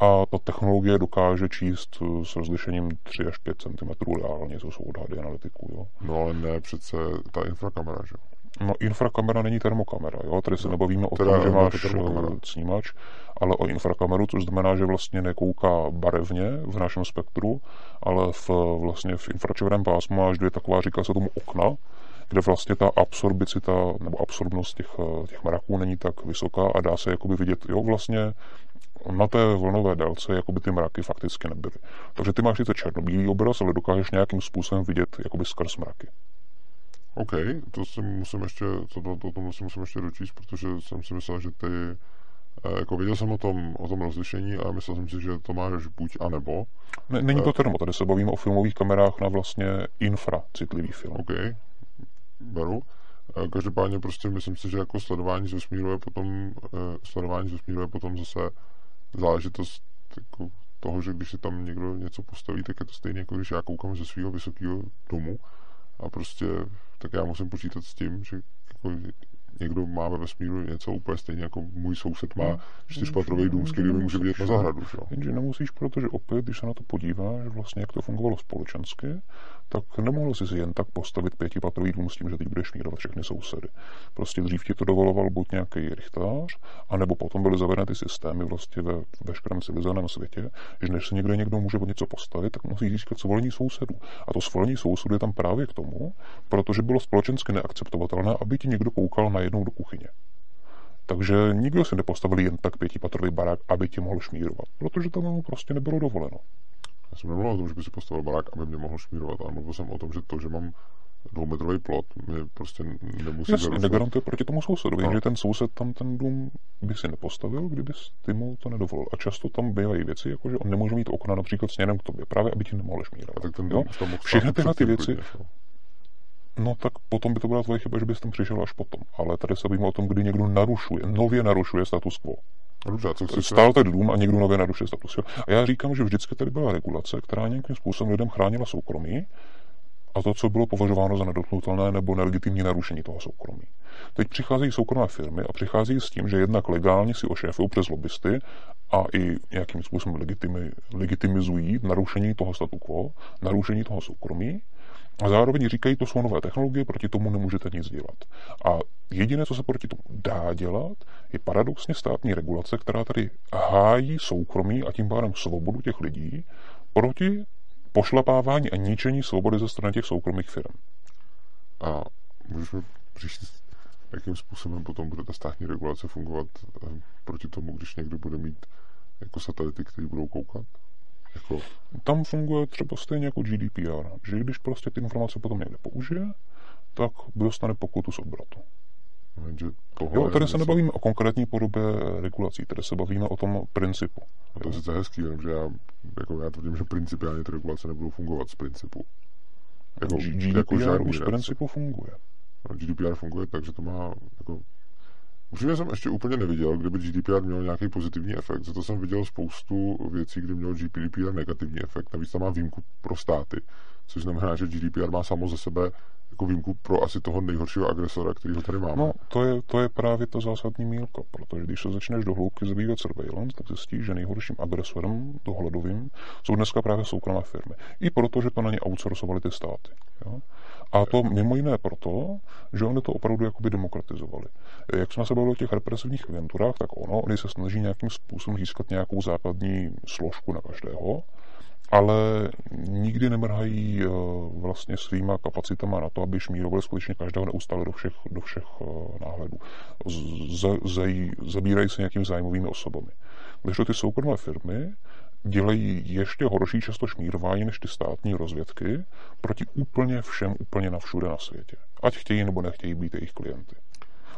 a ta technologie dokáže číst s rozlišením 3 až 5 cm reálně, to jsou odhady analytiků. Jo. No ale ne přece ta infrakamera, že jo? No infrakamera není termokamera, jo? tady se no, nebavíme o tom, že máš eh, snímač, ale o infrakameru, což znamená, že vlastně nekouká barevně v našem spektru, ale v, vlastně v infračerveném pásmu máš dvě taková, říká se tomu okna, kde vlastně ta absorbicita nebo absorbnost těch, eh, těch mraků není tak vysoká a dá se jakoby vidět, jo, vlastně na té vlnové délce jakoby ty mraky fakticky nebyly. Takže ty máš sice černobílý obraz, ale dokážeš nějakým způsobem vidět jakoby skrz mraky. OK, to si musím ještě, to, to, to, to si musím ještě dočíst, protože jsem si myslel, že ty, eh, jako viděl jsem o tom, o tom rozlišení a myslel jsem si, že to máš buď a nebo. Ne, není to eh, termo, tady se bavíme o filmových kamerách na vlastně infra citlivý film. OK, beru. Eh, každopádně prostě myslím si, že jako sledování z vesmíru je potom, sledování z vesmíru je potom zase záležitost jako toho, že když si tam někdo něco postaví, tak je to stejně jako když já koukám ze svého vysokého domu a prostě tak já musím počítat s tím, že jako někdo má ve vesmíru něco úplně stejně, jako můj soused má čtyřpatrový dům, s kterým může vidět na zahradu. Že? Jenže nemusíš, protože opět, když se na to podíváš, vlastně jak to fungovalo společensky, tak nemohl si jen tak postavit pětipatrový dům s tím, že teď budeš mírovat všechny sousedy. Prostě dřív ti to dovoloval buď nějaký rychtář, anebo potom byly zavedeny ty systémy vlastně ve veškerém civilizovaném světě, že než se někde někdo může něco postavit, tak musí získat svolení sousedů. A to svolení sousedů je tam právě k tomu, protože bylo společensky neakceptovatelné, aby ti někdo koukal najednou do kuchyně. Takže nikdo si nepostavil jen tak pětipatrový barák, aby ti mohl šmírovat, protože to mu prostě nebylo dovoleno. Já jsem nemluvil o tom, že by si postavil barák, aby mě mohl šmírovat, ale mluvil jsem o tom, že to, že mám dvoumetrový plot, mě prostě nemusí Jasně, negarantuje proti tomu sousedovi, no. že ten soused tam ten dům by si nepostavil, kdyby ty mu to nedovolil. A často tam bývají věci, jako že on nemůže mít okna například směrem k tobě, právě aby ti nemohl šmírovat. A tak ten dům jo? Všechny tyhle ty věci, No tak potom by to byla tvoje chyba, že bys tam přišel až potom. Ale tady se bavíme o tom, kdy někdo narušuje, nově narušuje status quo. Dobře, co Stál tady dům a někdo nově narušuje status. Jo? A já říkám, že vždycky tady byla regulace, která nějakým způsobem lidem chránila soukromí a to, co bylo považováno za nedotknutelné nebo nelegitimní narušení toho soukromí. Teď přicházejí soukromé firmy a přicházejí s tím, že jednak legálně si ošéfují přes lobbysty a i nějakým způsobem legitimi, legitimizují narušení toho statu quo, narušení toho soukromí a zároveň říkají, to jsou nové technologie, proti tomu nemůžete nic dělat. A jediné, co se proti tomu dá dělat, je paradoxně státní regulace, která tady hájí soukromí a tím pádem svobodu těch lidí proti pošlapávání a ničení svobody ze strany těch soukromých firm. A můžeme říct, jakým způsobem potom bude ta státní regulace fungovat eh, proti tomu, když někdo bude mít jako satelity, které budou koukat? Jako... Tam funguje třeba stejně jako GDPR, že když prostě ty informace potom někde použije, tak dostane pokutu z obratu. Jo, tady se nebavíme o konkrétní podobě regulací, tady se bavíme o tom principu. A to je sice hezký, že já, jako já tvrdím, že principiálně ty regulace nebudou fungovat z principu. Jako, GDPR jako už z principu funguje. GDPR funguje tak, že to má jako Upřímně jsem ještě úplně neviděl, kdyby GDPR měl nějaký pozitivní efekt. Za to jsem viděl spoustu věcí, kdy měl GDPR negativní efekt. Navíc tam má výjimku pro státy, což znamená, že GDPR má samo ze sebe jako výjimku pro asi toho nejhoršího agresora, který ho tady máme. No, to je, to je právě to zásadní mílko, protože když se začneš do hloubky zabývat surveillance, tak zjistíš, že nejhorším agresorem dohledovým jsou dneska právě soukromé firmy. I proto, že to na ně outsourcovali ty státy. Jo? A to mimo jiné proto, že oni to opravdu jakoby demokratizovali. Jak jsme se bavili o těch represivních agenturách, tak ono, oni se snaží nějakým způsobem získat nějakou základní složku na každého, ale nikdy nemrhají eh, vlastně svýma kapacitama na to, aby šmírovali skutečně každého neustále do všech, do všech eh, náhledů. Z, z, zabírají se nějakými zájmovými osobami. Když ty soukromé firmy dělají ještě horší často šmírování než ty státní rozvědky proti úplně všem, úplně na všude na světě. Ať chtějí nebo nechtějí být jejich klienty.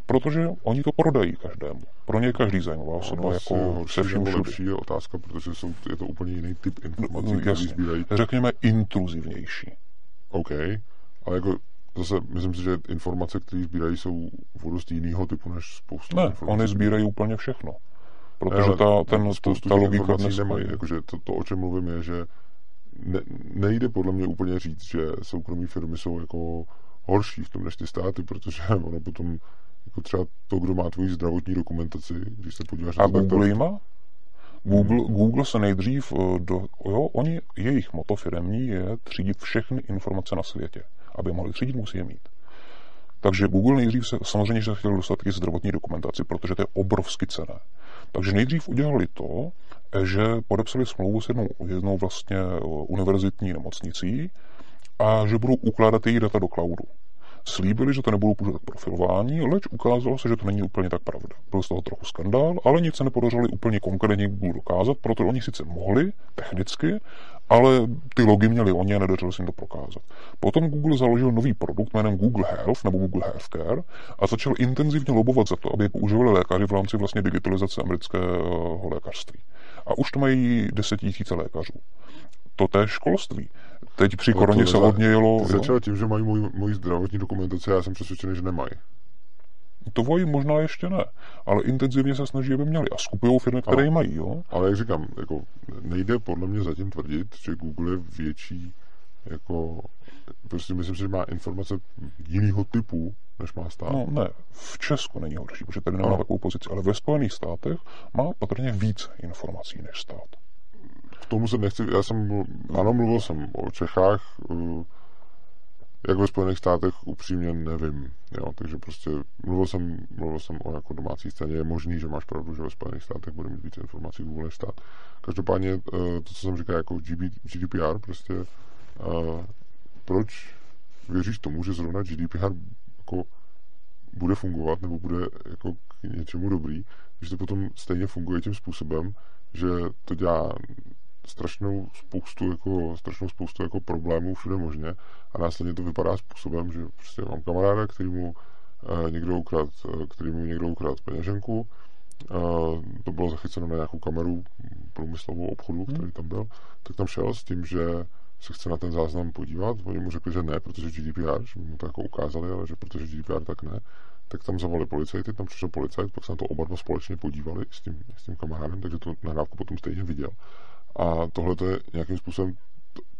Protože oni to prodají každému. Pro ně každý zájmová osoba, no, jako se vším lepší je otázka, protože jsou, je to úplně jiný typ informací, no, které sbírají. Řekněme intruzivnější. OK, ale jako zase myslím si, že informace, které sbírají, jsou dost jiného typu než spoustu Ne, oni sbírají úplně všechno. Protože ne, ta, ten, ta logika dnes nemají. Jakože to, to, o čem mluvím, je, že ne, nejde podle mě úplně říct, že soukromí firmy jsou jako horší v tom než ty státy, protože ono potom jako třeba to, kdo má tvoji zdravotní dokumentaci, když se podíváš A Google to, má? Google. Google se nejdřív, eh, do, jo, oni, jejich moto firmní je třídit všechny informace na světě. Aby mohli třídit, musí je mít. Takže Google nejdřív se samozřejmě že chtěl dostat i zdravotní dokumentaci, protože to je obrovsky cené. Takže nejdřív udělali to, že podepsali smlouvu s jednou, jednou vlastně eh, univerzitní nemocnicí a že budou ukládat její data do cloudu. Slíbili, že to nebudou používat profilování, leč ukázalo se, že to není úplně tak pravda. Byl z toho trochu skandál, ale nic se nepodařilo úplně konkrétně Google dokázat, protože oni sice mohli technicky, ale ty logy měli oni a nedařilo se jim to prokázat. Potom Google založil nový produkt jménem Google Health nebo Google Healthcare a začal intenzivně lobovat za to, aby používali lékaři v rámci vlastně digitalizace amerického lékařství. A už to mají desetitisíce lékařů. To té školství. Teď při koroně se hodně jelo... Ty začal tím, že mají můj, můj zdravotní dokumentaci, já jsem přesvědčený, že nemají. To vojí možná ještě ne, ale intenzivně se snaží, aby měli. A skupují firmy, které ji mají. Jo? Ale jak říkám, jako nejde podle mě zatím tvrdit, že Google je větší jako prostě myslím si, že má informace jiného typu, než má stát. No ne, v Česku není horší, protože tady nemá no. takovou pozici, ale ve Spojených státech má patrně více informací než stát. K tomu se nechci, já jsem, ano, mluvil jsem o Čechách, eh, jak ve Spojených státech upřímně nevím, jo, takže prostě mluvil jsem, mluvil jsem o jako domácí scéně, je možný, že máš pravdu, že ve Spojených státech bude mít více informací Google než stát. Každopádně eh, to, co jsem říkal jako GDPR, prostě uh, proč věříš tomu, že zrovna GDPR jako bude fungovat nebo bude jako k něčemu dobrý, když to potom stejně funguje tím způsobem, že to dělá strašnou spoustu jako, strašnou spoustu jako problémů všude možně a následně to vypadá způsobem, že prostě mám kamaráda, který mu uh, někdo ukrad, uh, který mu někdo ukrad peněženku, uh, to bylo zachyceno na nějakou kameru průmyslovou obchodu, hmm. který tam byl, tak tam šel s tím, že se chce na ten záznam podívat. Oni mu řekli, že ne, protože GDPR, že mu to jako ukázali, ale že protože GDPR tak ne. Tak tam zavolali policajty, tam přišel policajt, pak se na to oba dva společně podívali s tím, s tím kamarádem, takže to nahrávku potom stejně viděl. A tohle to je nějakým způsobem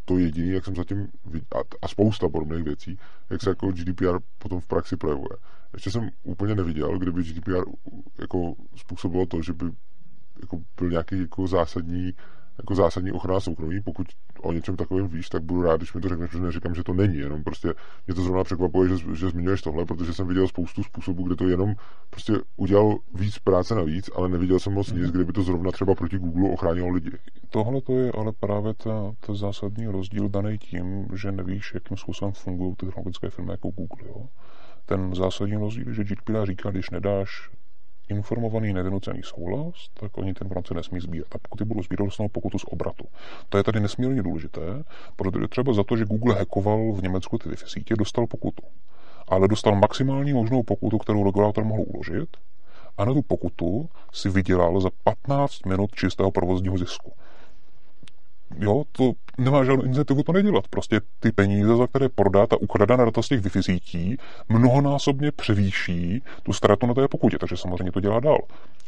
to, jediné, jak jsem zatím viděl, a, a spousta podobných věcí, jak se jako GDPR potom v praxi projevuje. Ještě jsem úplně neviděl, kdyby GDPR jako způsobilo to, že by jako byl nějaký jako zásadní jako zásadní ochrana soukromí. Pokud o něčem takovém víš, tak budu rád, když mi to řekneš, protože neříkám, že to není. Jenom prostě mě to zrovna překvapuje, že, že zmiňuješ tohle, protože jsem viděl spoustu způsobů, kde to jenom prostě udělal víc práce navíc, ale neviděl jsem moc nic, kde by to zrovna třeba proti Google ochránilo lidi. Tohle to je ale právě ta, ta zásadní rozdíl daný tím, že nevíš, jakým způsobem fungují ty technologické firmy jako Google. Jo? Ten zásadní rozdíl je, že GDPR říká, když nedáš informovaný nevynucený souhlas, tak oni ten informace nesmí sbírat. A pokud ty budou sbírat, dostanou pokutu z obratu. To je tady nesmírně důležité, protože třeba za to, že Google hackoval v Německu ty Wi-Fi sítě, dostal pokutu. Ale dostal maximální možnou pokutu, kterou regulátor mohl uložit, a na tu pokutu si vydělal za 15 minut čistého provozního zisku jo, to nemá žádnou incentivu to nedělat. Prostě ty peníze, za které prodá ta ukradená data z těch wi sítí, mnohonásobně převýší tu ztrátu na té pokutě, takže samozřejmě to dělá dál.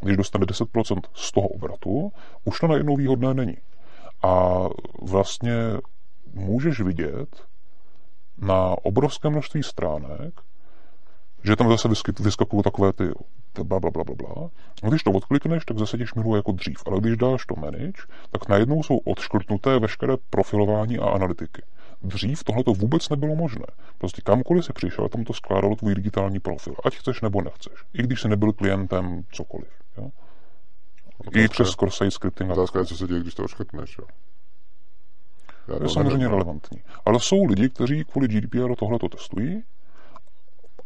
Když dostane 10% z toho obratu, už to najednou výhodné není. A vlastně můžeš vidět na obrovské množství stránek, že tam zase vyskakují takové ty bla, bla, bla, bla, bla. A když to odklikneš, tak zase tě šmíruje jako dřív. Ale když dáš to manage, tak najednou jsou odškrtnuté veškeré profilování a analytiky. Dřív tohle to vůbec nebylo možné. Prostě kamkoliv se přišel, tam to skládalo tvůj digitální profil. Ať chceš nebo nechceš. I když jsi nebyl klientem cokoliv. Jo? I přes cross-site scripting. Otázka je, co se děje, když to odškrtneš. Jo? to je samozřejmě relevantní. Ale jsou lidi, kteří kvůli GDPR tohle to testují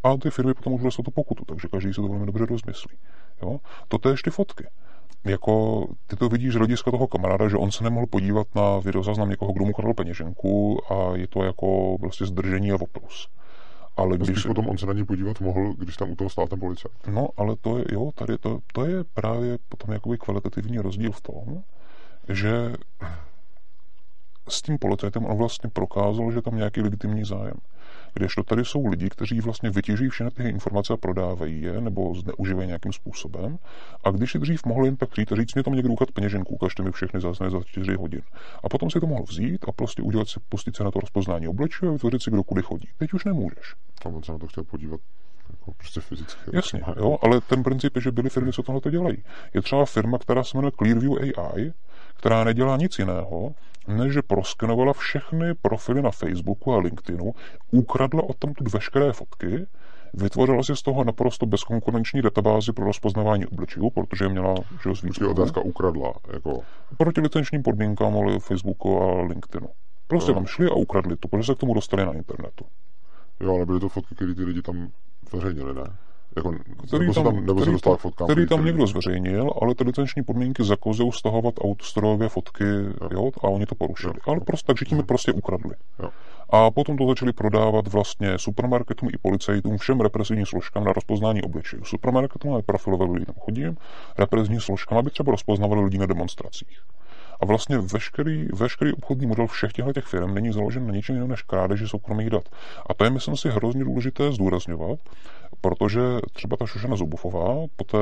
a ty firmy potom už dostanou tu pokutu, takže každý se to velmi dobře rozmyslí. Jo? To je ještě fotky. Jako ty to vidíš z hlediska toho kamaráda, že on se nemohl podívat na videozáznam někoho, kdo mu kradl peněženku a je to jako prostě zdržení a oprus. Ale když Spíš potom on se na ní podívat mohl, když tam u toho stál ten policajt. No, ale to je, jo, tady to, to je právě potom jakoby kvalitativní rozdíl v tom, že s tím policajtem on vlastně prokázal, že tam nějaký legitimní zájem. Kdežto tady jsou lidi, kteří vlastně vytěžují všechny ty informace a prodávají je nebo zneužívají nějakým způsobem. A když si dřív mohli jen tak přijít a říct, mě tam někdo ukaz peněženku, ukažte mi všechny záznamy za 4 hodin. A potom si to mohl vzít a prostě udělat si, pustit se na to rozpoznání obličeje a vytvořit si, kdo kudy chodí. Teď už nemůžeš. On se na to chtěl podívat jako prostě fyzicky. Jasně, jo, ale ten princip je, že byly firmy, co tohle dělají. Je třeba firma, která se jmenuje Clearview AI, která nedělá nic jiného, že proskenovala všechny profily na Facebooku a LinkedInu, ukradla od tamtud veškeré fotky, vytvořila si z toho naprosto bezkonkurenční databázi pro rozpoznávání obličejů, protože měla že Počkej, otázka ukradla. Jako... Proti licenčním podmínkám ale Facebooku a LinkedInu. Prostě no. tam šli a ukradli to, protože se k tomu dostali na internetu. Jo, ale byly to fotky, které ty lidi tam zveřejnili, ne? Jako, který nebo tam, tam, nebo který, se fotkám, který tam někdo zveřejnil, ale ty licenční podmínky zakazují stahovat autostrojové fotky jo. Jo, a oni to porušili. Jo. Ale prostě, takže tím je prostě ukradli. Jo. A potom to začali prodávat vlastně supermarketům i policajtům, všem represivním složkám na rozpoznání obličejů. Supermarketům, aby profilovali lidi tam chodí, represivním složkám, aby třeba rozpoznávali lidi na demonstracích. A vlastně veškerý, veškerý obchodní model všech těchto těch firm není založen na ničem jiném než krádeži soukromých dat. A to je, myslím si, hrozně důležité zdůrazňovat, protože třeba ta Šušana Zubufová po té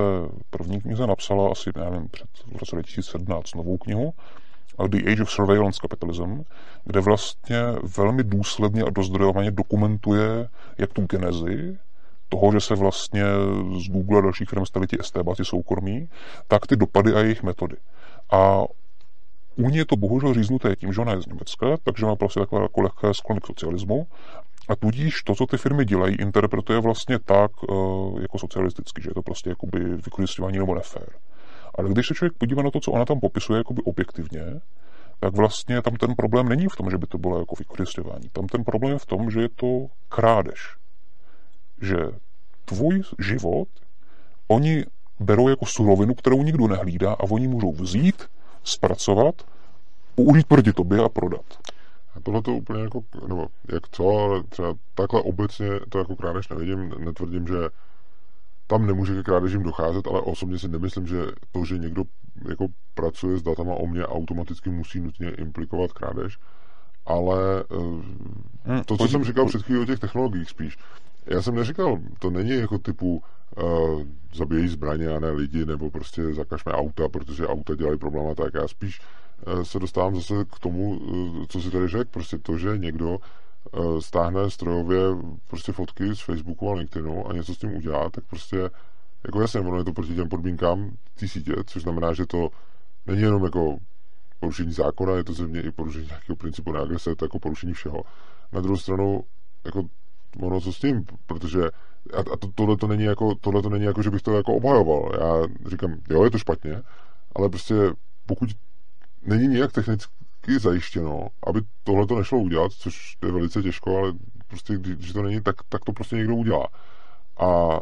první knize napsala asi, nevím, před v roce 2017 novou knihu, The Age of Surveillance Capitalism, kde vlastně velmi důsledně a dozdrojovaně dokumentuje jak tu genezi toho, že se vlastně z Google a dalších firm stali ti estébáci soukromí, tak ty dopady a jejich metody. A u ní je to bohužel říznuté tím, že ona je z Německa, takže má prostě takové jako lehké sklony k socialismu. A tudíž to, co ty firmy dělají, interpretuje vlastně tak eh, jako socialisticky, že je to prostě jakoby vykořišťování nebo nefér. Ale když se člověk podívá na to, co ona tam popisuje jakoby objektivně, tak vlastně tam ten problém není v tom, že by to bylo jako vykořišťování. Tam ten problém je v tom, že je to krádež. Že tvůj život oni berou jako surovinu, kterou nikdo nehlídá a oni můžou vzít, zpracovat, použít proti tobě a prodat. A tohle to úplně jako, nebo jak co, ale třeba takhle obecně to jako krádež nevidím, netvrdím, že tam nemůže ke krádežím docházet, ale osobně si nemyslím, že to, že někdo jako pracuje s datama o mě, automaticky musí nutně implikovat krádež. Ale hmm, to, co jsem říkal před chvílí o těch technologiích spíš, já jsem neříkal, to není jako typu uh, zabíjejí zbraně a ne lidi, nebo prostě zakažme auta, protože auta dělají problém a tak. Já spíš uh, se dostávám zase k tomu, uh, co si tady řekl, prostě to, že někdo uh, stáhne strojově prostě fotky z Facebooku a LinkedInu a něco s tím udělá, tak prostě jako jasně, ono je to proti těm podmínkám té sítě, což znamená, že to není jenom jako porušení zákona, je to země i porušení nějakého principu neagrese, to jako porušení všeho. Na druhou stranu, jako ono co s tím, protože a, a to, tohle to není jako, to není jako, že bych to jako obhajoval. Já říkám, jo, je to špatně, ale prostě pokud není nějak technicky zajištěno, aby tohle to nešlo udělat, což je velice těžko, ale prostě když to není, tak, tak to prostě někdo udělá. A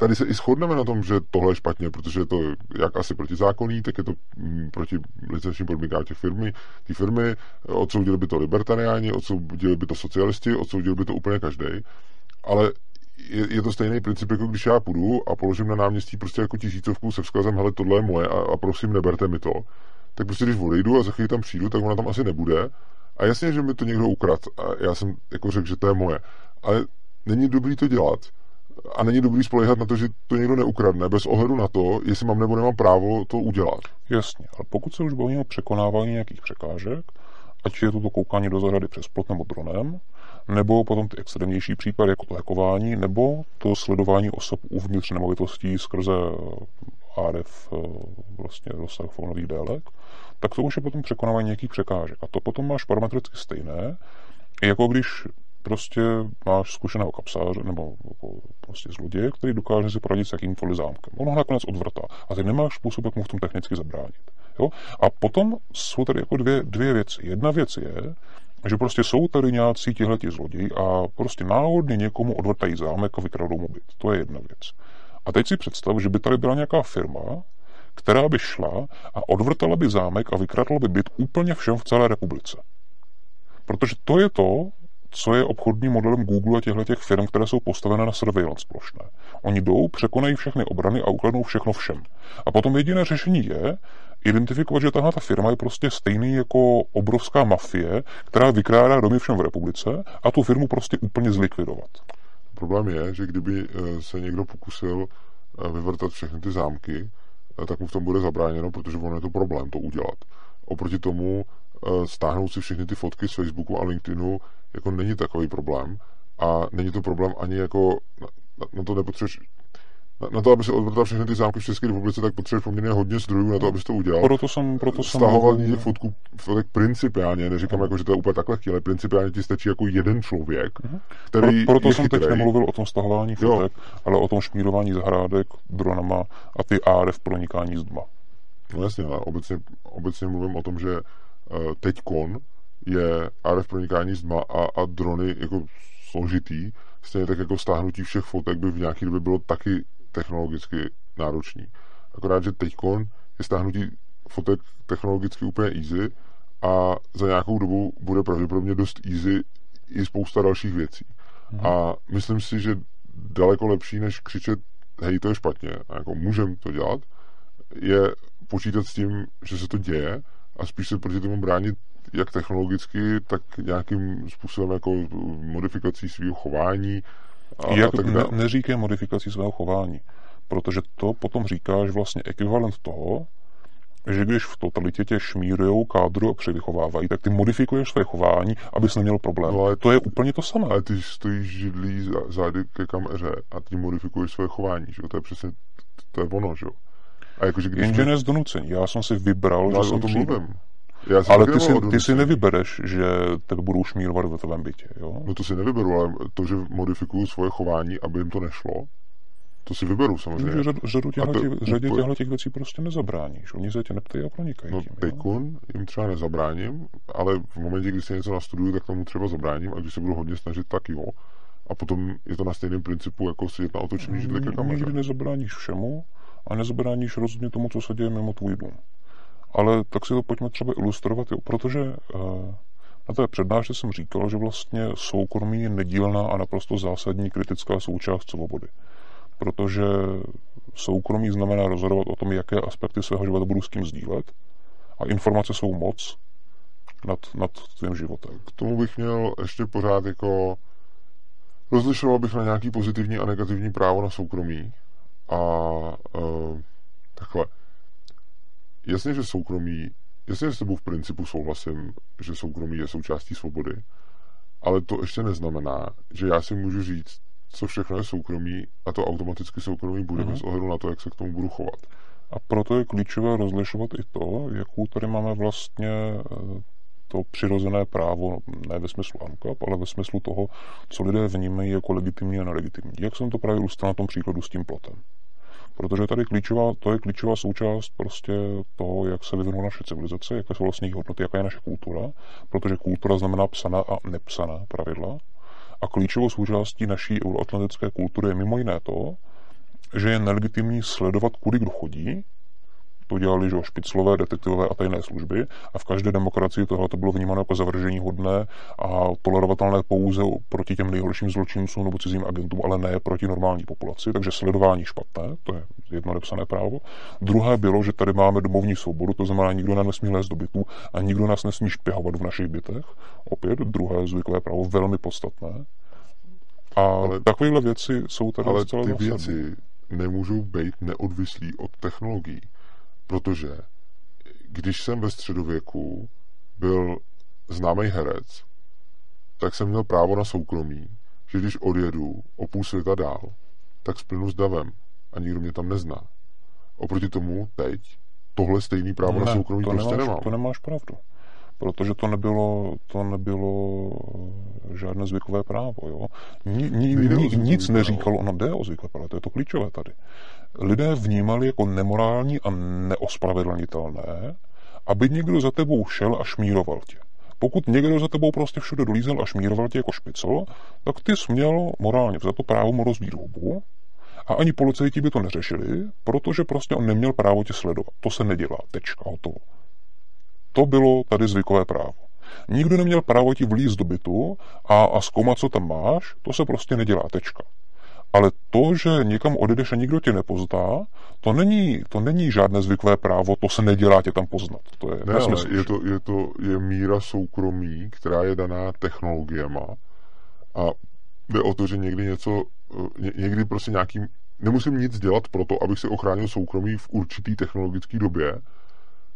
tady se i shodneme na tom, že tohle je špatně, protože je to jak asi protizákonný, tak je to mm, proti licenčním podmínkám těch firmy. Ty firmy odsoudili by to libertariáni, odsoudili by to socialisti, odsoudili by to úplně každý. Ale je, je, to stejný princip, jako když já půjdu a položím na náměstí prostě jako tisícovku se vzkazem, hele, tohle je moje a, a prosím, neberte mi to. Tak prostě, když odejdu a za chvíli tam přijdu, tak ona tam asi nebude. A jasně, že mi to někdo ukrad. A já jsem jako řekl, že to je moje. Ale není dobrý to dělat a není dobrý spolehat na to, že to někdo neukradne, bez ohledu na to, jestli mám nebo nemám právo to udělat. Jasně, ale pokud se už bavíme o překonávání nějakých překážek, ať je to koukání do zahrady přes plot nebo dronem, nebo potom ty extrémnější případy, jako to hackování, nebo to sledování osob uvnitř nemovitostí skrze ARF eh, vlastně rozsah fonových délek, tak to už je potom překonávání nějakých překážek. A to potom máš parametricky stejné, jako když prostě máš zkušeného kapsáře nebo jako prostě zloděje, který dokáže si poradit s jakýmkoliv zámkem. On ho nakonec odvrtá a ty nemáš způsob, jak mu v tom technicky zabránit. Jo? A potom jsou tady jako dvě, dvě věci. Jedna věc je, že prostě jsou tady nějací tihleti zloději a prostě náhodně někomu odvrtají zámek a vykradou mu byt. To je jedna věc. A teď si představ, že by tady byla nějaká firma, která by šla a odvrtala by zámek a vykradla by byt úplně všem v celé republice. Protože to je to, co je obchodním modelem Google a těchto těch firm, které jsou postavené na surveillance plošné. Oni jdou, překonají všechny obrany a ukradnou všechno všem. A potom jediné řešení je identifikovat, že tahle ta firma je prostě stejný jako obrovská mafie, která vykrádá domy všem v republice a tu firmu prostě úplně zlikvidovat. Problém je, že kdyby eh, se někdo pokusil eh, vyvrtat všechny ty zámky, eh, tak mu v tom bude zabráněno, protože ono je to problém to udělat. Oproti tomu stáhnout si všechny ty fotky z Facebooku a LinkedInu jako není takový problém a není to problém ani jako na, na to nepotřebuješ na, na to, aby se odvrtal všechny ty zámky v České republice, tak potřebuješ poměrně hodně zdrojů na to, abys to udělal. Proto jsem, proto jsem Stahování těch fotků, fotek principiálně, neříkám jako, že to je úplně takhle ale principiálně ti stačí jako jeden člověk, uh-huh. který Pro, Proto je jsem chytrej. teď nemluvil o tom stahování fotek, jo. ale o tom šmírování zahrádek dronama a ty ARF pronikání z dma. No jasně, ale obecně, obecně mluvím o tom, že teďkon je RF pronikání z dma a, a drony jako složitý, stejně tak jako stáhnutí všech fotek by v nějaké době bylo taky technologicky náročný. Akorát, že teďkon je stáhnutí fotek technologicky úplně easy a za nějakou dobu bude pravděpodobně dost easy i spousta dalších věcí. Hmm. A myslím si, že daleko lepší, než křičet, hej, to je špatně, a jako můžem to dělat, je počítat s tím, že se to děje a spíš se proti tomu bránit jak technologicky, tak nějakým způsobem jako modifikací svého chování. A, jak a tak ne, neříkej modifikací svého chování, protože to potom říkáš vlastně ekvivalent toho, že když v totalitě tě šmírujou kádru a převychovávají, tak ty modifikuješ své chování, abys neměl problém. No, ale to je úplně to samé. Ale ty stojíš židlí zády ke kameře a ty modifikuješ své chování, že? To je přesně, to je ono, že? A jakože když Jenže ne z donucení. Já jsem si vybral, no, že jsem o tom mluvím. Já ale ty si, ty si nevybereš, že tebe budou šmírovat ve tvém bytě, jo? No to si nevyberu, ale to, že modifikuju svoje chování, aby jim to nešlo, to si vyberu samozřejmě. Takže řadu, řadu těchto, to, těch, řadě těchto těch věcí prostě nezabráníš. Oni se tě neptají a pronikají no, tím. Jim třeba nezabráním, ale v momentě, kdy si něco nastuduju, tak tomu třeba zabráním a když se budu hodně snažit, tak jo. A potom je to na stejném principu, jako si na otočený židli ke kameře. Nikdy nezabráníš všemu a nezabráníš rozhodně tomu, co se děje mimo tvůj dům. Ale tak si to pojďme třeba ilustrovat, jo, protože uh, na té přednášce jsem říkal, že vlastně soukromí je nedílná a naprosto zásadní kritická součást svobody protože soukromí znamená rozhodovat o tom, jaké aspekty svého života budu s kým sdílet a informace jsou moc nad, nad tvým životem. K tomu bych měl ještě pořád jako rozlišoval bych na nějaký pozitivní a negativní právo na soukromí a uh, takhle. Jasně, že soukromí, jasně, že s tebou v principu souhlasím, že soukromí je součástí svobody, ale to ještě neznamená, že já si můžu říct, co všechno je soukromí a to automaticky soukromí bude mm-hmm. bez ohledu na to, jak se k tomu budu chovat. A proto je klíčové rozlišovat i to, jakou tady máme vlastně eh, to přirozené právo, ne ve smyslu ANCAP, ale ve smyslu toho, co lidé vnímají jako legitimní a nelegitimní. Jak jsem to právě ilustroval na tom příkladu s tím plotem. Protože tady klíčová, to je klíčová součást prostě toho, jak se vyvinula naše civilizace, jaké jsou vlastně hodnoty, jaká je naše kultura, protože kultura znamená psaná a nepsaná pravidla. A klíčovou součástí naší euroatlantické kultury je mimo jiné to, že je nelegitimní sledovat, kudy kdo chodí, to dělali že špiclové, detektivové a tajné služby a v každé demokracii tohle to bylo vnímáno jako zavržení hodné a tolerovatelné pouze proti těm nejhorším zločincům nebo cizím agentům, ale ne proti normální populaci, takže sledování špatné, to je jedno nepsané právo. Druhé bylo, že tady máme domovní svobodu, to znamená, nikdo nás nesmí lézt do bytu a nikdo nás nesmí špěhovat v našich bytech. Opět druhé zvykové právo, velmi podstatné. A ale, takovéhle věci jsou tady ale ty věci nemůžou být neodvislí od technologií. Protože když jsem ve středověku byl známý herec, tak jsem měl právo na soukromí, že když odjedu o půl světa dál, tak splynu s davem a nikdo mě tam nezná. Oproti tomu teď tohle stejný právo ne, na soukromí to prostě nemáš, nemám. To nemáš pravdu. Protože to nebylo, to nebylo žádné zvykové právo. Jo? Ni, ni, ni, nic neříkalo, ono jde o zvykové právo, to je to klíčové tady lidé vnímali jako nemorální a neospravedlnitelné, aby někdo za tebou šel a šmíroval tě. Pokud někdo za tebou prostě všude dolízel a šmíroval tě jako špicl, tak ty jsi měl morálně za to právo mu rozbít hubu a ani policajti by to neřešili, protože prostě on neměl právo tě sledovat. To se nedělá. Tečka, hotovo. To bylo tady zvykové právo. Nikdo neměl právo ti vlízt do bytu a, a zkoumat, co tam máš, to se prostě nedělá. Tečka. Ale to, že někam odjedeš a nikdo tě nepozná, to není, to není žádné zvykové právo, to se nedělá tě tam poznat. To je ne, ale je to, je to je míra soukromí, která je daná technologiema a jde o to, že někdy něco, eh, někdy prostě nějaký, nemusím nic dělat pro to, abych si ochránil soukromí v určitý technologické době,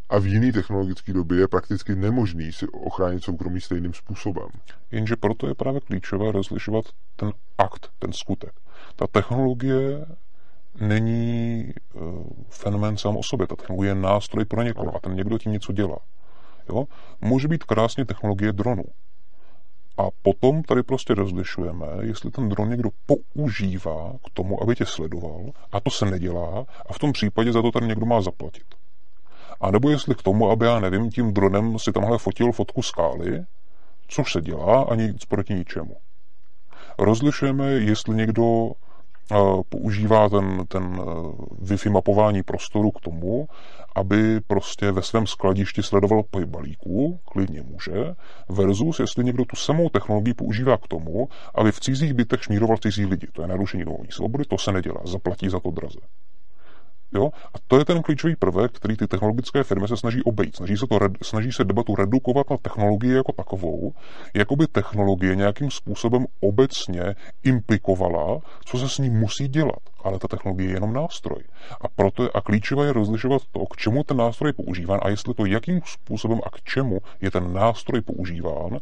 a v jiné technologické době je prakticky nemožný si ochránit soukromí stejným způsobem. Jenže proto je právě klíčové rozlišovat ten akt, ten skutek. Ta technologie není uh, fenomén sám o sobě. Ta technologie je nástroj pro někoho a ten někdo tím něco dělá. Jo? Může být krásně technologie dronu. A potom tady prostě rozlišujeme, jestli ten dron někdo používá k tomu, aby tě sledoval, a to se nedělá, a v tom případě za to tady někdo má zaplatit. A nebo jestli k tomu, aby já nevím, tím dronem si tamhle fotil fotku skály, což se dělá a nic proti ničemu. Rozlišujeme, jestli někdo eh, používá ten, ten eh, Wi-Fi mapování prostoru k tomu, aby prostě ve svém skladišti sledoval pohyb balíků, klidně může, versus jestli někdo tu samou technologii používá k tomu, aby v cizích bytech šmíroval cizí lidi. To je narušení domovní svobody, to se nedělá, zaplatí za to draze. Jo? A to je ten klíčový prvek, který ty technologické firmy se snaží obejít. Snaží se, to, snaží se debatu redukovat na technologii jako takovou, jako by technologie nějakým způsobem obecně implikovala, co se s ní musí dělat. Ale ta technologie je jenom nástroj. A proto je, a klíčové je rozlišovat to, k čemu ten nástroj je používán a jestli to, jakým způsobem a k čemu je ten nástroj používán,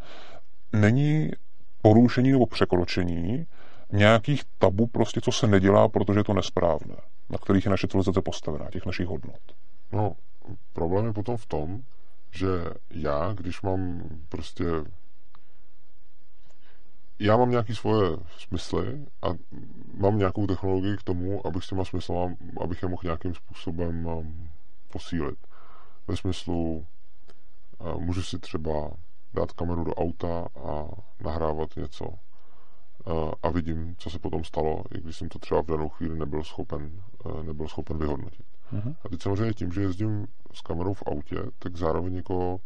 není porušení nebo překročení nějakých tabu, prostě co se nedělá, protože je to nesprávné, na kterých je naše civilizace postavená, těch našich hodnot. No, problém je potom v tom, že já, když mám prostě já mám nějaké svoje smysly a mám nějakou technologii k tomu, abych s těma smyslama, abych je mohl nějakým způsobem um, posílit. Ve smyslu, uh, můžu si třeba dát kameru do auta a nahrávat něco a vidím, co se potom stalo, i když jsem to třeba v danou chvíli nebyl schopen, nebyl schopen vyhodnotit. Uh-huh. A teď samozřejmě tím, že jezdím s kamerou v autě, tak zároveň jako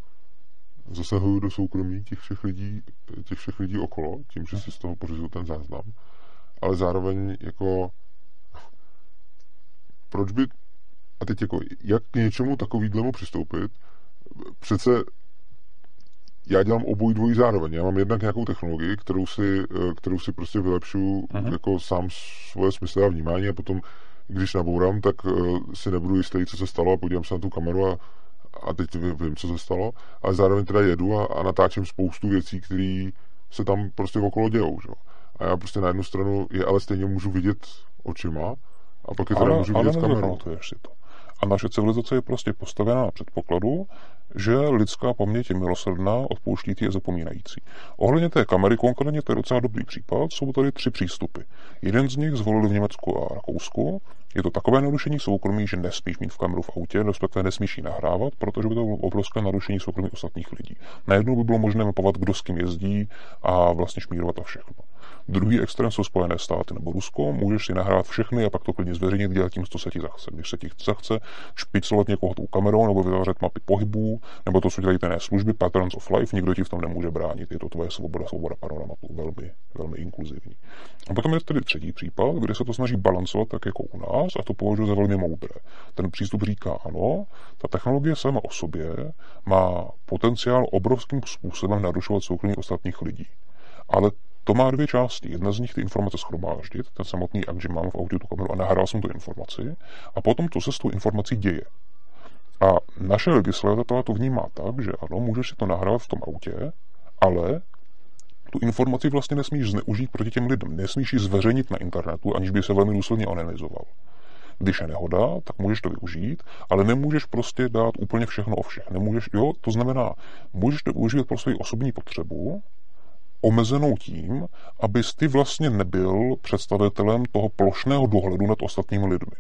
zasahuju do soukromí těch všech lidí, těch všech lidí okolo, tím, že si z toho pořizuju ten záznam. Ale zároveň jako proč by a teď jako, jak k něčemu takovýhlemu přistoupit, přece já dělám obojí dvojí zároveň. Já mám jednak nějakou technologii, kterou si, eh, kterou si prostě vylepšu uh-huh. jako sám svoje smysly a vnímání a potom, když nabourám, tak uh, si nebudu jistý, co se stalo a podívám se na tu kameru a, a teď vím, co se stalo, ale zároveň teda jedu a, a natáčím spoustu věcí, které se tam prostě okolo dějou. Že? A já prostě na jednu stranu je ale stejně můžu vidět očima a pak je teda ale, můžu vidět kamerou. si to. A naše civilizace je prostě postavená na předpokladu, že lidská paměť je milosrdná, odpouštící a zapomínající. Ohledně té kamery konkrétně to je docela dobrý případ. Jsou tady tři přístupy. Jeden z nich zvolili v Německu a Rakousku. Je to takové narušení soukromí, že nesmíš mít v kameru v autě, respektive nesmíš ji nahrávat, protože by to bylo obrovské narušení soukromí ostatních lidí. Najednou by bylo možné mapovat, kdo s kým jezdí a vlastně šmírovat a všechno. Druhý extrém jsou Spojené státy nebo Rusko, můžeš si nahrát všechny a pak to klidně zveřejnit, dělat tím, co se ti zachce. Když se ti zachce špiclovat někoho tou kamerou nebo vytvářet mapy pohybů, nebo to, co dělají té služby, Patterns of Life, nikdo ti v tom nemůže bránit. Je to tvoje svoboda, svoboda panoramatu, velmi, velmi inkluzivní. A potom je tedy třetí případ, kde se to snaží balancovat tak jako u nás a to považuji za velmi moudré. Ten přístup říká ano, ta technologie sama o sobě má potenciál obrovským způsobem narušovat soukromí ostatních lidí. Ale to má dvě části. Jedna z nich ty informace schromáždit, ten samotný akt, že mám v autě tu kameru a nahrál jsem tu informaci, a potom, co se s tou informací děje. A naše legislativa to vnímá tak, že ano, můžeš si to nahrát v tom autě, ale tu informaci vlastně nesmíš zneužít proti těm lidem. Nesmíš ji zveřejnit na internetu, aniž by se velmi důsledně analyzoval. Když je nehoda, tak můžeš to využít, ale nemůžeš prostě dát úplně všechno o všech. Nemůžeš, jo, to znamená, můžeš to využít pro svoji osobní potřebu, omezenou tím, abys ty vlastně nebyl představitelem toho plošného dohledu nad ostatními lidmi.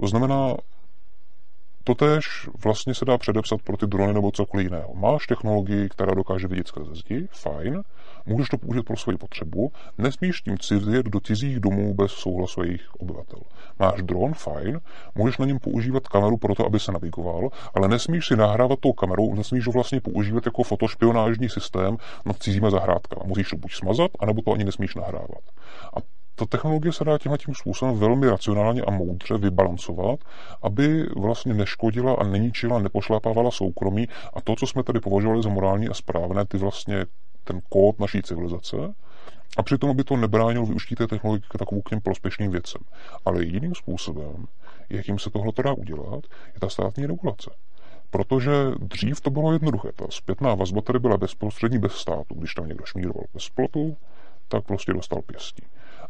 To znamená, Totež vlastně se dá předepsat pro ty drony nebo cokoliv jiného. Máš technologii, která dokáže vidět skrze zdi, fajn, můžeš to použít pro svoji potřebu, nesmíš tím cizit do cizích domů bez souhlasu jejich obyvatel. Máš dron, fajn, můžeš na něm používat kameru pro to, aby se navigoval, ale nesmíš si nahrávat tou kamerou, nesmíš ho vlastně používat jako fotošpionážní systém nad cizíma zahrádkama. Musíš to buď smazat, anebo to ani nesmíš nahrávat. A ta technologie se dá tímhle tím způsobem velmi racionálně a moudře vybalancovat, aby vlastně neškodila a neničila, nepošlapávala soukromí a to, co jsme tady považovali za morální a správné, ty vlastně ten kód naší civilizace, a přitom, aby to nebránilo využití té technologie k takovou k těm prospěšným věcem. Ale jediným způsobem, jakým se tohle dá udělat, je ta státní regulace. Protože dřív to bylo jednoduché. Ta zpětná vazba tady byla bezprostřední bez státu. Když tam někdo šmíroval bez plotu, tak prostě dostal pěstí.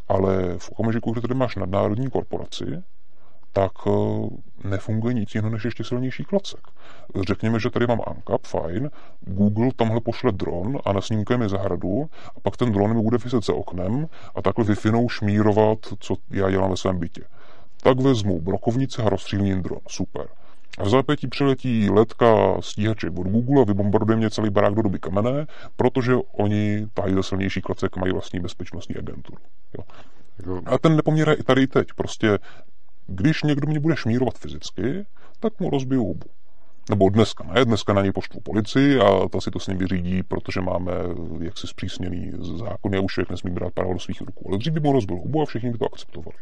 Ale v okamžiku, kdy tady máš nadnárodní korporaci, tak eh, nefunguje nic jiného než ještě silnější klacek. Řekněme, že tady mám ANCAP, fajn, Google tamhle pošle dron a nasnímkuje mi zahradu a pak ten dron mi bude vyset za oknem a takhle wi šmírovat, co já dělám ve svém bytě. Tak vezmu brokovnice a rozstřílím dron. Super. A v zápětí přiletí letka stíhače od Google a vybombarduje mě celý barák do doby kamenné, protože oni tahají za silnější klacek, mají vlastní bezpečnostní agenturu. Jo. A ten nepoměr je i tady teď. Prostě, když někdo mě bude šmírovat fyzicky, tak mu rozbiju hubu. Nebo dneska ne, dneska na něj poštvu policii a ta si to s ním vyřídí, protože máme jaksi zpřísněný zákon, a už člověk nesmí brát právo do svých rukou. Ale dřív by mu rozbil hubu a všichni by to akceptovali.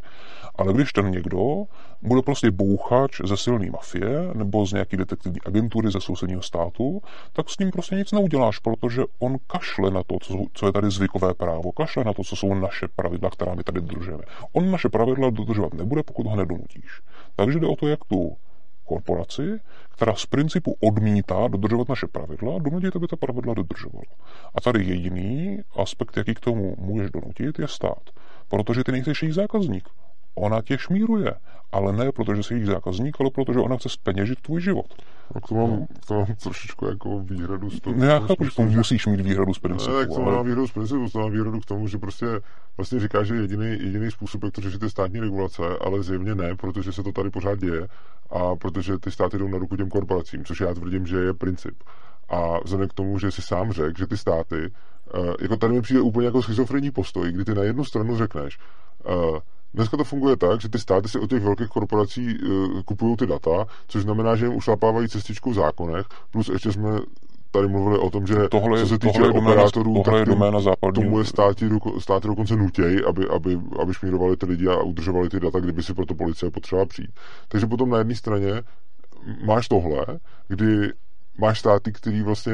Ale když ten někdo bude prostě bouchač ze silné mafie nebo z nějaké detektivní agentury ze sousedního státu, tak s ním prostě nic neuděláš, protože on kašle na to, co je tady zvykové právo, kašle na to, co jsou naše pravidla, která my tady dodržujeme. On naše pravidla dodržovat nebude, pokud ho nedonutíš. Takže jde o to, jak tu korporaci, která z principu odmítá dodržovat naše pravidla, donutit, aby ta pravidla dodržovala. A tady jediný aspekt, jaký k tomu můžeš donutit, je stát. Protože ty nejsi jejich zákazník. Ona tě šmíruje, ale ne protože jsi jejich zákazník, ale protože ona chce speněžit tvůj život. A to mám, to mám trošičku jako výhradu z toho. Ne, já chápu, že to musíš mít výhradu z principu. Ne, to ale... mám výhradu z principu, to mám výhradu k tomu, že prostě vlastně říká, že jediný, jediný způsob, jak to řešit, je státní regulace, ale zjevně ne, protože se to tady pořád děje a protože ty státy jdou na ruku těm korporacím, což já tvrdím, že je princip. A vzhledem k tomu, že si sám řekl, že ty státy, uh, jako tady mi přijde úplně jako schizofrenní postoj, kdy ty na jednu stranu řekneš, uh, Dneska to funguje tak, že ty státy si od těch velkých korporací uh, kupují ty data, což znamená, že jim ušlapávají cestičku v zákonech, plus ještě jsme tady mluvili o tom, že tohle, co se týče tohle operátorů, tohle tak doména západní. tomu je státy, státy dokonce nutějí, aby, aby, aby šmírovali ty lidi a udržovali ty data, kdyby si proto policie potřeba přijít. Takže potom na jedné straně máš tohle, kdy máš státy, který vlastně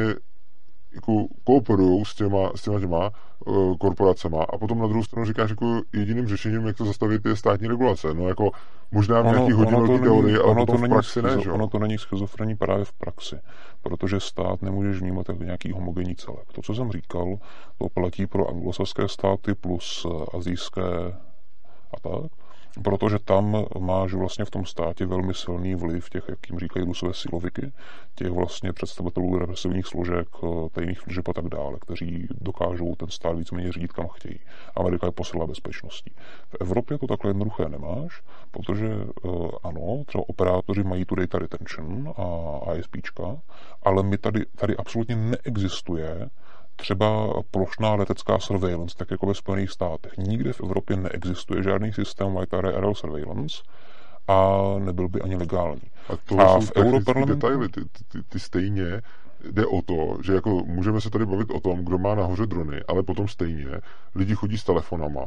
jako kooperují s těma, s těma těma uh, korporacema a potom na druhou stranu říkáš, jako jediným řešením, jak to zastavit, je státní regulace. No jako možná v nějaký hodinový teorii, ale ono to v praxi není, ne, že? Ono to není schizofrení právě v praxi, protože stát nemůžeš vnímat jako nějaký homogenní celek. To, co jsem říkal, to platí pro anglosaské státy plus eh, azijské a tak protože tam máš vlastně v tom státě velmi silný vliv těch, jak jim říkají rusové siloviky, těch vlastně představitelů represivních složek, eh, tajných služeb a tak dále, kteří dokážou ten stát víceméně řídit kam chtějí. Amerika je posila bezpečností. V Evropě to takhle jednoduché nemáš, protože eh, ano, třeba operátoři mají tu data retention a ISPčka, ale my tady, tady absolutně neexistuje třeba plošná letecká surveillance, tak jako ve Spojených státech. Nikde v Evropě neexistuje žádný systém White Aerial Surveillance a nebyl by ani legální. A to a jsou v Europarlamentu... detaily, ty, ty, ty stejně jde o to, že jako můžeme se tady bavit o tom, kdo má nahoře drony, ale potom stejně lidi chodí s telefonama,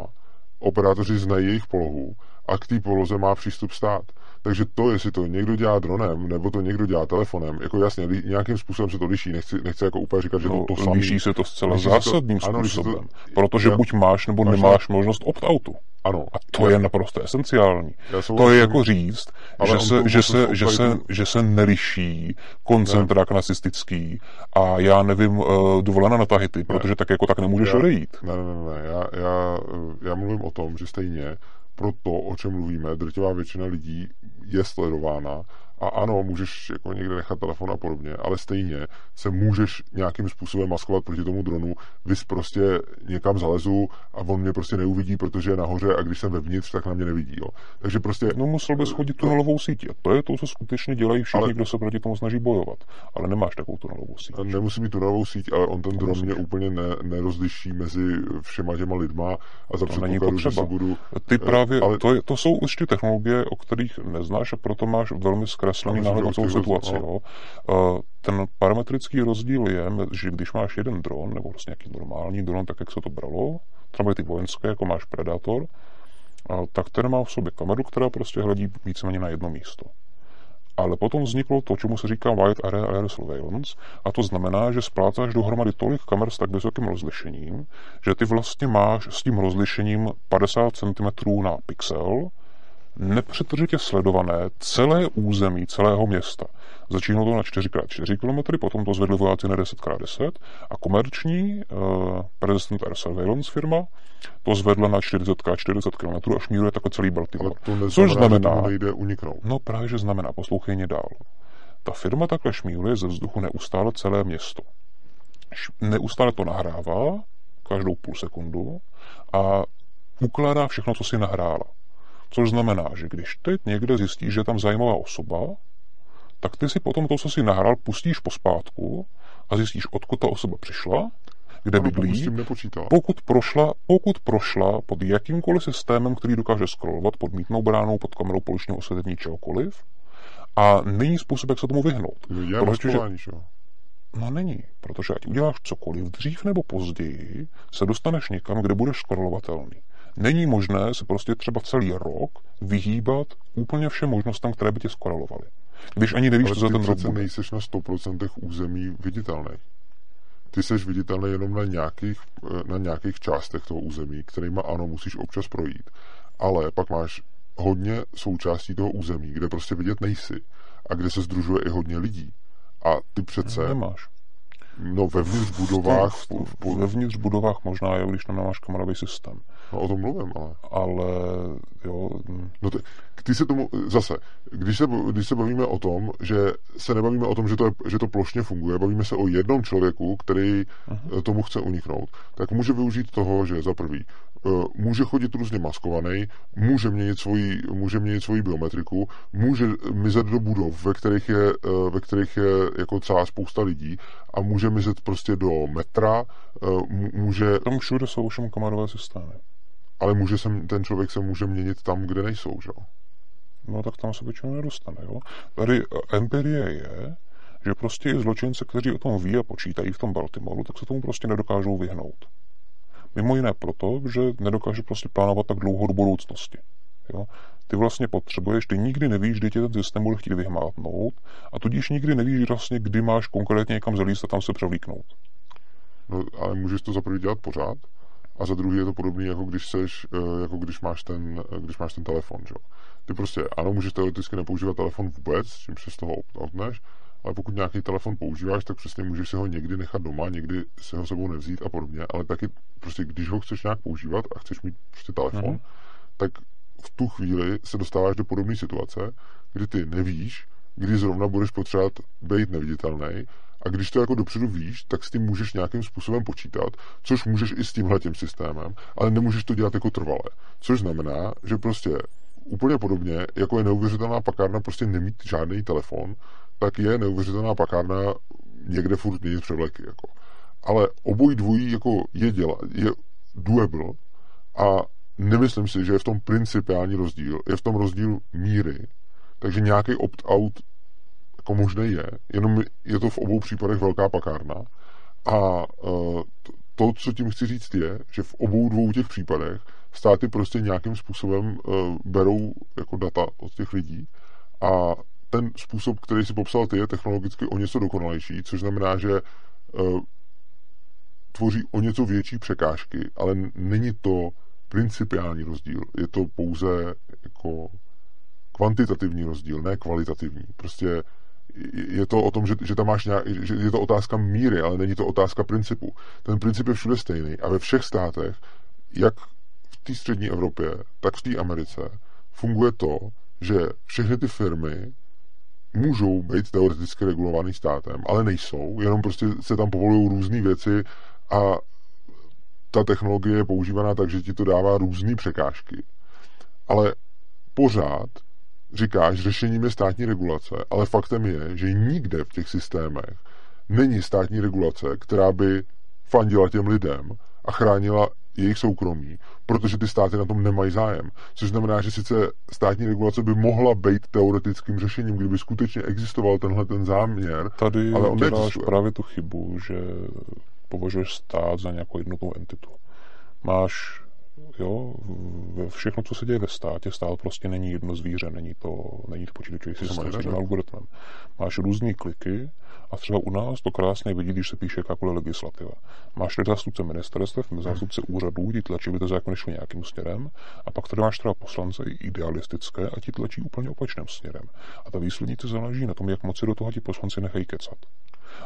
operátoři znají jejich polohu a k té poloze má přístup stát. Takže to, jestli to někdo dělá dronem, nebo to někdo dělá telefonem, jako jasně, nějakým způsobem se to liší. Nechci, nechci jako úplně říkat, že no, to to samé. Liší se to zcela liší zásadním to, způsobem. Ano, to, protože já, buď máš, nebo máš nemáš to, možnost opt-outu. Ano. A to já, je naprosto esenciální. To je jako říct, že se, že, se, že, se, že se neliší koncentrák ne. nacistický a já nevím, uh, dovolena na Tahiti, protože tak jako tak nemůžeš odejít. Ne, ne, ne, ne. Já, já, já mluvím o tom, že stejně pro to, o čem mluvíme, drtivá většina lidí je sledována a ano, můžeš jako někde nechat telefon a podobně, ale stejně se můžeš nějakým způsobem maskovat proti tomu dronu, vys prostě někam zalezu a on mě prostě neuvidí, protože je nahoře a když jsem vevnitř, tak na mě nevidí. Jo. Takže prostě... No musel bys chodit tunelovou sítí a to je to, co skutečně dělají všichni, ale... kdo se proti tomu snaží bojovat. Ale nemáš takovou tunelovou síť. Nemusí mít tunelovou síť, ale on ten dron mě úplně ne, nerozliší mezi všema těma lidma a za to není potřeba. že budu... Ty právě, ale... to, je, to jsou ještě technologie, o kterých neznáš a proto máš velmi zkrátka zkreslený náhled na celou situaci. Jo. Ten parametrický rozdíl je, že když máš jeden dron, nebo vlastně nějaký normální dron, tak jak se to bralo, třeba ty vojenské, jako máš Predator, tak ten má v sobě kameru, která prostě hledí víceméně na jedno místo. Ale potom vzniklo to, čemu se říká Wide Area Air Surveillance, a to znamená, že splácáš dohromady tolik kamer s tak vysokým rozlišením, že ty vlastně máš s tím rozlišením 50 cm na pixel, nepřetržitě sledované celé území celého města. Začínalo to na 4x4 km, potom to zvedli vojáci na 10x10 a komerční uh, Persistent Air Surveillance firma to zvedla na 40x40 km a šmíruje takhle celý Baltimore. to neznamená, Což znamená, že nejde uniknout. No právě, že znamená, poslouchej mě dál. Ta firma takhle šmíruje ze vzduchu neustále celé město. Neustále to nahrává, každou půl sekundu, a ukládá všechno, co si nahrála. Což znamená, že když teď někde zjistíš, že je tam zajímavá osoba, tak ty si potom to, co si nahrál, pustíš pospátku a zjistíš, odkud ta osoba přišla, kde bydlí, pokud prošla, pokud prošla pod jakýmkoliv systémem, který dokáže scrollovat pod mítnou bránou, pod kamerou poličního osvětlení čehokoliv, A není způsob, jak se tomu vyhnout. Je protože, že... No není, protože ať uděláš cokoliv, dřív nebo později se dostaneš někam, kde budeš skorolovatelný. Není možné se prostě třeba celý rok vyhýbat úplně všem možnostem, které by tě skorelovaly. Když ani nevíš, co za ten rok bude. nejseš na 100% území viditelný. Ty jsi viditelný jenom na nějakých, na nějakých částech toho území, kterýma ano, musíš občas projít. Ale pak máš hodně součástí toho území, kde prostě vidět nejsi a kde se združuje i hodně lidí. A ty přece... Nemáš. No vevnitř budovách... V, v, v, vevnitř budovách možná je, když tam nemáš kamerový systém. No o tom mluvím, ale... Ale jo... Hm. No ty, ty se tomu, zase, když se, když se bavíme o tom, že se nebavíme o tom, že to, je, že to plošně funguje, bavíme se o jednom člověku, který uh-huh. tomu chce uniknout, tak může využít toho, že za prvý eh, může chodit různě maskovaný, může měnit svoji, může měnit svoji biometriku, může mizet do budov, ve kterých je, eh, ve kterých je jako celá spousta lidí a může mizet prostě do metra, může... Tam všude jsou všem kamerové systémy. Ale může se, ten člověk se může měnit tam, kde nejsou, že jo? No tak tam se většinou nedostane, jo? Tady empirie je, že prostě i zločince, kteří o tom ví a počítají v tom Baltimoru, tak se tomu prostě nedokážou vyhnout. Mimo jiné proto, že nedokáže prostě plánovat tak dlouho do budoucnosti. Jo? Ty vlastně potřebuješ, ty nikdy nevíš, kdy tě ten systém bude chtít vyhmátnout a tudíž nikdy nevíš vlastně, kdy máš konkrétně někam zalíst a tam se převlíknout. No, ale můžeš to zaprvé dělat pořád? A za druhý je to podobné, jako když seš, eh, jako když máš ten, eh, když máš ten telefon, že? Ty prostě, ano, můžeš teoreticky nepoužívat telefon vůbec, čím se z toho outneš, ale pokud nějaký telefon používáš, tak přesně můžeš si ho někdy nechat doma, někdy si ho sebou nevzít a podobně, ale taky prostě, když ho chceš nějak používat a chceš mít prostě telefon, mm-hmm. tak v tu chvíli se dostáváš do podobné situace, kdy ty nevíš, kdy zrovna budeš potřebovat být neviditelný a když to jako dopředu víš, tak s tím můžeš nějakým způsobem počítat, což můžeš i s tímhle tím systémem, ale nemůžeš to dělat jako trvalé. Což znamená, že prostě úplně podobně, jako je neuvěřitelná pakárna prostě nemít žádný telefon, tak je neuvěřitelná pakárna někde furt měnit převleky. Jako. Ale obojí dvojí jako je, děla, je doable a nemyslím si, že je v tom principiální rozdíl. Je v tom rozdíl míry. Takže nějaký opt-out jako možný je, jenom je to v obou případech velká pakárna. A uh, to, co tím chci říct, je, že v obou dvou těch případech státy prostě nějakým způsobem uh, berou jako data od těch lidí a ten způsob, který si popsal ty, je technologicky o něco dokonalejší, což znamená, že uh, tvoří o něco větší překážky, ale není to principiální rozdíl. Je to pouze jako kvantitativní rozdíl, ne kvalitativní. Prostě je to o tom, že, že tam máš nějak, že je to otázka míry, ale není to otázka principu. Ten princip je všude stejný a ve všech státech, jak v té střední Evropě, tak v té Americe, funguje to, že všechny ty firmy můžou být teoreticky regulovaný státem, ale nejsou, jenom prostě se tam povolují různé věci a ta technologie je používaná tak, že ti to dává různé překážky. Ale pořád říkáš, řešením je státní regulace, ale faktem je, že nikde v těch systémech není státní regulace, která by fandila těm lidem a chránila jejich soukromí, protože ty státy na tom nemají zájem. Což znamená, že sice státní regulace by mohla být teoretickým řešením, kdyby skutečně existoval tenhle ten záměr, Tady ale on děláš neexistuje. právě tu chybu, že považuješ stát za nějakou jednotnou entitu. Máš jo, všechno, co se děje ve státě, stát prostě není jedno zvíře, není to, není to počítačový systém s algoritmem. Máš různé kliky a třeba u nás to krásně vidí, když se píše jakákoliv legislativa. Máš tady zástupce ministerstev, zástupce úřadů, ti tlačí, by to zákony šly nějakým směrem, a pak tady máš třeba poslance idealistické a ti tlačí úplně opačným směrem. A ta výslednice záleží na tom, jak moc do toho ti poslanci nechají kecat.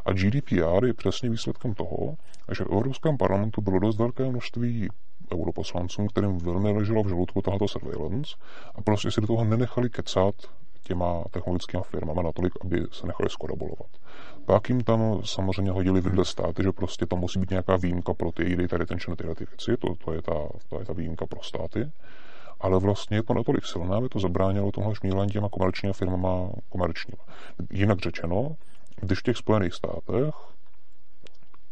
A GDPR je přesně výsledkem toho, že v Evropském parlamentu bylo dost velké množství europoslancům, kterým velmi leželo v žaludku tato surveillance a prostě si do toho nenechali kecat těma technologickými firmami natolik, aby se nechali skorabolovat. Pak jim tam samozřejmě hodili vidle státy, že prostě tam musí být nějaká výjimka pro ty data retention tyhle ty věci, to, to, je ta, to je ta výjimka pro státy, ale vlastně je to natolik silné, aby to zabránilo tohle šmílení těma komerčními firmama komerčníma. Jinak řečeno, když v těch Spojených státech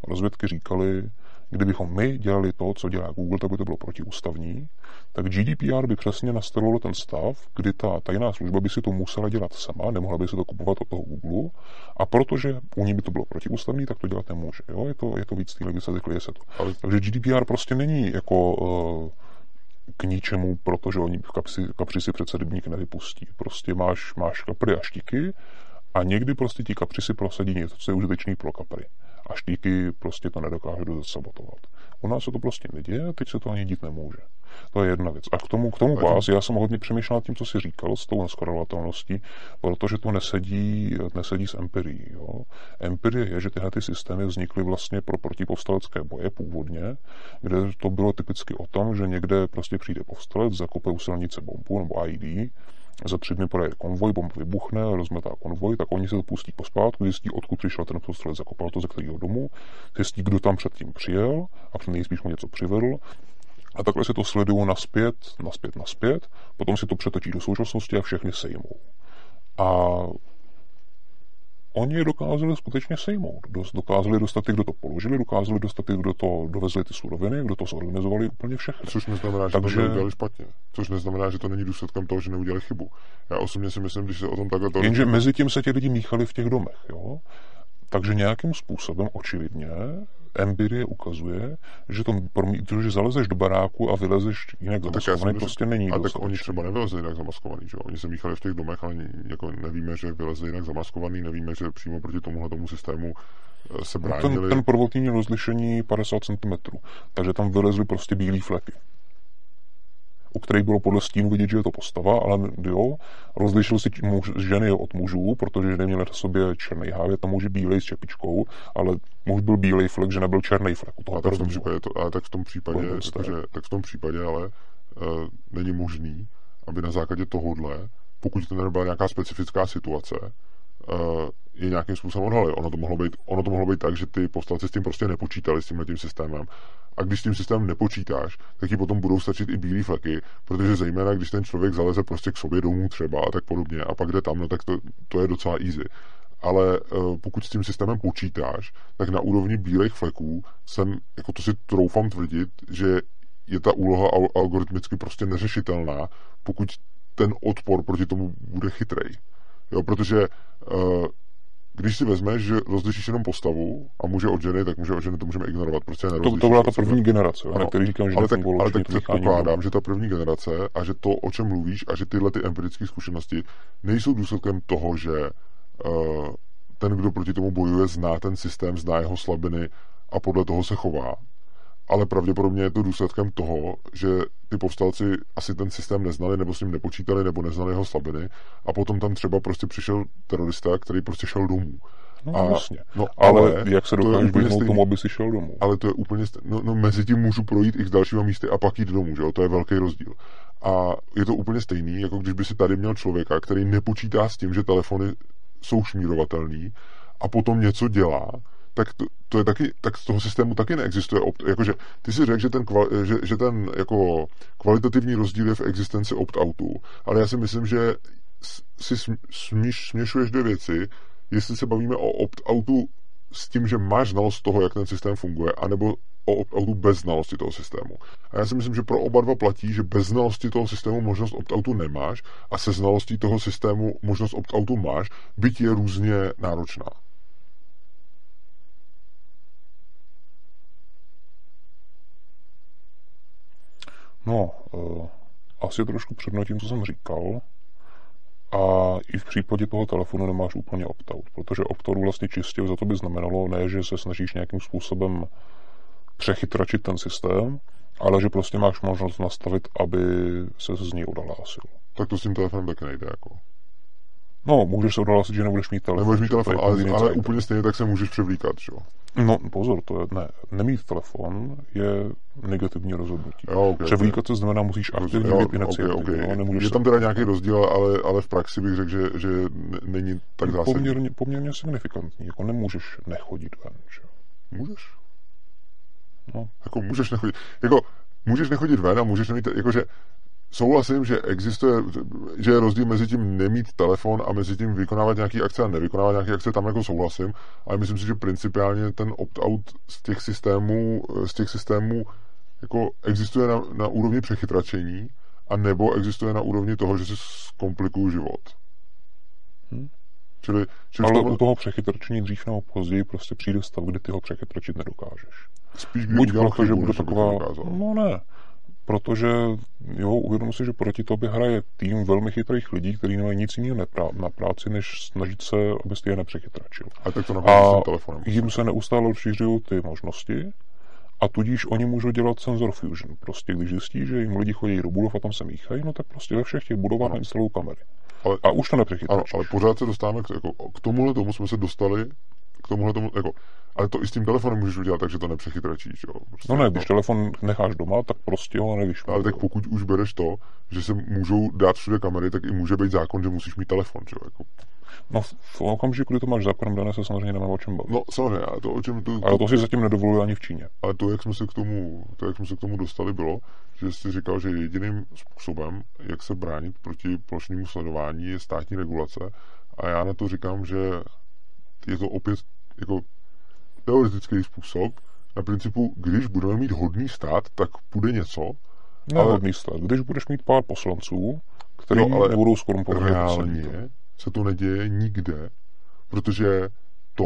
rozvědky říkali, kdybychom my dělali to, co dělá Google, tak by to bylo protiústavní, tak GDPR by přesně nastavilo ten stav, kdy ta tajná služba by si to musela dělat sama, nemohla by si to kupovat od toho Google, a protože u ní by to bylo protiústavní, tak to dělat nemůže. Jo? Je, to, je to víc té legislativy, se to. Ale... Takže GDPR prostě není jako uh, k ničemu, protože oni v kapsi, kapři si přece rybník nevypustí. Prostě máš, máš kapry a štíky a někdy prostě ti kapři si prosadí něco, co je užitečný pro kapry a štíky prostě to nedokáže sabotovat. U nás se to prostě neděje, teď se to ani dít nemůže. To je jedna věc. A k tomu, k tomu vás, já jsem hodně přemýšlel nad tím, co jsi říkal s tou neskorelovatelností, protože to nesedí, nesedí s empirií. Jo. Empirie je, že tyhle ty systémy vznikly vlastně pro protipovstalecké boje původně, kde to bylo typicky o tom, že někde prostě přijde povstalec, zakope u silnice bombu nebo ID, za tři dny projede konvoj, bomba vybuchne, rozmetá konvoj, tak oni se to pustí pospátku, zjistí, odkud přišel ten postřelec, zakopal to ze kterého domu, zjistí, kdo tam předtím přijel a nejspíš mu něco přivedl. A takhle se to sledují naspět, naspět, naspět, potom si to přetočí do současnosti a všechny sejmou. A oni je dokázali skutečně sejmout. Dokázali dostat ty, kdo to položili, dokázali dostat ty, kdo to dovezli ty suroviny, kdo to zorganizovali úplně všechny. Což neznamená, že Takže... to neudělali špatně. Což neznamená, že to není důsledkem toho, že neudělali chybu. Já osobně si myslím, když se o tom takhle to... Jenže mezi tím se ti lidi míchali v těch domech, jo? Takže nějakým způsobem očividně empirie ukazuje, že, to, že zalezeš do baráku a vylezeš jinak zamaskovaný, prostě není A tak oni třeba nevylezli jinak zamaskovaný, že Oni se míchali v těch domech, ale jako nevíme, že vylezli jinak zamaskovaný, nevíme, že přímo proti tomuhle tomu systému eh, se bránili. No ten, ten prvotní rozlišení 50 cm, takže tam vylezly prostě bílé fleky u kterých bylo podle stínu vidět, že je to postava, ale jo, rozlišil si muž, ženy od mužů, protože ženy měly na sobě černý hávět, tam muži bílej s čepičkou, ale muž byl bílej flek, že nebyl černý flek. U toho a tak v tom případě, to, ale tak v tom případě, protože, tak v tom případě ale uh, není možný, aby na základě tohohle, pokud to nebyla nějaká specifická situace, uh, je nějakým způsobem odhalili. Ono to, mohlo být, ono to mohlo být tak, že ty povstalci s tím prostě nepočítali s tímhle tím systémem. A když s tím systémem nepočítáš, tak ti potom budou stačit i bílé fleky, protože zejména, když ten člověk zaleze prostě k sobě domů třeba a tak podobně a pak jde tam, no tak to, to je docela easy. Ale uh, pokud s tím systémem počítáš, tak na úrovni bílých fleků jsem, jako to si troufám tvrdit, že je ta úloha algoritmicky prostě neřešitelná, pokud ten odpor proti tomu bude chytrej. Jo, protože uh, když si vezmeš, že rozlišíš jenom postavu a muže od ženy, tak muže od ženy to můžeme ignorovat, protože to, to byla ta první generace, ano, který říkám, že ale tak, ale tak předpokládám, že ta první generace a že to, o čem mluvíš a že tyhle ty empirické zkušenosti nejsou důsledkem toho, že uh, ten, kdo proti tomu bojuje, zná ten systém, zná jeho slabiny a podle toho se chová, ale pravděpodobně je to důsledkem toho, že ty povstalci asi ten systém neznali, nebo s ním nepočítali, nebo neznali jeho slabiny a potom tam třeba prostě přišel terorista, který prostě šel domů. No, a, jasně. No, ale, ale jak se dokážeš vyhnout tomu, aby si šel domů? Ale to je úplně stejný. No, no, mezi tím můžu projít i s dalšíma místy a pak jít domů, že jo? To je velký rozdíl. A je to úplně stejný, jako když by si tady měl člověka, který nepočítá s tím, že telefony jsou šmírovatelný a potom něco dělá, tak to, to je taky, tak z toho systému taky neexistuje. Opt, jakože ty si řekl, že ten, kval, že, že ten jako kvalitativní rozdíl je v existenci opt-outů, ale já si myslím, že si smíš, směšuješ dvě věci, jestli se bavíme o opt-outu s tím, že máš znalost toho, jak ten systém funguje, anebo o opt-outu bez znalosti toho systému. A já si myslím, že pro oba dva platí, že bez znalosti toho systému možnost opt-outu nemáš a se znalostí toho systému možnost opt-outu máš, byť je různě náročná. No, uh, asi trošku přednotím, co jsem říkal. A i v případě toho telefonu nemáš úplně opt-out, protože opt-out vlastně čistě za to by znamenalo ne, že se snažíš nějakým způsobem přechytračit ten systém, ale že prostě máš možnost nastavit, aby se z něj odhlásil. Tak to s tím telefonem taky nejde, jako. No, můžeš se odhlásit, že nebudeš mít telefon. Nebudeš mít telefon, ale, ale úplně stejně tak se můžeš převlíkat, jo? No, pozor, to je, ne, nemít telefon je negativní rozhodnutí. Jo, okay, Převlíkat se znamená, musíš aktivně jo. Okay, okay. No, je tam teda nějaký rozdíl, ale, ale v praxi bych řekl, že, že není tak zásadní. Poměrně, poměrně signifikantní, jako nemůžeš nechodit ven, že? Můžeš. No. Jako můžeš nechodit, jako můžeš nechodit ven a můžeš nemít, jakože souhlasím, že existuje, že je rozdíl mezi tím nemít telefon a mezi tím vykonávat nějaký akce a nevykonávat nějaké akce, tam jako souhlasím, ale myslím si, že principiálně ten opt-out z těch systémů, z těch systémů jako existuje na, na úrovni přechytračení a nebo existuje na úrovni toho, že si zkomplikuju život. Hmm. Čili, čili Ale tomu... u toho přechytračení dřív nebo později prostě přijde stav, kdy ty ho přechytračit nedokážeš. Spíš Buď proto, že bude taková... No ne, protože jo, uvědomuji si, že proti tobě hraje tým velmi chytrých lidí, kteří nemají nic jiného na práci, než snažit se, abys je nepřechytračil. A tak to a telefonem. jim se neustále rozšiřují ty možnosti a tudíž oni můžou dělat sensor fusion. Prostě když zjistí, že jim lidi chodí do budov a tam se míchají, no tak prostě ve všech těch budovách instalují kamery. Ale, a už to nepřechytračíš. Ano, ale pořád se dostáváme k, jako, k tomuhle tomu jsme se dostali k tomuhle tomu, jako, ale to i s tím telefonem můžeš udělat, takže to nepřechytračíš, jo. Prostě, no ne, když telefon necháš doma, tak prostě ho nevíš. Ale tak pokud už bereš to, že se můžou dát všude kamery, tak i může být zákon, že musíš mít telefon, jo. Jako. No v okamžiku, kdy to máš zákonem dané, se samozřejmě nemá o čem bavit. No samozřejmě, ale to, o čem to, to, ale to si zatím nedovoluje ani v Číně. Ale to, jak jsme se k tomu, to, jak jsme se k tomu dostali, bylo, že jsi říkal, že jediným způsobem, jak se bránit proti plošnému sledování, je státní regulace. A já na to říkám, že je to opět jako teoretický způsob, na principu, když budeme mít hodný stát, tak půjde něco. Ne ale... hodný stát. Když budeš mít pár poslanců, kteří no, ale nebudou skorumpovat. Reálně se to neděje nikde, protože to,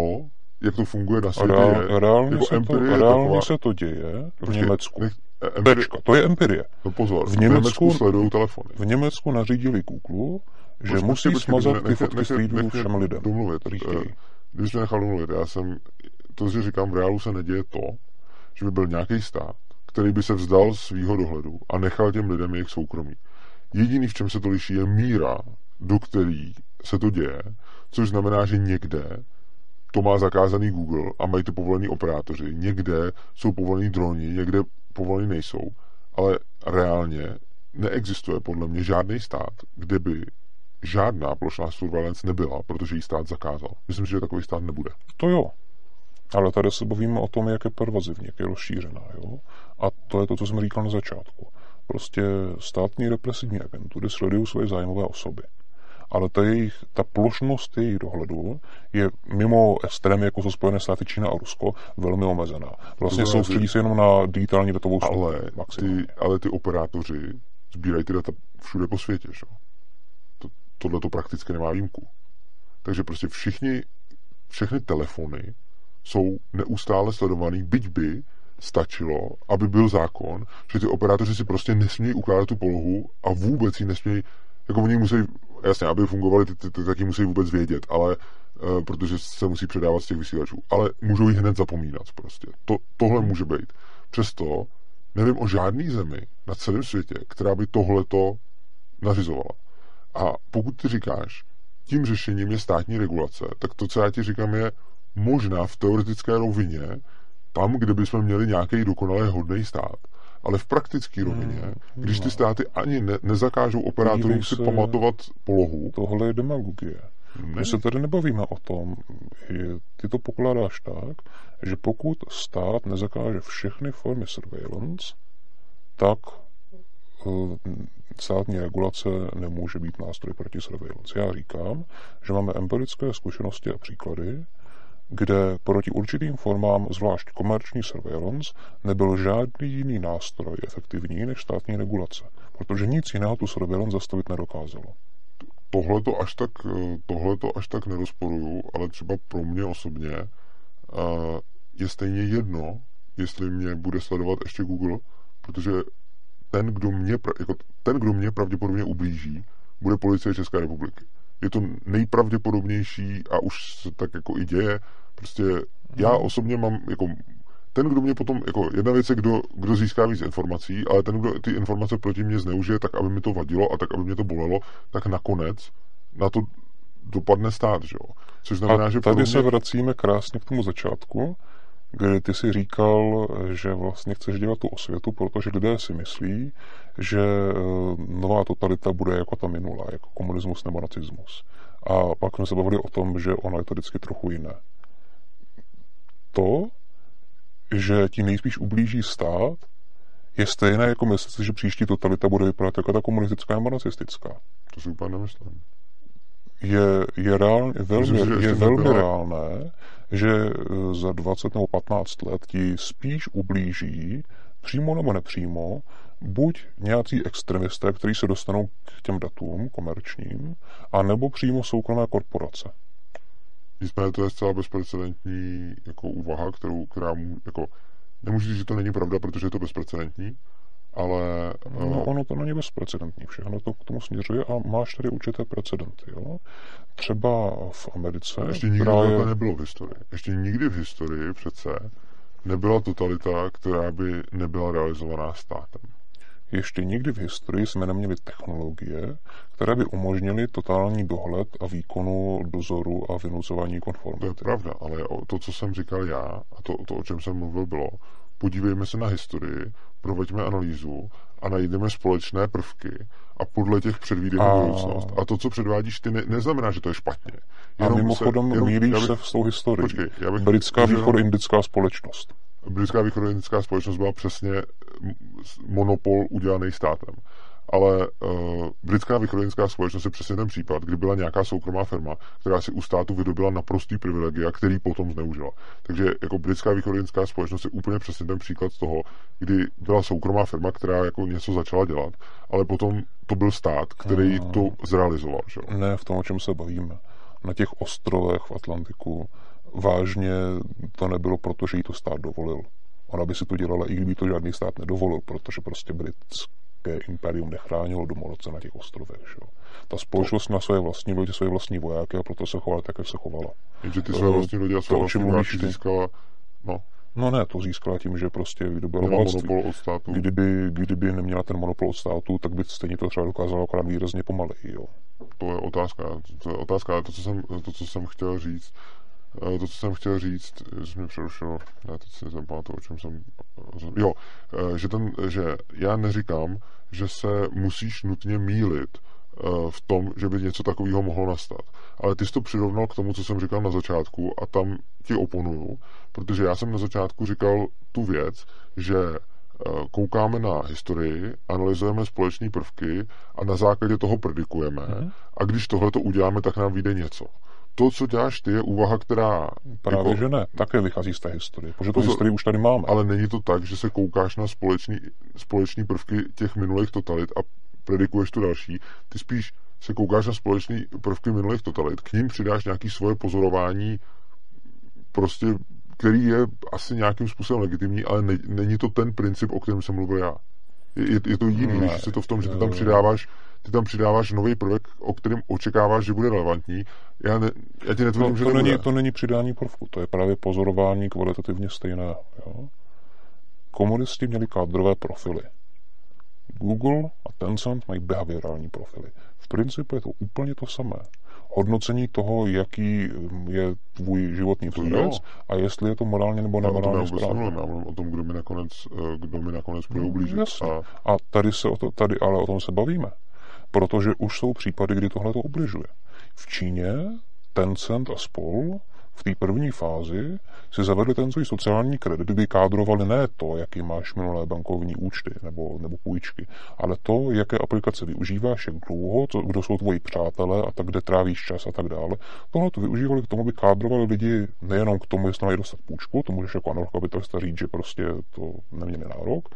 jak to funguje na světě, Reál, je, reálně, jako se, to, reálně taková... se to děje v Počkej, Německu. Nech, empirie, Tečka, to je empirie. No pozor, v Německu, v Německu telefony. V Německu nařídili Google, že Počkej, musí počkej, smazat ty fotky streetů všem lidem. Domluvit. Když mě nechal domluvit, já jsem, to, že říkám, v reálu se neděje to, že by byl nějaký stát, který by se vzdal svýho dohledu a nechal těm lidem jejich soukromí. Jediný, v čem se to liší, je míra, do který se to děje, což znamená, že někde to má zakázaný Google a mají to povolený operátoři, někde jsou povolený droni, někde povolený nejsou, ale reálně neexistuje podle mě žádný stát, kde by žádná plošná surveillance nebyla, protože ji stát zakázal. Myslím, že takový stát nebude. To jo. Ale tady se bavíme o tom, jak je pervazivně, jak je rozšířená. Jo? A to je to, co jsme říkal na začátku. Prostě státní represivní agentury sledují své zájmové osoby. Ale ta, jejich, ta plošnost jejich dohledu je mimo extrémy, jako jsou Spojené státy, Čína a Rusko, velmi omezená. Vlastně soustředí se jenom na digitální datovou ale ty, ale ty operátoři sbírají ty data všude po světě. Že? tohle to prakticky nemá výjimku. Takže prostě všichni, všechny telefony jsou neustále sledovaný, byť by stačilo, aby byl zákon, že ty operátoři si prostě nesmějí ukládat tu polohu a vůbec ji nesmějí, jako oni musí, jasně, aby fungovali, ty, ty, ty taky musí vůbec vědět, ale uh, protože se musí předávat z těch vysílačů, ale můžou ji hned zapomínat prostě. To, tohle může být. Přesto nevím o žádný zemi na celém světě, která by tohleto nařizovala. A pokud ty říkáš, tím řešením je státní regulace, tak to, co já ti říkám, je možná v teoretické rovině, tam, kde bychom měli nějaký dokonale hodný stát. Ale v praktické hmm, rovině, hmm, když ty státy ani ne, nezakážou operátorům si pamatovat polohu. Tohle je demagogie. Ne. My se tady nebavíme o tom, že ty to pokládáš tak, že pokud stát nezakáže všechny formy surveillance, tak uh, státní regulace nemůže být nástroj proti surveillance. Já říkám, že máme empirické zkušenosti a příklady, kde proti určitým formám, zvlášť komerční surveillance, nebyl žádný jiný nástroj efektivní než státní regulace, protože nic jiného tu surveillance zastavit nedokázalo. Tohle to až tak, tohleto až tak nerozporuju, ale třeba pro mě osobně je stejně jedno, jestli mě bude sledovat ještě Google, protože ten, kdo mě, jako ten, kdo mě pravděpodobně ublíží, bude policie České republiky. Je to nejpravděpodobnější a už se tak jako i děje. Prostě já mhm. osobně mám jako ten, kdo mě potom, jako jedna věc je, kdo, kdo získá víc informací, ale ten, kdo ty informace proti mě zneužije, tak aby mi to vadilo a tak, aby mě to bolelo, tak nakonec na to dopadne stát, že jo. Což znamená, a že tady mě... se vracíme krásně k tomu začátku, kdy ty si říkal, že vlastně chceš dělat tu osvětu, protože lidé si myslí, že eh, nová totalita bude jako ta minulá, jako komunismus nebo nacismus. A pak jsme se bavili o tom, že ono je to vždycky trochu jiné. To, že ti nejspíš ublíží stát, je stejné jako myslet že příští totalita bude vypadat jako ta komunistická nebo nacistická. To si úplně nemyslím. Je, je, reál, velmi, Myslím, je velmi byla... reálné, že eh, za 20 nebo 15 let ti spíš ublíží, přímo nebo nepřímo, buď nějací extremisté, kteří se dostanou k těm datům komerčním, anebo přímo soukromé korporace. Nicméně to je zcela bezprecedentní jako úvaha, kterou, která mu, jako, nemůžu říct, že to není pravda, protože je to bezprecedentní, ale... No, uh, ono to není bezprecedentní, všechno to k tomu směřuje a máš tady určité precedenty, jo. Třeba v Americe... Ještě nikdy je... nebylo v historii. Ještě nikdy v historii přece nebyla totalita, která by nebyla realizovaná státem. Ještě nikdy v historii jsme neměli technologie, které by umožnily totální dohled a výkonu dozoru a vynucování konformity. To je pravda, ale to, co jsem říkal já, a to, to o čem jsem mluvil, bylo, podívejme se na historii, proveďme analýzu a najdeme společné prvky a podle těch předvídejme a... budoucnost. A to, co předvádíš, ty ne, neznamená, že to je špatně. Jenom a mimochodem se, jenom, mílíš bych, se v tou historii. Počkej, já bych, Britská východoindická společnost. Britská východoindická společnost byla přesně monopol udělaný státem ale uh, britská východenská společnost je přesně ten případ, kdy byla nějaká soukromá firma, která si u státu vydobila naprostý privilegia, který potom zneužila. Takže jako britská východenská společnost je úplně přesně ten příklad toho, kdy byla soukromá firma, která jako něco začala dělat, ale potom to byl stát, který no, to zrealizoval. Že? Ne v tom, o čem se bavíme. Na těch ostrovech v Atlantiku vážně to nebylo proto, že jí to stát dovolil. Ona by si to dělala, i kdyby to žádný stát nedovolil, protože prostě britský britské imperium nechránilo domorodce na těch ostrovech. Že? Ta společnost na své vlastní lodi, své vlastní vojáky a proto se chovala tak, jak se chovala. Jenže ty své vlastní lodi a své vlastní vojáky získala, no, No ne, to získala tím, že prostě vydobila monopol od státu. Kdyby, kdyby neměla ten monopol od státu, tak by stejně to třeba dokázala akorát výrazně pomaleji. Jo. To je otázka. To je otázka, to, co jsem, to, co jsem chtěl říct, to, co jsem chtěl říct, že mě přerušilo, já teď si zapamatuju, o čem jsem... Jo, eh, že, ten, že já neříkám, že se musíš nutně mílit eh, v tom, že by něco takového mohlo nastat. Ale ty jsi to přirovnal k tomu, co jsem říkal na začátku a tam ti oponuju, protože já jsem na začátku říkal tu věc, že koukáme na historii, analyzujeme společné prvky a na základě toho predikujeme. Hmm. A když tohle to uděláme, tak nám vyjde něco to, co děláš ty, je úvaha, která... Právě, jako, že ne. Také vychází z té historie, protože tu historii už tady máme. Ale není to tak, že se koukáš na společný, společný prvky těch minulých totalit a predikuješ tu další. Ty spíš se koukáš na společný prvky minulých totalit, k ním přidáš nějaký svoje pozorování, prostě, který je asi nějakým způsobem legitimní, ale ne, není to ten princip, o kterém jsem mluvil já. Je, je, to jiný, ne, když je to v tom, že ty tam přidáváš ty tam přidáváš nový prvek, o kterém očekáváš, že bude relevantní. Já, ne, já ti netvrdím, no, že to, to není, to není přidání prvku, to je právě pozorování kvalitativně stejné. Jo? Komunisti měli kádrové profily. Google a Tencent mají behaviorální profily. V principu je to úplně to samé. Hodnocení toho, jaký je tvůj životní vzorec a jestli je to morálně nebo nemorálně správně. Já o tom, kdo mi nakonec, eh, kdo mi nakonec bude no, ublížit. A... a tady, se o to, tady ale o tom se bavíme protože už jsou případy, kdy tohle to ubližuje. V Číně Tencent a spol v té první fázi si zavedli ten svůj sociální kredit, kdy kádrovali ne to, jaký máš minulé bankovní účty nebo, nebo půjčky, ale to, jaké aplikace využíváš, jak dlouho, to, kdo jsou tvoji přátelé a tak, kde trávíš čas a tak dále. Tohle to využívali k tomu, aby kádrovali lidi nejenom k tomu, jestli mají dostat půjčku, to můžeš jako anarchokapitalista říct, že prostě to neměli nárok,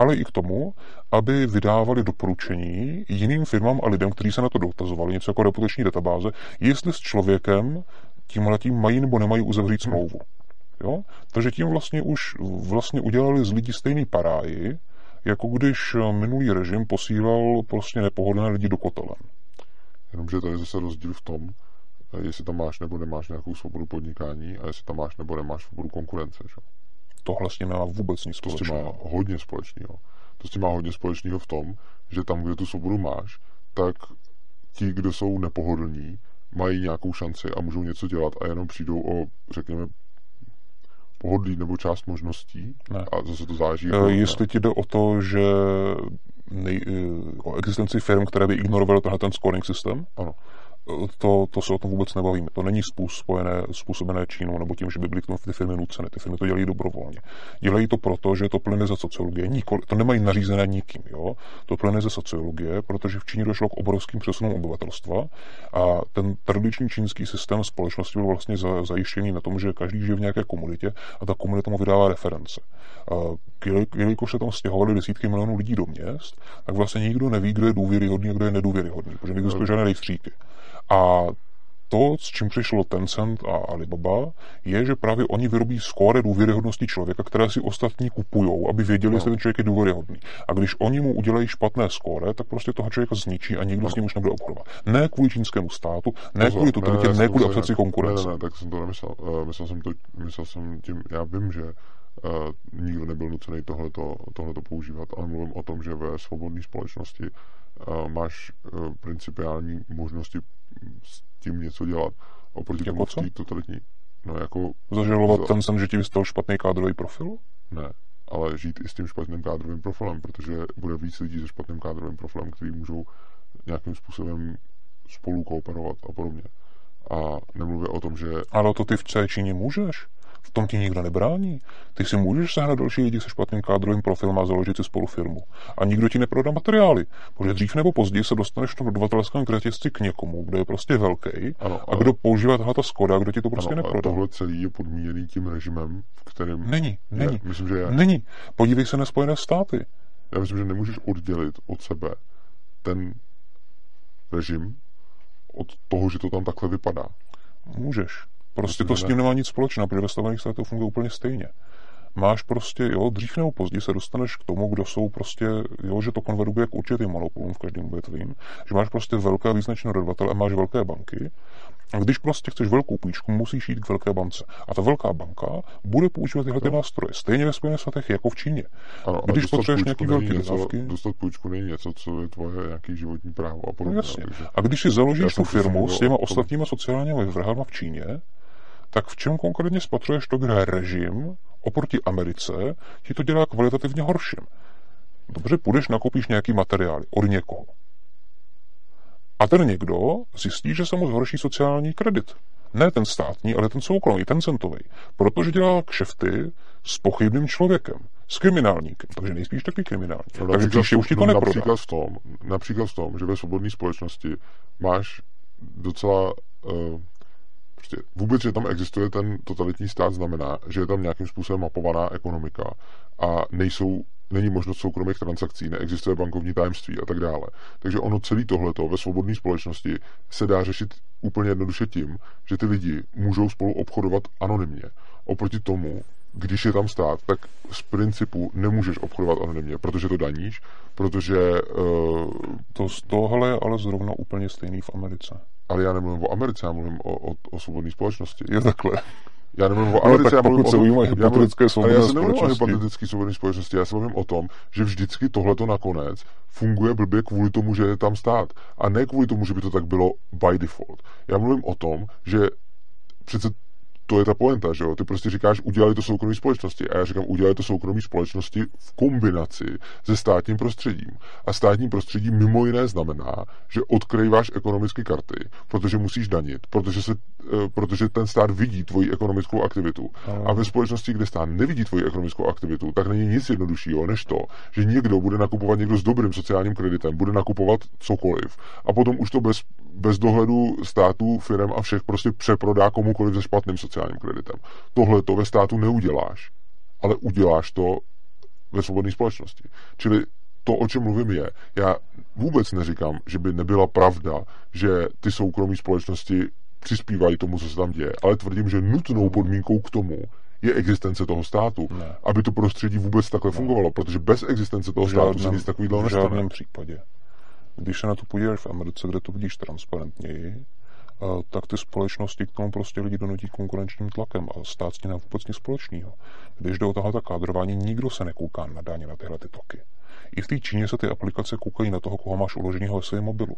ale i k tomu, aby vydávali doporučení jiným firmám a lidem, kteří se na to dotazovali, něco jako reputační databáze, jestli s člověkem tímhletím mají nebo nemají uzavřít smlouvu. Jo? Takže tím vlastně už vlastně udělali z lidí stejný paráji, jako když minulý režim posílal prostě nepohodlné lidi do kotelen. Jenomže tady zase rozdíl v tom, jestli tam máš nebo nemáš nějakou svobodu podnikání a jestli tam máš nebo nemáš svobodu konkurence. Že? Tohle s tím nemá vůbec nic společného. To s tím má hodně společného. To s tím má hodně společného v tom, že tam, kde tu svobodu máš, tak ti, kdo jsou nepohodlní, mají nějakou šanci a můžou něco dělat a jenom přijdou o, řekněme, pohodlí nebo část možností ne. a zase to záleží. E, jestli ti jde o to, že nej, e, o existenci firm, které by ignorovaly tenhle ten scoring systém, ano. To, to se o tom vůbec nebavíme. To není způsobené, způsobené Čínou nebo tím, že by byly k tomu ty firmy nuceny. Ty firmy to dělají dobrovolně. Dělají to proto, že to plyne ze sociologie. Nikoli, to nemají nařízené nikým. Jo? To plyne ze sociologie, protože v Číně došlo k obrovským přesunům obyvatelstva a ten tradiční čínský systém společnosti byl vlastně za, zajištěný na tom, že každý žije v nějaké komunitě a ta komunita mu vydává reference. Jelikož se tam stěhovali desítky milionů lidí do měst, tak vlastně nikdo neví, kdo je důvěryhodný a kdo je nedůvěryhodný, protože neexistují žádné rejstříky. A to, s čím přišlo Tencent a Alibaba, je, že právě oni vyrobí skóre důvěryhodnosti člověka, které si ostatní kupují, aby věděli, no. jestli ten člověk je důvěryhodný. A když oni mu udělají špatné skóre, tak prostě toho člověka zničí a nikdo no. s ním už nebude obchodovat. Ne kvůli čínskému státu, ne Pozor, kvůli totalitě, ne, ne, ne kvůli absenci konkurence. Ne, ne, ne, tak jsem to nemyslel. Uh, myslel jsem, to, myslel jsem tím, já vím, že nikdo nebyl nucený tohleto, tohleto používat, ale mluvím o tom, že ve svobodné společnosti uh, máš uh, principiální možnosti s tím něco dělat. Oproti jako tomu co? totalitní. No jako... Zažalovat za... ten sen, že ti vystal špatný kádrový profil? Ne, ale žít i s tím špatným kádrovým profilem, protože bude víc lidí se špatným kádrovým profilem, kteří můžou nějakým způsobem spolu kooperovat a podobně. A nemluvě o tom, že... Ale to ty v Číně můžeš. V tom ti nikdo nebrání. Ty si můžeš sehnat další lidi se špatným kádrovým profilem a založit si spolu firmu. A nikdo ti neprodá materiály. Protože dřív nebo později se dostaneš v tom dodavatelském řetězci k někomu, kdo je prostě velký ano, a kdo používá tahle ta skoda, kdo ti to prostě ano, neprodá. tohle celý je podmíněný tím režimem, v kterém. Není, není. Je, myslím, že je. Není. Podívej se na Spojené státy. Já myslím, že nemůžeš oddělit od sebe ten režim od toho, že to tam takhle vypadá. Můžeš. Prostě to s tím nemá nic společného, protože ve Spojených státech to funguje úplně stejně. Máš prostě, jo, dřív nebo později se dostaneš k tomu, kdo jsou prostě, jo, že to konveruje k určitým monopolům v každém odvětvím, že máš prostě velké význačné dodavatele a máš velké banky. A když prostě chceš velkou půjčku, musíš jít k velké bance. A ta velká banka bude používat tyhle ty nástroje. Stejně ve Spojených státech jako v Číně. Ano, když potřebuješ nějaký velký dodávky. Dostat půjčku není něco, co je tvoje nějaký životní právo a podobně. No, jasně. A když si založíš tu firmu s těma ostatníma sociálními vrhama v Číně, tak v čem konkrétně spatřuješ to, kde režim oproti Americe ti to dělá kvalitativně horším? Dobře, půjdeš, nakoupíš nějaký materiály od někoho. A ten někdo zjistí, že se mu zhorší sociální kredit. Ne ten státní, ale ten soukromý, ten centový. Protože dělá kšefty s pochybným člověkem, s kriminálníkem. Takže nejspíš taky kriminální. No, Takže příště už ti to no, například v, tom, například v tom, že ve svobodné společnosti máš docela uh, Prostě vůbec, že tam existuje ten totalitní stát, znamená, že je tam nějakým způsobem mapovaná ekonomika a nejsou, není možnost soukromých transakcí, neexistuje bankovní tajemství a tak dále. Takže ono celé tohleto ve svobodné společnosti se dá řešit úplně jednoduše tím, že ty lidi můžou spolu obchodovat anonymně. Oproti tomu, když je tam stát, tak z principu nemůžeš obchodovat anonymně, protože to daníš, protože... Uh, to z tohle je ale zrovna úplně stejný v Americe. Ale já nemluvím o Americe, já mluvím o, o, o svobodné společnosti. Je takhle. Já nemluvím o Americe, no, já mluvím o tom, hypotetické svobodné já se nemluvím o hypotetické svobodné společnosti, já se mluvím o tom, že vždycky tohleto nakonec funguje blbě kvůli tomu, že je tam stát. A ne kvůli tomu, že by to tak bylo by default. Já mluvím o tom, že přece to je ta poenta, že jo? Ty prostě říkáš, udělali to soukromí společnosti. A já říkám, udělali to soukromí společnosti v kombinaci se státním prostředím. A státní prostředí mimo jiné znamená, že odkrýváš ekonomické karty, protože musíš danit, protože, se, eh, protože ten stát vidí tvoji ekonomickou aktivitu. A ve společnosti, kde stát nevidí tvoji ekonomickou aktivitu, tak není nic jednoduššího než to, že někdo bude nakupovat někdo s dobrým sociálním kreditem, bude nakupovat cokoliv. A potom už to bez, bez dohledu států, firm a všech prostě přeprodá komukoliv se špatným sociálním sociálním kreditem. Tohle to ve státu neuděláš, ale uděláš to ve svobodné společnosti. Čili to, o čem mluvím, je, já vůbec neříkám, že by nebyla pravda, že ty soukromé společnosti přispívají tomu, co se tam děje, ale tvrdím, že nutnou podmínkou k tomu je existence toho státu, ne. aby to prostředí vůbec takhle ne. fungovalo, protože bez existence toho žádném, státu se nic takového nestane. V žádném případě. Když se na to podíváš v Americe, kde to vidíš transparentněji, tak ty společnosti k tomu prostě lidi donutí konkurenčním tlakem a stát s tím vůbec nic společného. Když jde o tohle kádrování, nikdo se nekouká na daně na tyhle ty toky. I v té Číně se ty aplikace koukají na toho, koho máš uloženého ve svém mobilu.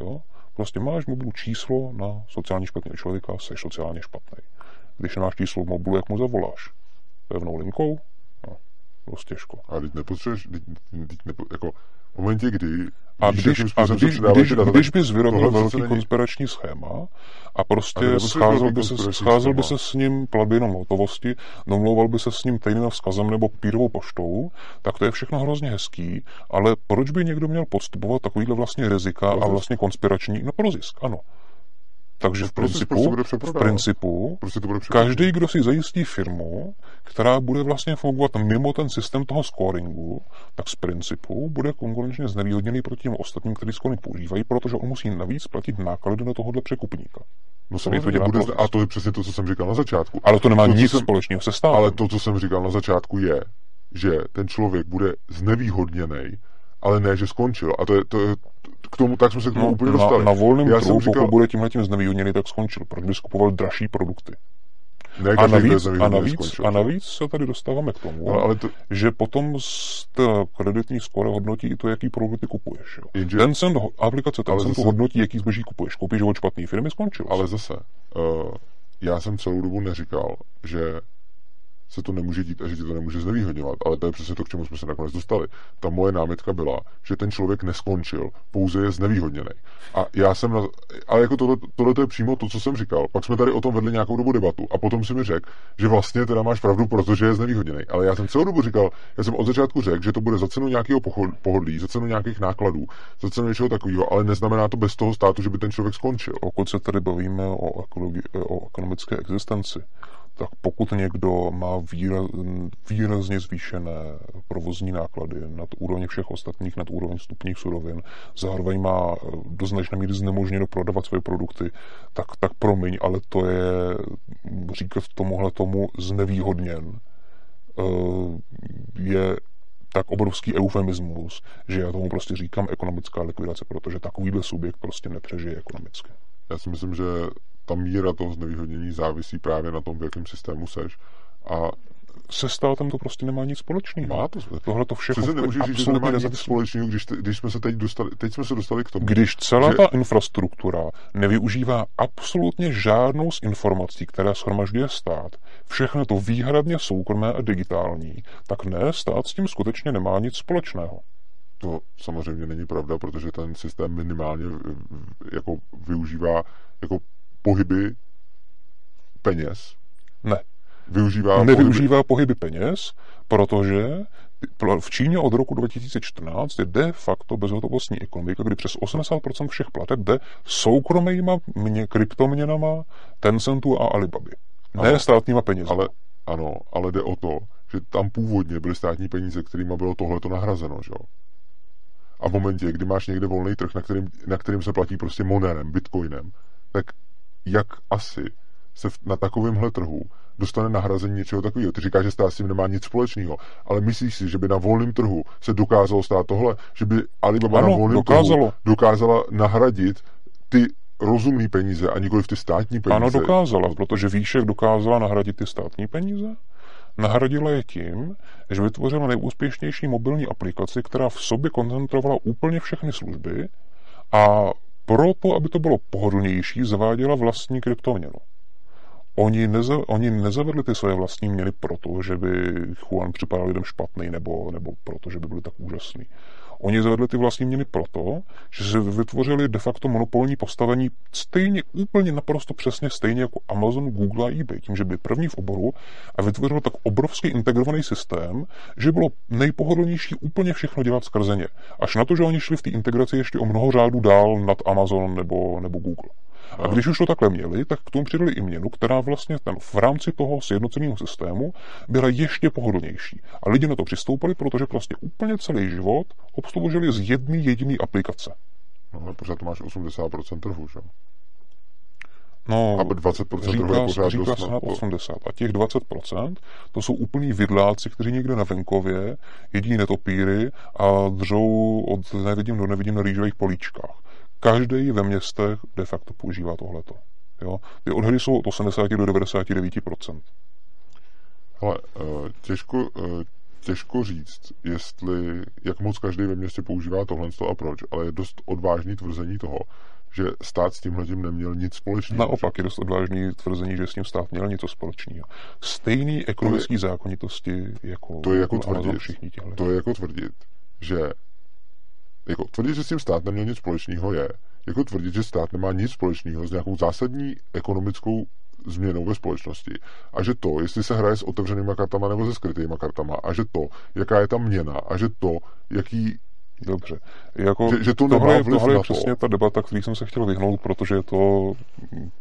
Jo? Prostě máš mobilu číslo na sociálně špatného člověka, jsi sociálně špatný. Když nemáš číslo v mobilu, jak mu zavoláš? Pevnou linkou? No, dost těžko. A teď nepotřebuješ, teď, teď nepo, jako v momentě, kdy A když, a když, když, když bys vyrobil velký konspirační schéma a prostě scházel by, se, scházel by se s ním platby jenom hotovosti, domlouval by se s ním týdnem vzkazem nebo pírovou poštou, tak to je všechno hrozně hezký, ale proč by někdo měl podstupovat takovýhle vlastně rizika a vlastně konspirační, no pro zisk, ano. Takže v principu, v principu prostě to bude každý, kdo si zajistí firmu, která bude vlastně fungovat mimo ten systém toho scoringu, tak z principu bude konkurenčně znevýhodněný proti těm ostatním, kteří scoring používají, protože on musí navíc platit náklady na tohohle překupníka. No samozřejmě to bude, a to je přesně to, co jsem říkal na začátku. Ale to nemá to, nic jsem, společného se státem. Ale to, co jsem říkal na začátku, je, že ten člověk bude znevýhodněný ale ne, že skončil. A to je, to je k tomu, tak jsme se k tomu no, úplně dostali. Na, na volném Já trhu, říkal... pokud bude tímhle tím znevýhodněný, tak skončil. Proč by skupoval dražší produkty? Ne, a, navíc, a, navíc, a navíc se tady dostáváme k tomu, no, ale to... že potom z té kreditní skore hodnotí i to, jaký produkty kupuješ. Jo. Jenže... Tencent, aplikace Tencent zase... hodnotí, jaký zboží kupuješ. Koupíš od špatné firmy, skončil. Ale zase, uh, já jsem celou dobu neříkal, že se to nemůže dít a že ti to nemůže znevýhodňovat. Ale to je přesně to, k čemu jsme se nakonec dostali. Ta moje námitka byla, že ten člověk neskončil, pouze je znevýhodněný. A já jsem, na, ale jako tohle, tohle to je přímo to, co jsem říkal. Pak jsme tady o tom vedli nějakou dobu debatu a potom si mi řekl, že vlastně teda máš pravdu, protože je znevýhodněný. Ale já jsem celou dobu říkal, já jsem od začátku řekl, že to bude za cenu nějakého pohodlí, za cenu nějakých nákladů, za cenu něčeho takového, ale neznamená to bez toho státu, že by ten člověk skončil. Pokud se tady bavíme o, ekologi- o ekonomické existenci, tak pokud někdo má výraz, výrazně zvýšené provozní náklady nad úroveň všech ostatních, nad úroveň vstupních surovin, zároveň má do značné míry znemožněno prodávat své produkty, tak, tak promiň, ale to je, říkat tomuhle tomu znevýhodněn, eh, je tak obrovský eufemismus, že já tomu prostě říkám ekonomická likvidace, protože takovýhle subjekt prostě nepřežije ekonomicky. Já si myslím, že ta míra toho znevýhodnění závisí právě na tom, v jakém systému seš. A se státem to prostě nemá nic společného. Má to. Tohle to všechno Přece nemůžeš říct, že to nemá nic společného, když, te, když jsme se teď dostali, teď jsme se dostali k tomu. Když celá že... ta infrastruktura nevyužívá absolutně žádnou z informací, které shromažďuje stát, všechno to výhradně soukromé a digitální, tak ne, stát s tím skutečně nemá nic společného. To samozřejmě není pravda, protože ten systém minimálně jako využívá jako pohyby peněz. Ne. Využívá Nevyužívá pohyby, pohyby peněz, protože v Číně od roku 2014 je de facto bezhotovostní ekonomika, kdy přes 80% všech plateb jde soukromýma mě, kryptoměnama Tencentu a Alibaby. Ne ano, státníma penězi. Ale, ano, ale jde o to, že tam původně byly státní peníze, kterými bylo tohleto nahrazeno. Že? A v momentě, kdy máš někde volný trh, na kterým, na kterým se platí prostě monerem, bitcoinem, tak jak asi se na takovémhle trhu dostane nahrazení něčeho takového. Ty říkáš, že stát s tím nemá nic společného, ale myslíš si, že by na volném trhu se dokázalo stát tohle, že by Alibaba ano, na volném dokázalo. trhu dokázala nahradit ty rozumné peníze a nikoli v ty státní peníze? Ano, dokázala, protože víš, jak dokázala nahradit ty státní peníze? Nahradila je tím, že vytvořila nejúspěšnější mobilní aplikaci, která v sobě koncentrovala úplně všechny služby a proto, aby to bylo pohodlnější, zaváděla vlastní kryptoměnu. Oni, neza, oni nezavedli ty své vlastní měny proto, že by Juan připadal lidem špatný nebo, nebo proto, že by byli tak úžasný. Oni zavedli ty vlastní měny proto, že se vytvořili de facto monopolní postavení stejně, úplně naprosto přesně stejně jako Amazon, Google a eBay, tím, že byli první v oboru a vytvořili tak obrovský integrovaný systém, že bylo nejpohodlnější úplně všechno dělat skrze ně. Až na to, že oni šli v té integraci ještě o mnoho řádů dál nad Amazon nebo, nebo Google. A když už to takhle měli, tak k tomu přidali i měnu, která vlastně ten, v rámci toho sjednoceného systému byla ještě pohodlnější. A lidi na to přistoupili, protože vlastně úplně celý život obsloužili z jedné jediné aplikace. No, ale pořád to máš 80% trhu, že? No, a 20% říká, je pořád říká dost, se na 80. A těch 20% to jsou úplní vidláci, kteří někde na venkově jedí netopíry a dřou od nevidím do nevidím na rýžových políčkách. Každý ve městech de facto používá tohleto. Jo? Ty odhady jsou od 80 do 99% Ale eh, těžko, eh, těžko říct, jestli, jak moc každý ve městě používá tohle a proč, ale je dost odvážný tvrzení toho, že stát s tímhle tím neměl nic společného. Naopak je dost odvážný tvrzení, že s tím stát měl něco společného. Stejný ekonomický to je, zákonitosti jako, to je jako tvrdit, všichni těhle. To je jako tvrdit, že jako tvrdit, že s tím stát neměl nic společného je, jako tvrdit, že stát nemá nic společného s nějakou zásadní ekonomickou změnou ve společnosti. A že to, jestli se hraje s otevřenýma kartama nebo se skrytýma kartama, a že to, jaká je ta měna, a že to, jaký Dobře. Jako že, že to tohle, nemá tohle je to. přesně ta debata, který jsem se chtěl vyhnout, protože je to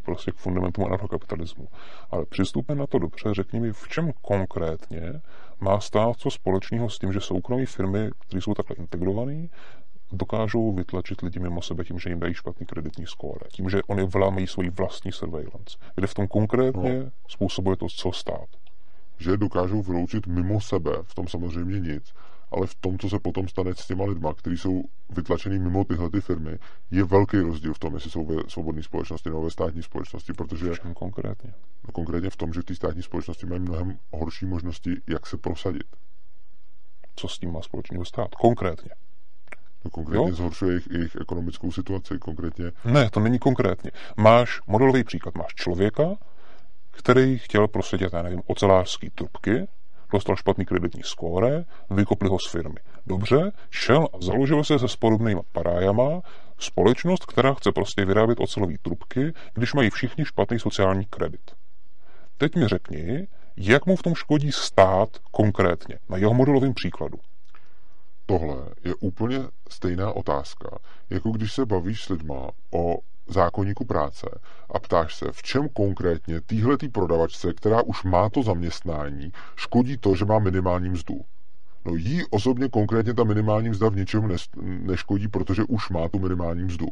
prostě k fundamentu anarchokapitalismu. Ale přistupme na to dobře, řekni mi, v čem konkrétně má stát co společného s tím, že soukromé firmy, které jsou takhle integrované, dokážou vytlačit lidi mimo sebe tím, že jim dají špatný kreditní skóre, tím, že oni vlámají svoji vlastní surveillance. Kde v tom konkrétně no. způsobuje to, co stát. Že dokážou vyloučit mimo sebe, v tom samozřejmě nic, ale v tom, co se potom stane s těma lidma, kteří jsou vytlačený mimo tyhle ty firmy, je velký rozdíl v tom, jestli jsou ve svobodné společnosti nebo ve státní společnosti, protože... V čem konkrétně? No, konkrétně v tom, že v té státní společnosti mají mnohem horší možnosti, jak se prosadit. Co s tím má společného stát? Konkrétně. No konkrétně jo? zhoršuje jejich, jejich ekonomickou situaci, konkrétně... Ne, to není konkrétně. Máš modelový příklad, máš člověka, který chtěl prosadit, já nevím, ocelářský trubky, dostal špatný kreditní skóre, vykopli ho z firmy. Dobře, šel a založil se se podobnými parájama společnost, která chce prostě vyrábět ocelové trubky, když mají všichni špatný sociální kredit. Teď mi řekni, jak mu v tom škodí stát konkrétně, na jeho modelovém příkladu. Tohle je úplně stejná otázka, jako když se bavíš s lidma o zákonníku práce a ptáš se, v čem konkrétně týhletý prodavačce, která už má to zaměstnání, škodí to, že má minimální mzdu. No jí osobně konkrétně ta minimální mzda v ničem neškodí, protože už má tu minimální mzdu.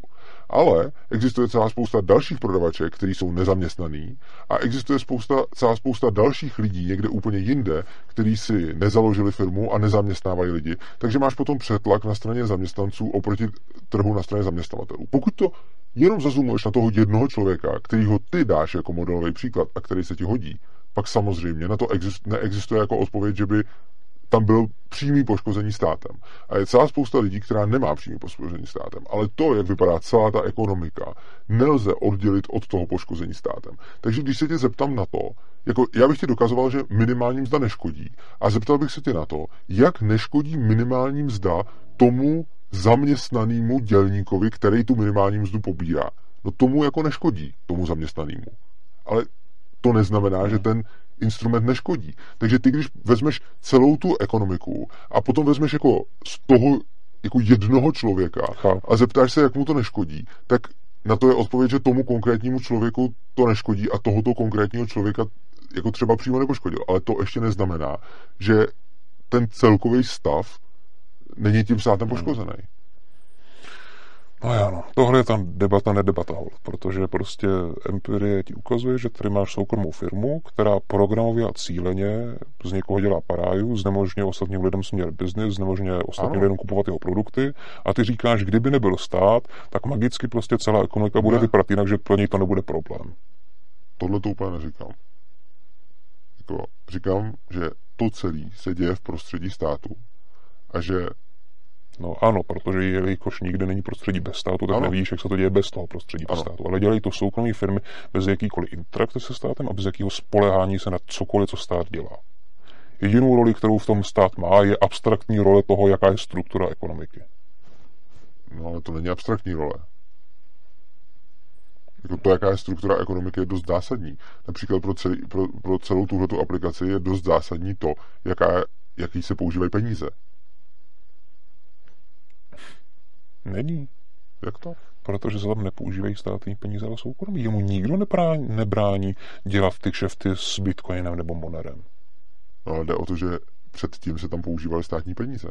Ale existuje celá spousta dalších prodavaček, kteří jsou nezaměstnaný a existuje spousta, celá spousta dalších lidí někde úplně jinde, kteří si nezaložili firmu a nezaměstnávají lidi. Takže máš potom přetlak na straně zaměstnanců oproti trhu na straně zaměstnavatelů. Pokud to jenom zazumuješ na toho jednoho člověka, který ho ty dáš jako modelový příklad a který se ti hodí, pak samozřejmě na to exist, neexistuje jako odpověď, že by tam byl přímý poškození státem. A je celá spousta lidí, která nemá přímý poškození státem. Ale to, jak vypadá celá ta ekonomika, nelze oddělit od toho poškození státem. Takže když se tě zeptám na to, jako já bych ti dokazoval, že minimální mzda neškodí, a zeptal bych se tě na to, jak neškodí minimální mzda tomu zaměstnanému dělníkovi, který tu minimální mzdu pobírá. No tomu jako neškodí, tomu zaměstnanému. Ale to neznamená, že ten instrument neškodí. Takže ty, když vezmeš celou tu ekonomiku a potom vezmeš jako z toho jako jednoho člověka a zeptáš se, jak mu to neškodí, tak na to je odpověď, že tomu konkrétnímu člověku to neškodí a tohoto konkrétního člověka jako třeba přímo nepoškodil. Ale to ještě neznamená, že ten celkový stav není tím státem hmm. poškozený. No já no, tohle je tam debata nedebata, protože prostě empirie ti ukazuje, že tady máš soukromou firmu, která programově a cíleně z někoho dělá paráju, znemožňuje ostatním lidem směr biznis, znemožňuje ostatním lidem kupovat jeho produkty a ty říkáš, kdyby nebyl stát, tak magicky prostě celá ekonomika bude ne. vypadat jinak, že pro něj to nebude problém. Tohle to úplně neříkám. Jako, říkám, že to celé se děje v prostředí státu a že No ano, protože jelikož nikde není prostředí bez státu, tak ano. nevíš, jak se to děje bez toho prostředí ano. bez státu. Ale dělají to soukromé firmy bez jakýkoliv interakce se státem a bez jakého spolehání se na cokoliv, co stát dělá. Jedinou roli, kterou v tom stát má, je abstraktní role toho, jaká je struktura ekonomiky. No ale to není abstraktní role. Jako to, jaká je struktura ekonomiky, je dost zásadní. Například pro, celý, pro, pro celou tuhletu aplikaci je dost zásadní to, jaká, jaký se používají peníze. Není. Jak to? Protože se tam nepoužívají státní peníze, ale soukromí. Jemu nikdo nebrání, nebrání dělat ty kšefty s bitcoinem nebo monerem. No, ale jde o to, že předtím se tam používaly státní peníze.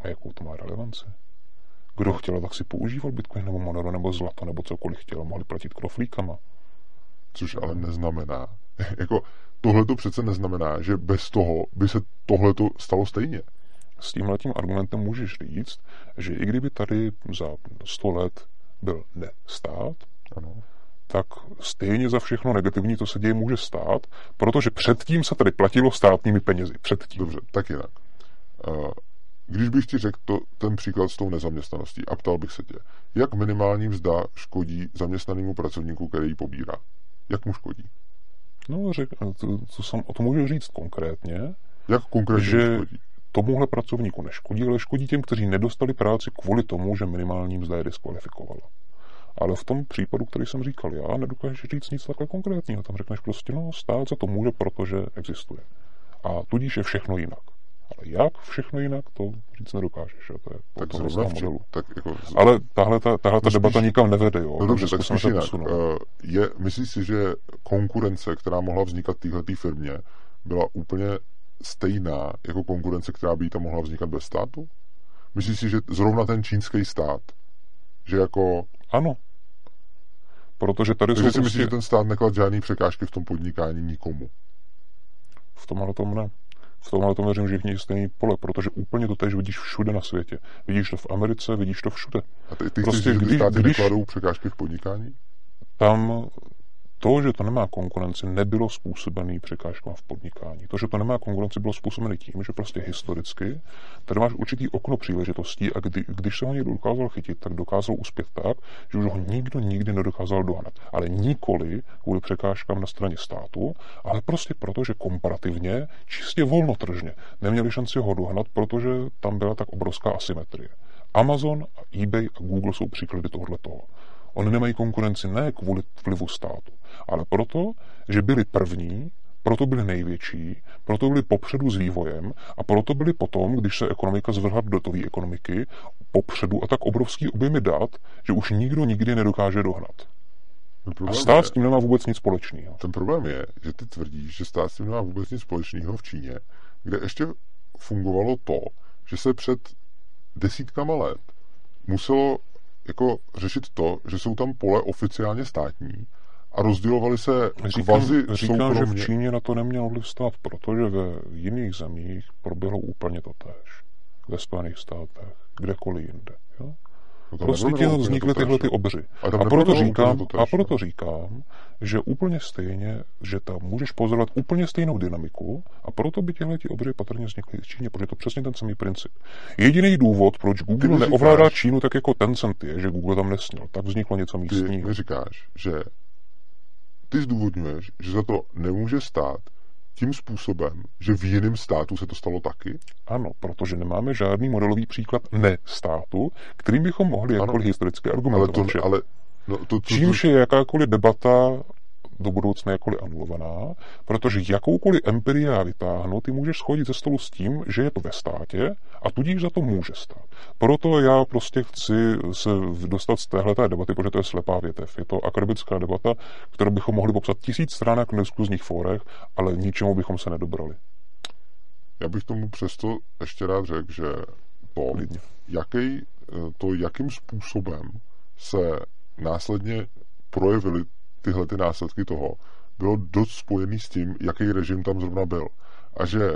A jakou to má relevanci? Kdo chtěl, tak si používal bitcoin nebo moneru nebo zlato nebo cokoliv chtěl, mohli platit kroflíkama. Což ale neznamená, jako tohle to přece neznamená, že bez toho by se tohle stalo stejně s tímhletím argumentem můžeš říct, že i kdyby tady za 100 let byl nestát, ano. tak stejně za všechno negativní, to se děje, může stát, protože předtím se tady platilo státními penězi. Předtím. Dobře, tak jinak. Když bych ti řekl to, ten příklad s tou nezaměstnaností a ptal bych se tě, jak minimální mzda škodí zaměstnanému pracovníku, který ji pobírá? Jak mu škodí? No, řek, to, to, jsem, o tom můžu říct konkrétně. Jak konkrétně že škodí? Tomuhle pracovníku neškodí, ale škodí těm, kteří nedostali práci kvůli tomu, že minimální mzda je diskvalifikovala. Ale v tom případu, který jsem říkal, já nedokážu říct nic takhle konkrétního. Tam řekneš prostě, no, stát za to může, protože existuje. A tudíž je všechno jinak. Ale jak všechno jinak, to říct nedokážeš. Jo? To je tak zrovna modelu. Tak jako, Ale tahle, ta, tahle ta debata spíš, nikam nevede. Jo? No dobře, tak spíš jinak. Uh, je, myslíš si, že konkurence, která mohla vznikat téhle firmě, byla úplně stejná jako konkurence, která by tam mohla vznikat bez státu? Myslíš si, že zrovna ten čínský stát, že jako... Ano. Protože tady Takže jsou si prostě... myslíš, že ten stát neklad žádný překážky v tom podnikání nikomu? V tomhle tom ne. V tomhle tom věřím, že všichni stejný pole, protože úplně to tež vidíš všude na světě. Vidíš to v Americe, vidíš to všude. A ty, ty prostě, chceš, že ty státy když, nekladou překážky v podnikání? Tam to, že to nemá konkurenci, nebylo způsobený překážkama v podnikání. To, že to nemá konkurenci, bylo způsobené tím, že prostě historicky tady máš určitý okno příležitostí a kdy, když se ho někdo dokázal chytit, tak dokázal uspět tak, že už ho nikdo nikdy nedokázal dohnat. Ale nikoli kvůli překážkám na straně státu, ale prostě proto, že komparativně, čistě volnotržně, neměli šanci ho dohnat, protože tam byla tak obrovská asymetrie. Amazon, eBay a Google jsou příklady tohoto toho. Oni nemají konkurenci ne kvůli vlivu státu, ale proto, že byli první, proto byli největší, proto byli popředu s vývojem a proto byli potom, když se ekonomika zvrhla do tové ekonomiky, popředu a tak obrovský objemy dat, že už nikdo nikdy nedokáže dohnat. A stát je, s tím nemá vůbec nic společného. Ten problém je, že ty tvrdíš, že stát s tím nemá vůbec nic společného v Číně, kde ještě fungovalo to, že se před desítkama let muselo jako řešit to, že jsou tam pole oficiálně státní a rozdělovali se říkám, kvazi Říkám, že v Číně na to neměl vliv stát, protože ve jiných zemích proběhlo úplně to tež. Ve Spojených státech, kdekoliv jinde. Jo? No prostě tím vznikly tyhle ty obři. A, proto, říkám, a proto říkám, že úplně stejně, že tam můžeš pozorovat úplně stejnou dynamiku a proto by tyhle ty obři patrně vznikly v Číně, protože je to přesně ten samý princip. Jediný důvod, proč Google neovládá Čínu tak jako Tencent je, že Google tam nesměl. Tak vzniklo něco místního. Ty říkáš, že ty zdůvodňuješ, že za to nemůže stát tím způsobem, že v jiném státu se to stalo taky? Ano, protože nemáme žádný modelový příklad ne státu, kterým bychom mohli jakkoliv historicky argumentovat. Ale to, ale No, to, to, to, Čímž je jakákoliv debata do budoucna jakkoliv anulovaná, protože jakoukoliv empirii já vytáhnu, ty můžeš schodit ze stolu s tím, že je to ve státě a tudíž za to může stát. Proto já prostě chci se dostat z téhle debaty, protože to je slepá větev. Je to akademická debata, kterou bychom mohli popsat tisíc stránek na diskuzních fórech, ale ničemu bychom se nedobrali. Já bych tomu přesto ještě rád řekl, že to, jaký, to jakým způsobem se následně projevily tyhle ty následky toho, bylo dost spojený s tím, jaký režim tam zrovna byl. A že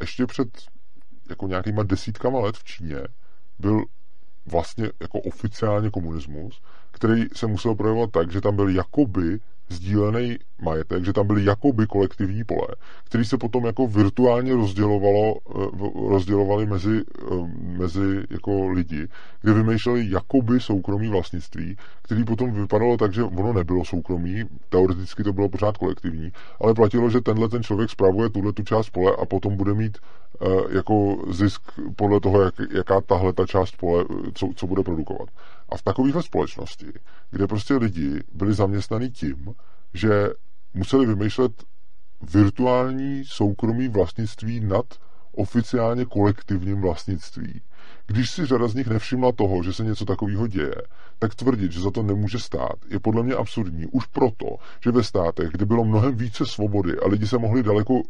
ještě před jako nějakýma desítkama let v Číně byl vlastně jako oficiálně komunismus, který se musel projevovat tak, že tam byl jakoby sdílený majetek, že tam byly jakoby kolektivní pole, které se potom jako virtuálně rozdělovalo, eh, rozdělovali mezi, eh, mezi jako lidi, kde vymýšleli jakoby soukromí vlastnictví, který potom vypadalo tak, že ono nebylo soukromí, teoreticky to bylo pořád kolektivní, ale platilo, že tenhle ten člověk spravuje tuhle tu část pole a potom bude mít uh, jako zisk podle toho, jak, jaká tahle ta část pole, co, co bude produkovat. A v takovéhle společnosti, kde prostě lidi byli zaměstnaní tím, že museli vymýšlet virtuální soukromí vlastnictví nad oficiálně kolektivním vlastnictví. Když si řada z nich nevšimla toho, že se něco takového děje, tak tvrdit, že za to nemůže stát, je podle mě absurdní. Už proto, že ve státech, kde bylo mnohem více svobody a lidi se mohli daleko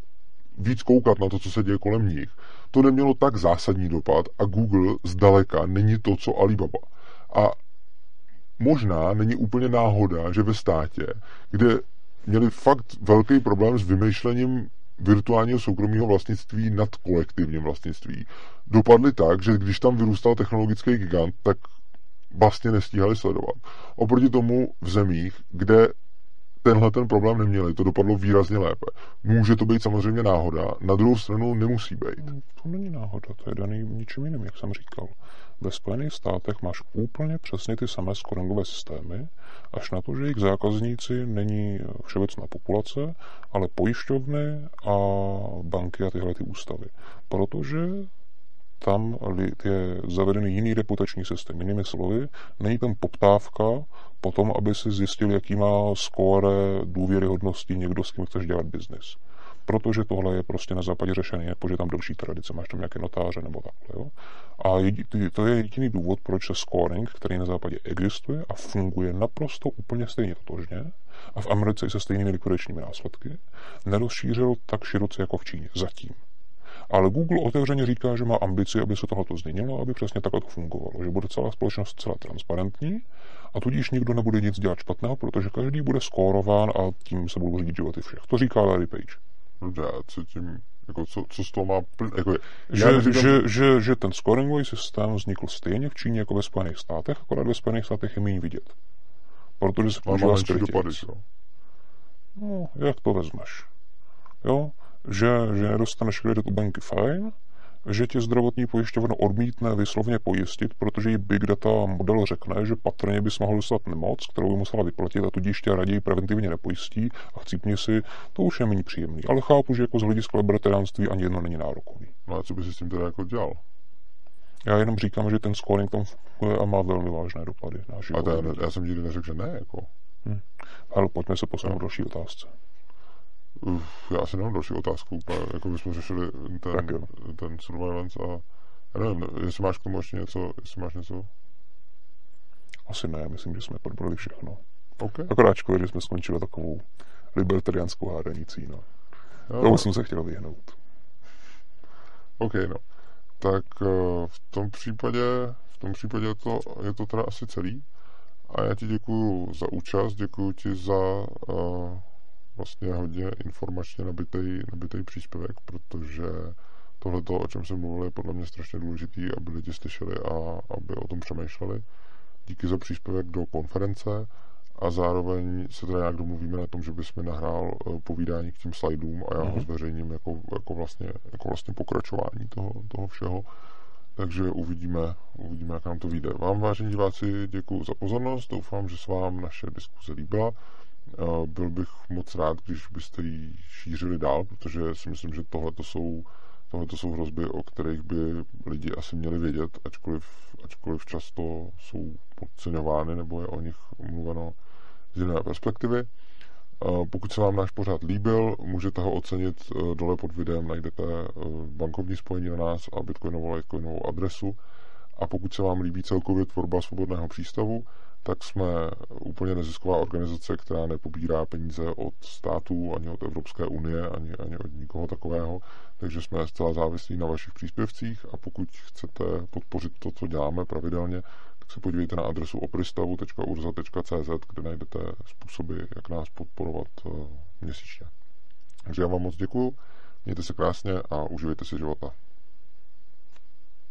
víc koukat na to, co se děje kolem nich, to nemělo tak zásadní dopad a Google zdaleka není to, co Alibaba. A možná není úplně náhoda, že ve státě, kde měli fakt velký problém s vymýšlením virtuálního soukromého vlastnictví nad kolektivním vlastnictví, dopadly tak, že když tam vyrůstal technologický gigant, tak vlastně nestíhali sledovat. Oproti tomu v zemích, kde tenhle ten problém neměli, to dopadlo výrazně lépe. Může to být samozřejmě náhoda, na druhou stranu nemusí být. To není náhoda, to je daný ničím jiným, jak jsem říkal. Ve Spojených státech máš úplně přesně ty samé scoringové systémy, až na to, že jejich zákazníci není všeobecná populace, ale pojišťovny a banky a tyhle ty ústavy. Protože tam je zavedený jiný reputační systém. Jinými slovy, není tam poptávka po tom, aby si zjistil, jaký má skóre důvěryhodnosti někdo, s kým chceš dělat biznis protože tohle je prostě na západě řešené, protože tam další tradice, máš tam nějaké notáře nebo takhle. Jo? A jedi, to je jediný důvod, proč se scoring, který na západě existuje a funguje naprosto úplně stejně totožně, a v Americe i se stejnými likvidačními následky, nerozšířil tak široce jako v Číně. Zatím. Ale Google otevřeně říká, že má ambici, aby se tohle změnilo, aby přesně takhle to fungovalo, že bude celá společnost celá transparentní a tudíž nikdo nebude nic dělat špatného, protože každý bude skórován a tím se budou řídit životy všech. To říká Larry Page. Dobře, a co tím, jako co, co z toho má pln, jako, že, neříkám, že, že, že, ten scoringový systém vznikl stejně v Číně jako ve Spojených státech, akorát ve Spojených státech je méně vidět. Protože se používá jo. No, jak to vezmeš? Jo, že, že nedostaneš kredit u banky, fajn, že tě zdravotní pojišťovna odmítne vyslovně pojistit, protože jí Big Data model řekne, že patrně bys mohl dostat nemoc, kterou by musela vyplatit a tudíž tě raději preventivně nepojistí a chcípni si, to už je méně příjemný. Ale chápu, že jako z hlediska libertariánství ani jedno není nárokový. No a co bys s tím teda jako dělal? Já jenom říkám, že ten scoring tam funguje a má velmi vážné dopady na život. A to, já jsem nikdy neřekl, že ne. Jako. Hm. Ale pojďme se posunout no. další otázce. Uf, já si nemám další otázku, jako bychom řešili ten, ten surveillance a já nevím, jestli máš k tomu ještě něco, jestli máš něco? Asi ne, myslím, že jsme probrali všechno. Okay. Akorát škoda, že jsme skončili takovou libertariánskou hádanicí, no. Jo. Tomu jsem se chtěl vyhnout. OK, no. Tak eh, v tom případě, v tom případě je to, je to teda asi celý. A já ti děkuji za účast, děkuji ti za uh, vlastně hodně informačně nabitý, nabitý příspěvek, protože tohle, o čem jsem mluvil, je podle mě strašně důležitý, aby lidi slyšeli a aby o tom přemýšleli. Díky za příspěvek do konference a zároveň se teda nějak domluvíme na tom, že bychom nahrál eh, povídání k těm slajdům a já ho mhm. zveřejním jako, jako, vlastně, jako vlastně pokračování toho, toho všeho. Takže uvidíme, uvidíme, jak nám to vyjde. Vám, vážení diváci, děkuji za pozornost. Doufám, že se vám naše diskuze líbila. Byl bych moc rád, když byste ji šířili dál, protože si myslím, že tohle to jsou, tohleto jsou hrozby, o kterých by lidi asi měli vědět, ačkoliv, ačkoliv často jsou podceňovány nebo je o nich mluveno z jiné perspektivy. Pokud se vám náš pořád líbil, můžete ho ocenit e, dole pod videem, najdete e, bankovní spojení na nás a bitcoinovou adresu. A pokud se vám líbí celkově tvorba svobodného přístavu, tak jsme úplně nezisková organizace, která nepobírá peníze od států, ani od Evropské unie, ani, ani od nikoho takového, takže jsme zcela závislí na vašich příspěvcích a pokud chcete podpořit to, co děláme pravidelně, tak se podívejte na adresu opristavu.urza.cz, kde najdete způsoby, jak nás podporovat eh, měsíčně. Takže já vám moc děkuju, mějte se krásně a uživejte si života.